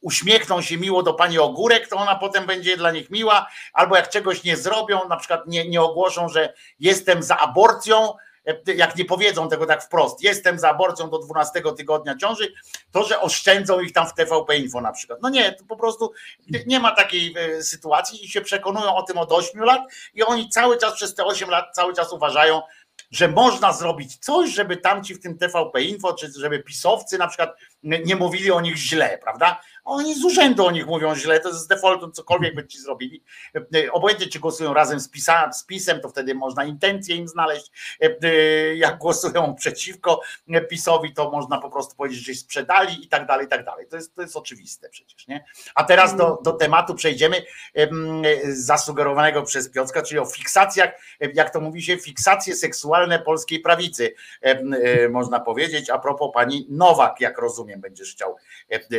uśmiechną się miło do pani Ogórek, to ona potem będzie dla nich miła, albo jak czegoś nie zrobią, na przykład nie, nie ogłoszą, że jestem za aborcją, jak nie powiedzą tego tak wprost, jestem za aborcją do 12 tygodnia ciąży, to, że oszczędzą ich tam w TVP Info na przykład. No nie, to po prostu nie ma takiej e, sytuacji i się przekonują o tym od 8 lat i oni cały czas przez te 8 lat cały czas uważają, że można zrobić coś, żeby tamci w tym TVP Info, czy żeby pisowcy na przykład nie mówili o nich źle, prawda? Oni z urzędu o nich mówią źle, to jest z defaultu, cokolwiek by ci zrobili. Obojętnie, czy głosują razem z, pisa, z PiSem, to wtedy można intencje im znaleźć. Jak głosują przeciwko PiSowi, to można po prostu powiedzieć, że sprzedali i tak dalej, i tak dalej. To jest, to jest oczywiste przecież, nie? A teraz do, do tematu przejdziemy zasugerowanego przez Piotrka, czyli o fiksacjach, jak to mówi się, fiksacje seksualne polskiej prawicy, można powiedzieć, a propos pani Nowak, jak rozumiem, będziesz chciał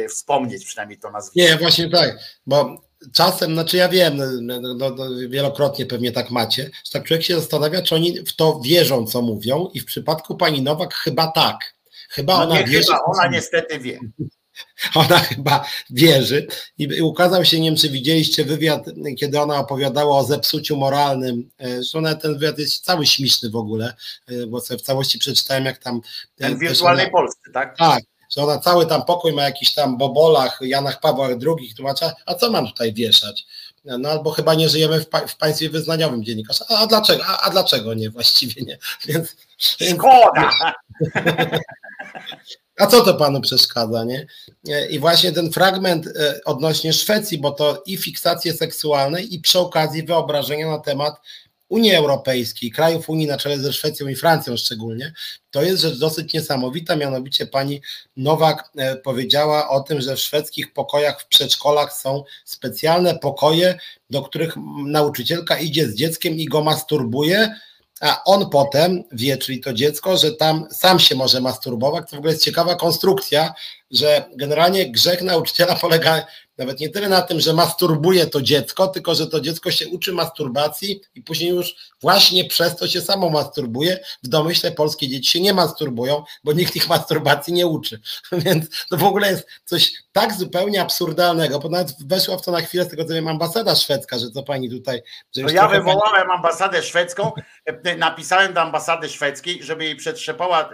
wspomnieć przynajmniej to nazwisko. Nie, właśnie tak, bo czasem, znaczy ja wiem, no, no, no, wielokrotnie pewnie tak macie, że tak człowiek się zastanawia, czy oni w to wierzą, co mówią i w przypadku pani Nowak chyba tak. Chyba no ona nie, wierzy. Chyba, ona niestety wie. Ona chyba wierzy i ukazał się, nie wiem czy widzieliście wywiad, kiedy ona opowiadała o zepsuciu moralnym, e, zresztą ten wywiad jest cały śmieszny w ogóle, e, bo sobie w całości przeczytałem jak tam... Ten w wirtualnej ona, Polsce, tak? Tak, że ona cały tam pokój ma jakiś tam bobolach, Janach Pawłach II, tłumacza, a co mam tutaj wieszać? No albo chyba nie żyjemy w, pa w państwie wyznaniowym dziennikarz. A, a dlaczego? A, a, dlaczego nie? Właściwie nie. Więc, Szkoda! A co to panu przeszkadza, nie? I właśnie ten fragment e, odnośnie Szwecji, bo to i fiksacje seksualne, i przy okazji wyobrażenia na temat Unii Europejskiej, krajów Unii na czele ze Szwecją i Francją szczególnie, to jest rzecz dosyć niesamowita, mianowicie pani Nowak e, powiedziała o tym, że w szwedzkich pokojach w przedszkolach są specjalne pokoje, do których nauczycielka idzie z dzieckiem i go masturbuje, a on potem wie, czyli to dziecko, że tam sam się może masturbować. To w ogóle jest ciekawa konstrukcja, że generalnie grzech nauczyciela polega nawet nie tyle na tym, że masturbuje to dziecko, tylko że to dziecko się uczy masturbacji i później już właśnie przez to się samo masturbuje. W domyśle polskie dzieci się nie masturbują, bo nikt ich masturbacji nie uczy. Więc to w ogóle jest coś tak zupełnie absurdalnego, bo nawet weszła w to na chwilę z tego co wiem ambasada szwedzka, że co pani tutaj... Że no ja wywołałem pani... ambasadę szwedzką, e, napisałem do ambasady szwedzkiej, żeby jej przetrzepała e,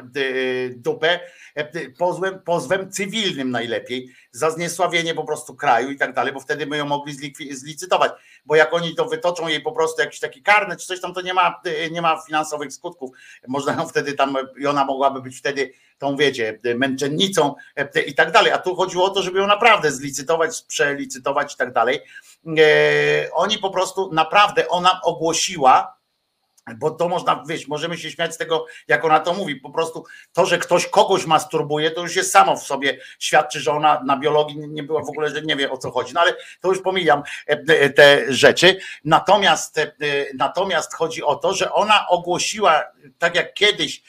dupę e, pozwem, pozwem cywilnym najlepiej, za zniesławienie po prostu kraju i tak dalej, bo wtedy my ją mogli zlicytować, bo jak oni to wytoczą jej po prostu jakiś taki karny czy coś tam, to nie ma, nie ma finansowych skutków. Można ją wtedy tam, i ona mogłaby być wtedy tą, wiecie, męczennicą i tak dalej. A tu chodziło o to, żeby ją naprawdę zlicytować, przelicytować i tak dalej. E, oni po prostu naprawdę, ona ogłosiła, bo to można, wiesz, możemy się śmiać z tego, jak ona to mówi. Po prostu to, że ktoś kogoś masturbuje, to już jest samo w sobie świadczy, że ona na biologii nie była w ogóle, że nie wie o co chodzi. No ale to już pomijam e, e, te rzeczy. Natomiast, e, natomiast chodzi o to, że ona ogłosiła, tak jak kiedyś,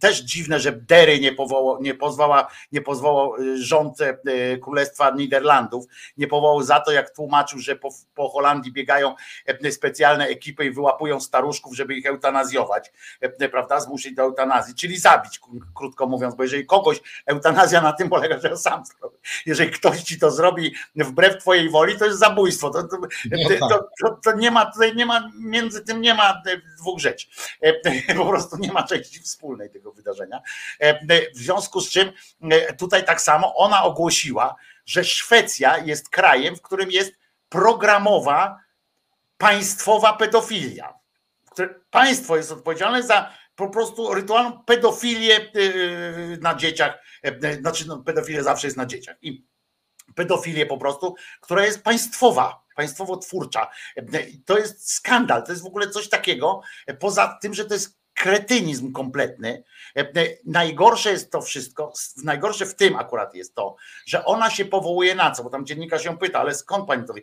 też dziwne, że Dery nie, powoła, nie pozwała, nie pozwalał rząd Królestwa Niderlandów, nie powołał za to, jak tłumaczył, że po, po Holandii biegają specjalne ekipy i wyłapują staruszków, żeby ich eutanazjować, e, prawda, zmusić do eutanazji, czyli zabić, krótko mówiąc, bo jeżeli kogoś, eutanazja na tym polega, że sam zrobi. Jeżeli ktoś ci to zrobi wbrew twojej woli, to jest zabójstwo. To, to, no to, tak. to nie ma, tutaj nie ma, między tym nie ma dwóch rzeczy. E, po prostu nie ma części wspólnej tego wydarzenia. E, w związku z czym tutaj tak samo ona ogłosiła, że Szwecja jest krajem, w którym jest programowa państwowa pedofilia które państwo jest odpowiedzialne za po prostu rytualną pedofilię y, y, na dzieciach, e, e, znaczy no, pedofilia zawsze jest na dzieciach i pedofilię po prostu, która jest państwowa, państwowo-twórcza. E, to jest skandal, to jest w ogóle coś takiego, poza tym, że to jest kretynizm kompletny. Najgorsze jest to wszystko, najgorsze w tym akurat jest to, że ona się powołuje na co, bo tam dziennikarz się pyta, ale skąd pani to wie?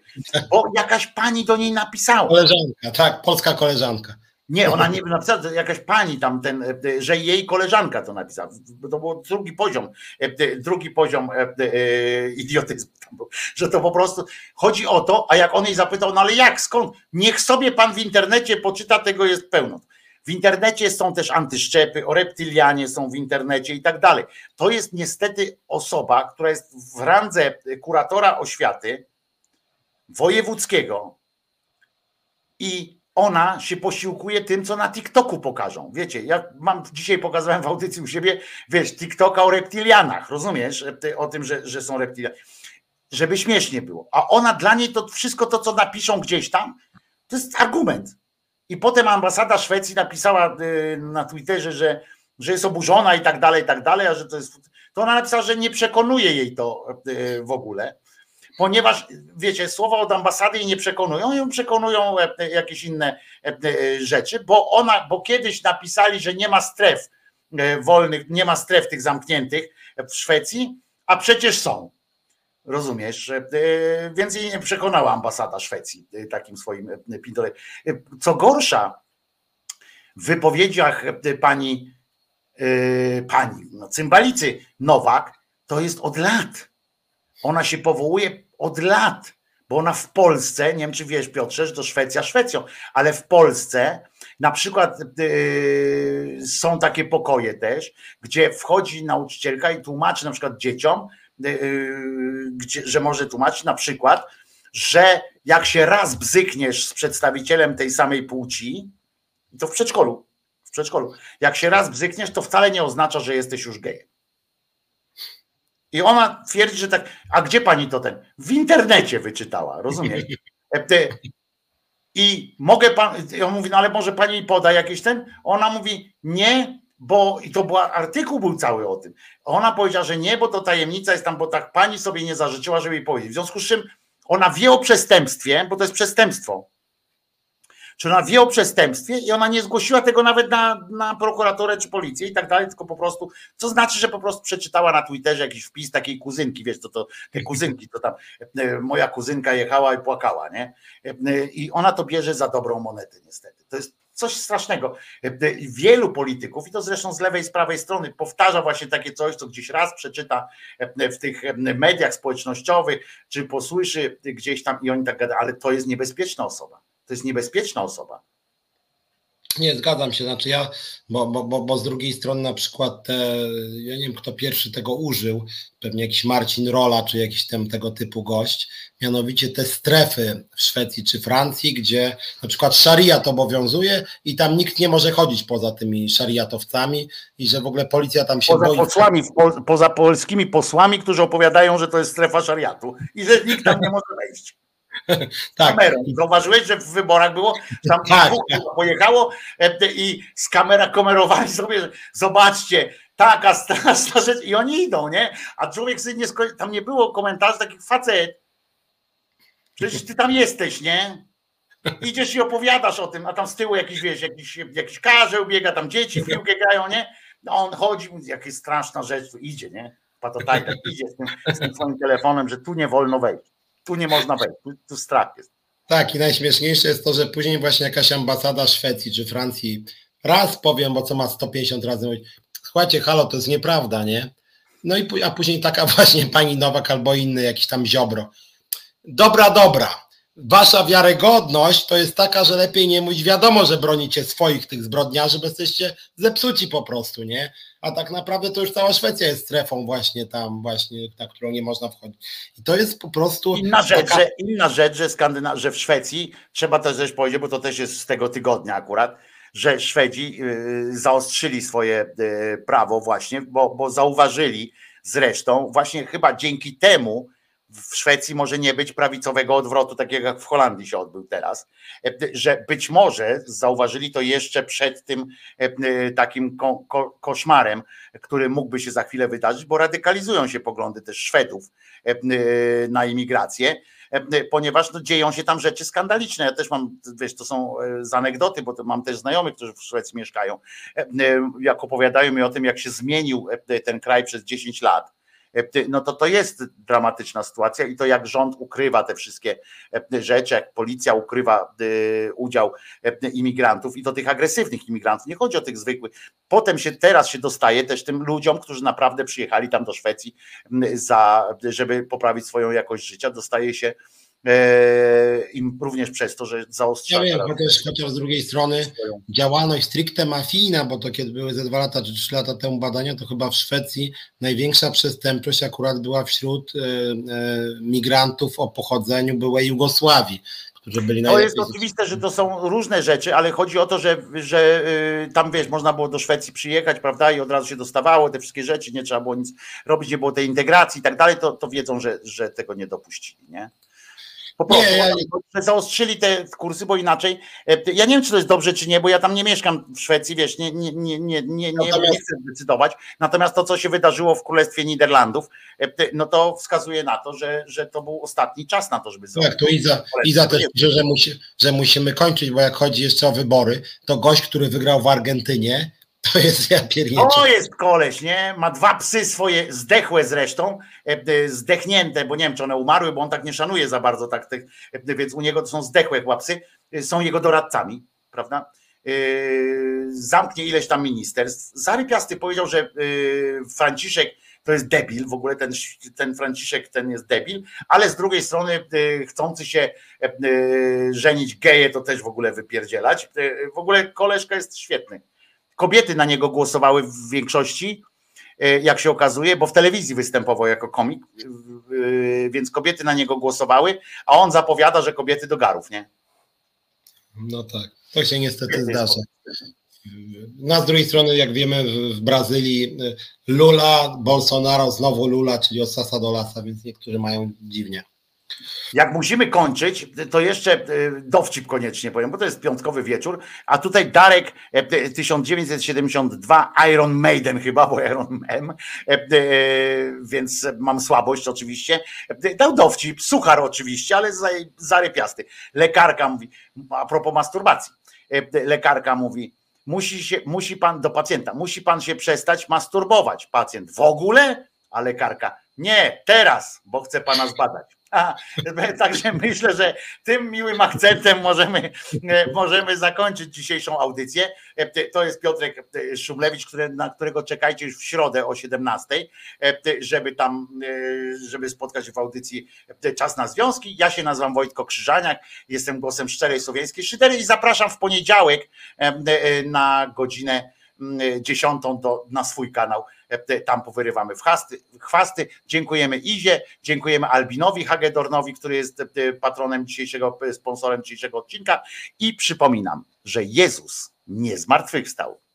Bo jakaś pani do niej napisała. Koleżanka, tak, polska koleżanka. Nie, ona nie napisała, jakaś pani tam, ten, że jej koleżanka to napisała. To był drugi poziom, drugi poziom idiotyzmu. Że to po prostu chodzi o to, a jak on jej zapytał, no ale jak, skąd? Niech sobie pan w internecie poczyta, tego jest pełno. W internecie są też antyszczepy, o reptylianie są w internecie i tak dalej. To jest niestety osoba, która jest w randze kuratora oświaty wojewódzkiego i ona się posiłkuje tym, co na TikToku pokażą. Wiecie, ja mam dzisiaj pokazałem w audycji u siebie, wiesz, TikToka o reptilianach, rozumiesz? O tym, że, że są reptilianie. Żeby śmiesznie było. A ona dla niej to wszystko to, co napiszą gdzieś tam, to jest argument. I potem ambasada Szwecji napisała y, na Twitterze, że, że jest oburzona i tak dalej, i tak dalej, a że to jest. To ona napisała, że nie przekonuje jej to y, w ogóle ponieważ wiecie, słowa od ambasady jej nie przekonują, ją przekonują e, jakieś inne e, e, rzeczy, bo ona, bo kiedyś napisali, że nie ma stref wolnych, nie ma stref tych zamkniętych w Szwecji, a przecież są. Rozumiesz? Więc jej nie przekonała ambasada Szwecji takim swoim pindolem. Co gorsza, w wypowiedziach pani, pani no, cymbalicy Nowak, to jest od lat. Ona się powołuje od lat, bo ona w Polsce, nie wiem czy wiesz Piotrze, że to Szwecja Szwecją, ale w Polsce na przykład yy, są takie pokoje też, gdzie wchodzi nauczycielka i tłumaczy na przykład dzieciom, gdzie, że może tłumaczyć na przykład, że jak się raz bzykniesz z przedstawicielem tej samej płci, to w przedszkolu, w przedszkolu, jak się raz bzykniesz, to wcale nie oznacza, że jesteś już gejem. I ona twierdzi, że tak, a gdzie pani to ten? W internecie wyczytała, rozumiesz? I mogę pan, on mówi, no ale może pani poda jakiś ten? Ona mówi, nie, bo i to był artykuł był cały o tym. Ona powiedziała, że nie, bo to tajemnica jest tam, bo tak pani sobie nie zażyczyła, żeby jej powiedzieć. W związku z czym ona wie o przestępstwie, bo to jest przestępstwo. Czy ona wie o przestępstwie i ona nie zgłosiła tego nawet na, na prokuraturę czy policję i tak dalej, tylko po prostu, co znaczy, że po prostu przeczytała na Twitterze jakiś wpis takiej kuzynki, wiesz, to, to te kuzynki, to tam e, moja kuzynka jechała i płakała, nie? E, I ona to bierze za dobrą monetę, niestety. To jest coś strasznego. Wielu polityków, i to zresztą z lewej, z prawej strony, powtarza właśnie takie coś, co gdzieś raz przeczyta w tych mediach społecznościowych, czy posłyszy gdzieś tam i oni tak gadają, ale to jest niebezpieczna osoba to jest niebezpieczna osoba. Nie, zgadzam się. Znaczy ja, bo, bo, bo, z drugiej strony na przykład te, ja nie wiem kto pierwszy tego użył, pewnie jakiś Marcin Rola, czy jakiś tam tego typu gość, mianowicie te strefy w Szwecji czy Francji, gdzie na przykład szariat obowiązuje i tam nikt nie może chodzić poza tymi szariatowcami i że w ogóle policja tam się poza boi. Posłami, po, poza polskimi posłami, którzy opowiadają, że to jest strefa szariatu i że nikt tam nie może wejść. tak. kamerą. Zauważyłeś, że w wyborach było, tam Tak, dwóch pojechało e, i z kamera kamerowali sobie, zobaczcie, taka straszna rzecz i oni idą, nie? A człowiek sobie nie sko- tam nie było komentarzy takich facet, przecież ty tam jesteś, nie? Idziesz i opowiadasz o tym, a tam z tyłu jakiś, wiesz, jakiś, jakiś karzeł biega, tam dzieci w piłkę grają, nie? No on chodzi, jakaś straszna rzecz, tu idzie, nie? Patotajka idzie z tym, z tym swoim telefonem, że tu nie wolno wejść tu nie można wejść, tu, tu strach jest. Tak, i najśmieszniejsze jest to, że później właśnie jakaś ambasada Szwecji czy Francji raz powiem, bo co ma 150 razy mówić, słuchajcie, halo, to jest nieprawda, nie? No i a później taka właśnie pani Nowak albo inny jakiś tam ziobro. Dobra, dobra. Wasza wiarygodność to jest taka, że lepiej nie mówić. Wiadomo, że bronicie swoich tych zbrodniarzy, bo jesteście zepsuci po prostu, nie? A tak naprawdę to już cała Szwecja jest strefą właśnie tam, właśnie, na którą nie można wchodzić. I to jest po prostu. Inna rzecz, taka... że, inna rzecz że, Skandyna- że w Szwecji, trzeba też też powiedzieć, bo to też jest z tego tygodnia akurat, że Szwedzi y, zaostrzyli swoje y, prawo właśnie, bo, bo zauważyli zresztą, właśnie chyba dzięki temu, w Szwecji może nie być prawicowego odwrotu, takiego jak w Holandii się odbył teraz, e, że być może zauważyli to jeszcze przed tym e, e, takim ko ko koszmarem, który mógłby się za chwilę wydarzyć, bo radykalizują się poglądy też Szwedów na imigrację ponieważ no, dzieją się tam rzeczy skandaliczne. Ja też mam, wiesz, to są z anegdoty, bo mam też znajomych, którzy w Szwecji mieszkają, jak opowiadają mi o tym, jak się zmienił ten kraj przez 10 lat no to to jest dramatyczna sytuacja i to jak rząd ukrywa te wszystkie e, rzeczy, jak policja ukrywa e, udział imigrantów i to tych agresywnych imigrantów, nie chodzi o tych zwykłych. Potem się teraz się dostaje też tym ludziom, którzy naprawdę przyjechali tam do Szwecji, za, żeby poprawić swoją jakość życia, dostaje się E, im również przez to, że zaostrza. Ja wiem, chociaż, chociaż z drugiej strony działalność stricte mafijna, bo to kiedy były ze dwa lata czy trzy lata temu badania, to chyba w Szwecji największa przestępczość akurat była wśród e, e, migrantów o pochodzeniu byłej Jugosławii. To jest oczywiste, że to są różne rzeczy, ale chodzi o to, że, że tam wiesz, można było do Szwecji przyjechać, prawda, i od razu się dostawało te wszystkie rzeczy, nie trzeba było nic robić, nie było tej integracji i tak dalej, to, to wiedzą, że, że tego nie dopuścili, nie? Po prostu nie, ja nie. zaostrzyli te kursy, bo inaczej. E, ja nie wiem, czy to jest dobrze, czy nie, bo ja tam nie mieszkam w Szwecji, wiesz, nie, nie, nie, nie, nie, nie, nie chcę decydować. Natomiast to, co się wydarzyło w Królestwie Niderlandów, e, no to wskazuje na to, że, że to był ostatni czas na to, żeby zrobić. Tak, to Iza, Iza też pisze, że, musi, że musimy kończyć, bo jak chodzi jeszcze o wybory, to gość, który wygrał w Argentynie, to jest ja pierniczę. To jest koleś, nie? Ma dwa psy swoje, zdechłe zresztą, e, e, zdechnięte, bo nie wiem, czy one umarły, bo on tak nie szanuje za bardzo, tak, tych, e, więc u niego to są zdechłe chłopcy, są jego doradcami, prawda? Zamknie ileś tam ministerstw. Zarypiasty powiedział, że Franciszek to jest debil, w ogóle ten, ten Franciszek ten jest debil, ale z drugiej strony chcący się żenić geje to też w ogóle wypierdzielać. W ogóle koleżka jest świetny Kobiety na niego głosowały w większości, e, jak się okazuje, bo w telewizji występował jako komik, e, więc kobiety na niego głosowały, a on zapowiada, że kobiety do garów, nie? No tak, to się niestety zdarza. No z drugiej strony, jak wiemy, w, Brazylii y, Lula, Bolsonaro, znowu Lula, czyli od sasa do lasa, więc niektórzy mają dziwnie. Jak musimy kończyć, to jeszcze y, dowcip koniecznie powiem, bo to jest piątkowy wieczór, a tutaj Darek e, e, 1972 Iron Maiden chyba, bo Iron M, e, e, więc mam słabość oczywiście. E, Dał dowcip, suchar oczywiście, ale za- zarypiasty. Lekarka mówi, a propos masturbacji, e, lekarka mówi, musi, się, musi pan do pacjenta, musi pan się przestać masturbować. Pacjent w ogóle? A lekarka, nie, teraz, bo chcę pana zbadać. Także myślę, że tym miłym akcentem możemy, e, możemy zakończyć dzisiejszą audycję. E, To jest Piotrek e, Szumlewicz, który, na którego czekajcie już w środę o 17, e, żeby tam, żeby spotkać się w audycji Czas na Związki. Ja się nazywam Wojtko Krzyżaniak, jestem głosem szczerej słowiańskiej szydery i zapraszam w poniedziałek na godzinę dziesiątą do, na swój kanał. E, Tam powyrywamy w chwasty. Dziękujemy Izie, dziękujemy Albinowi Hagedornowi, który jest e, patronem dzisiejszego, sponsorem dzisiejszego odcinka i przypominam, że Jezus nie zmartwychwstał.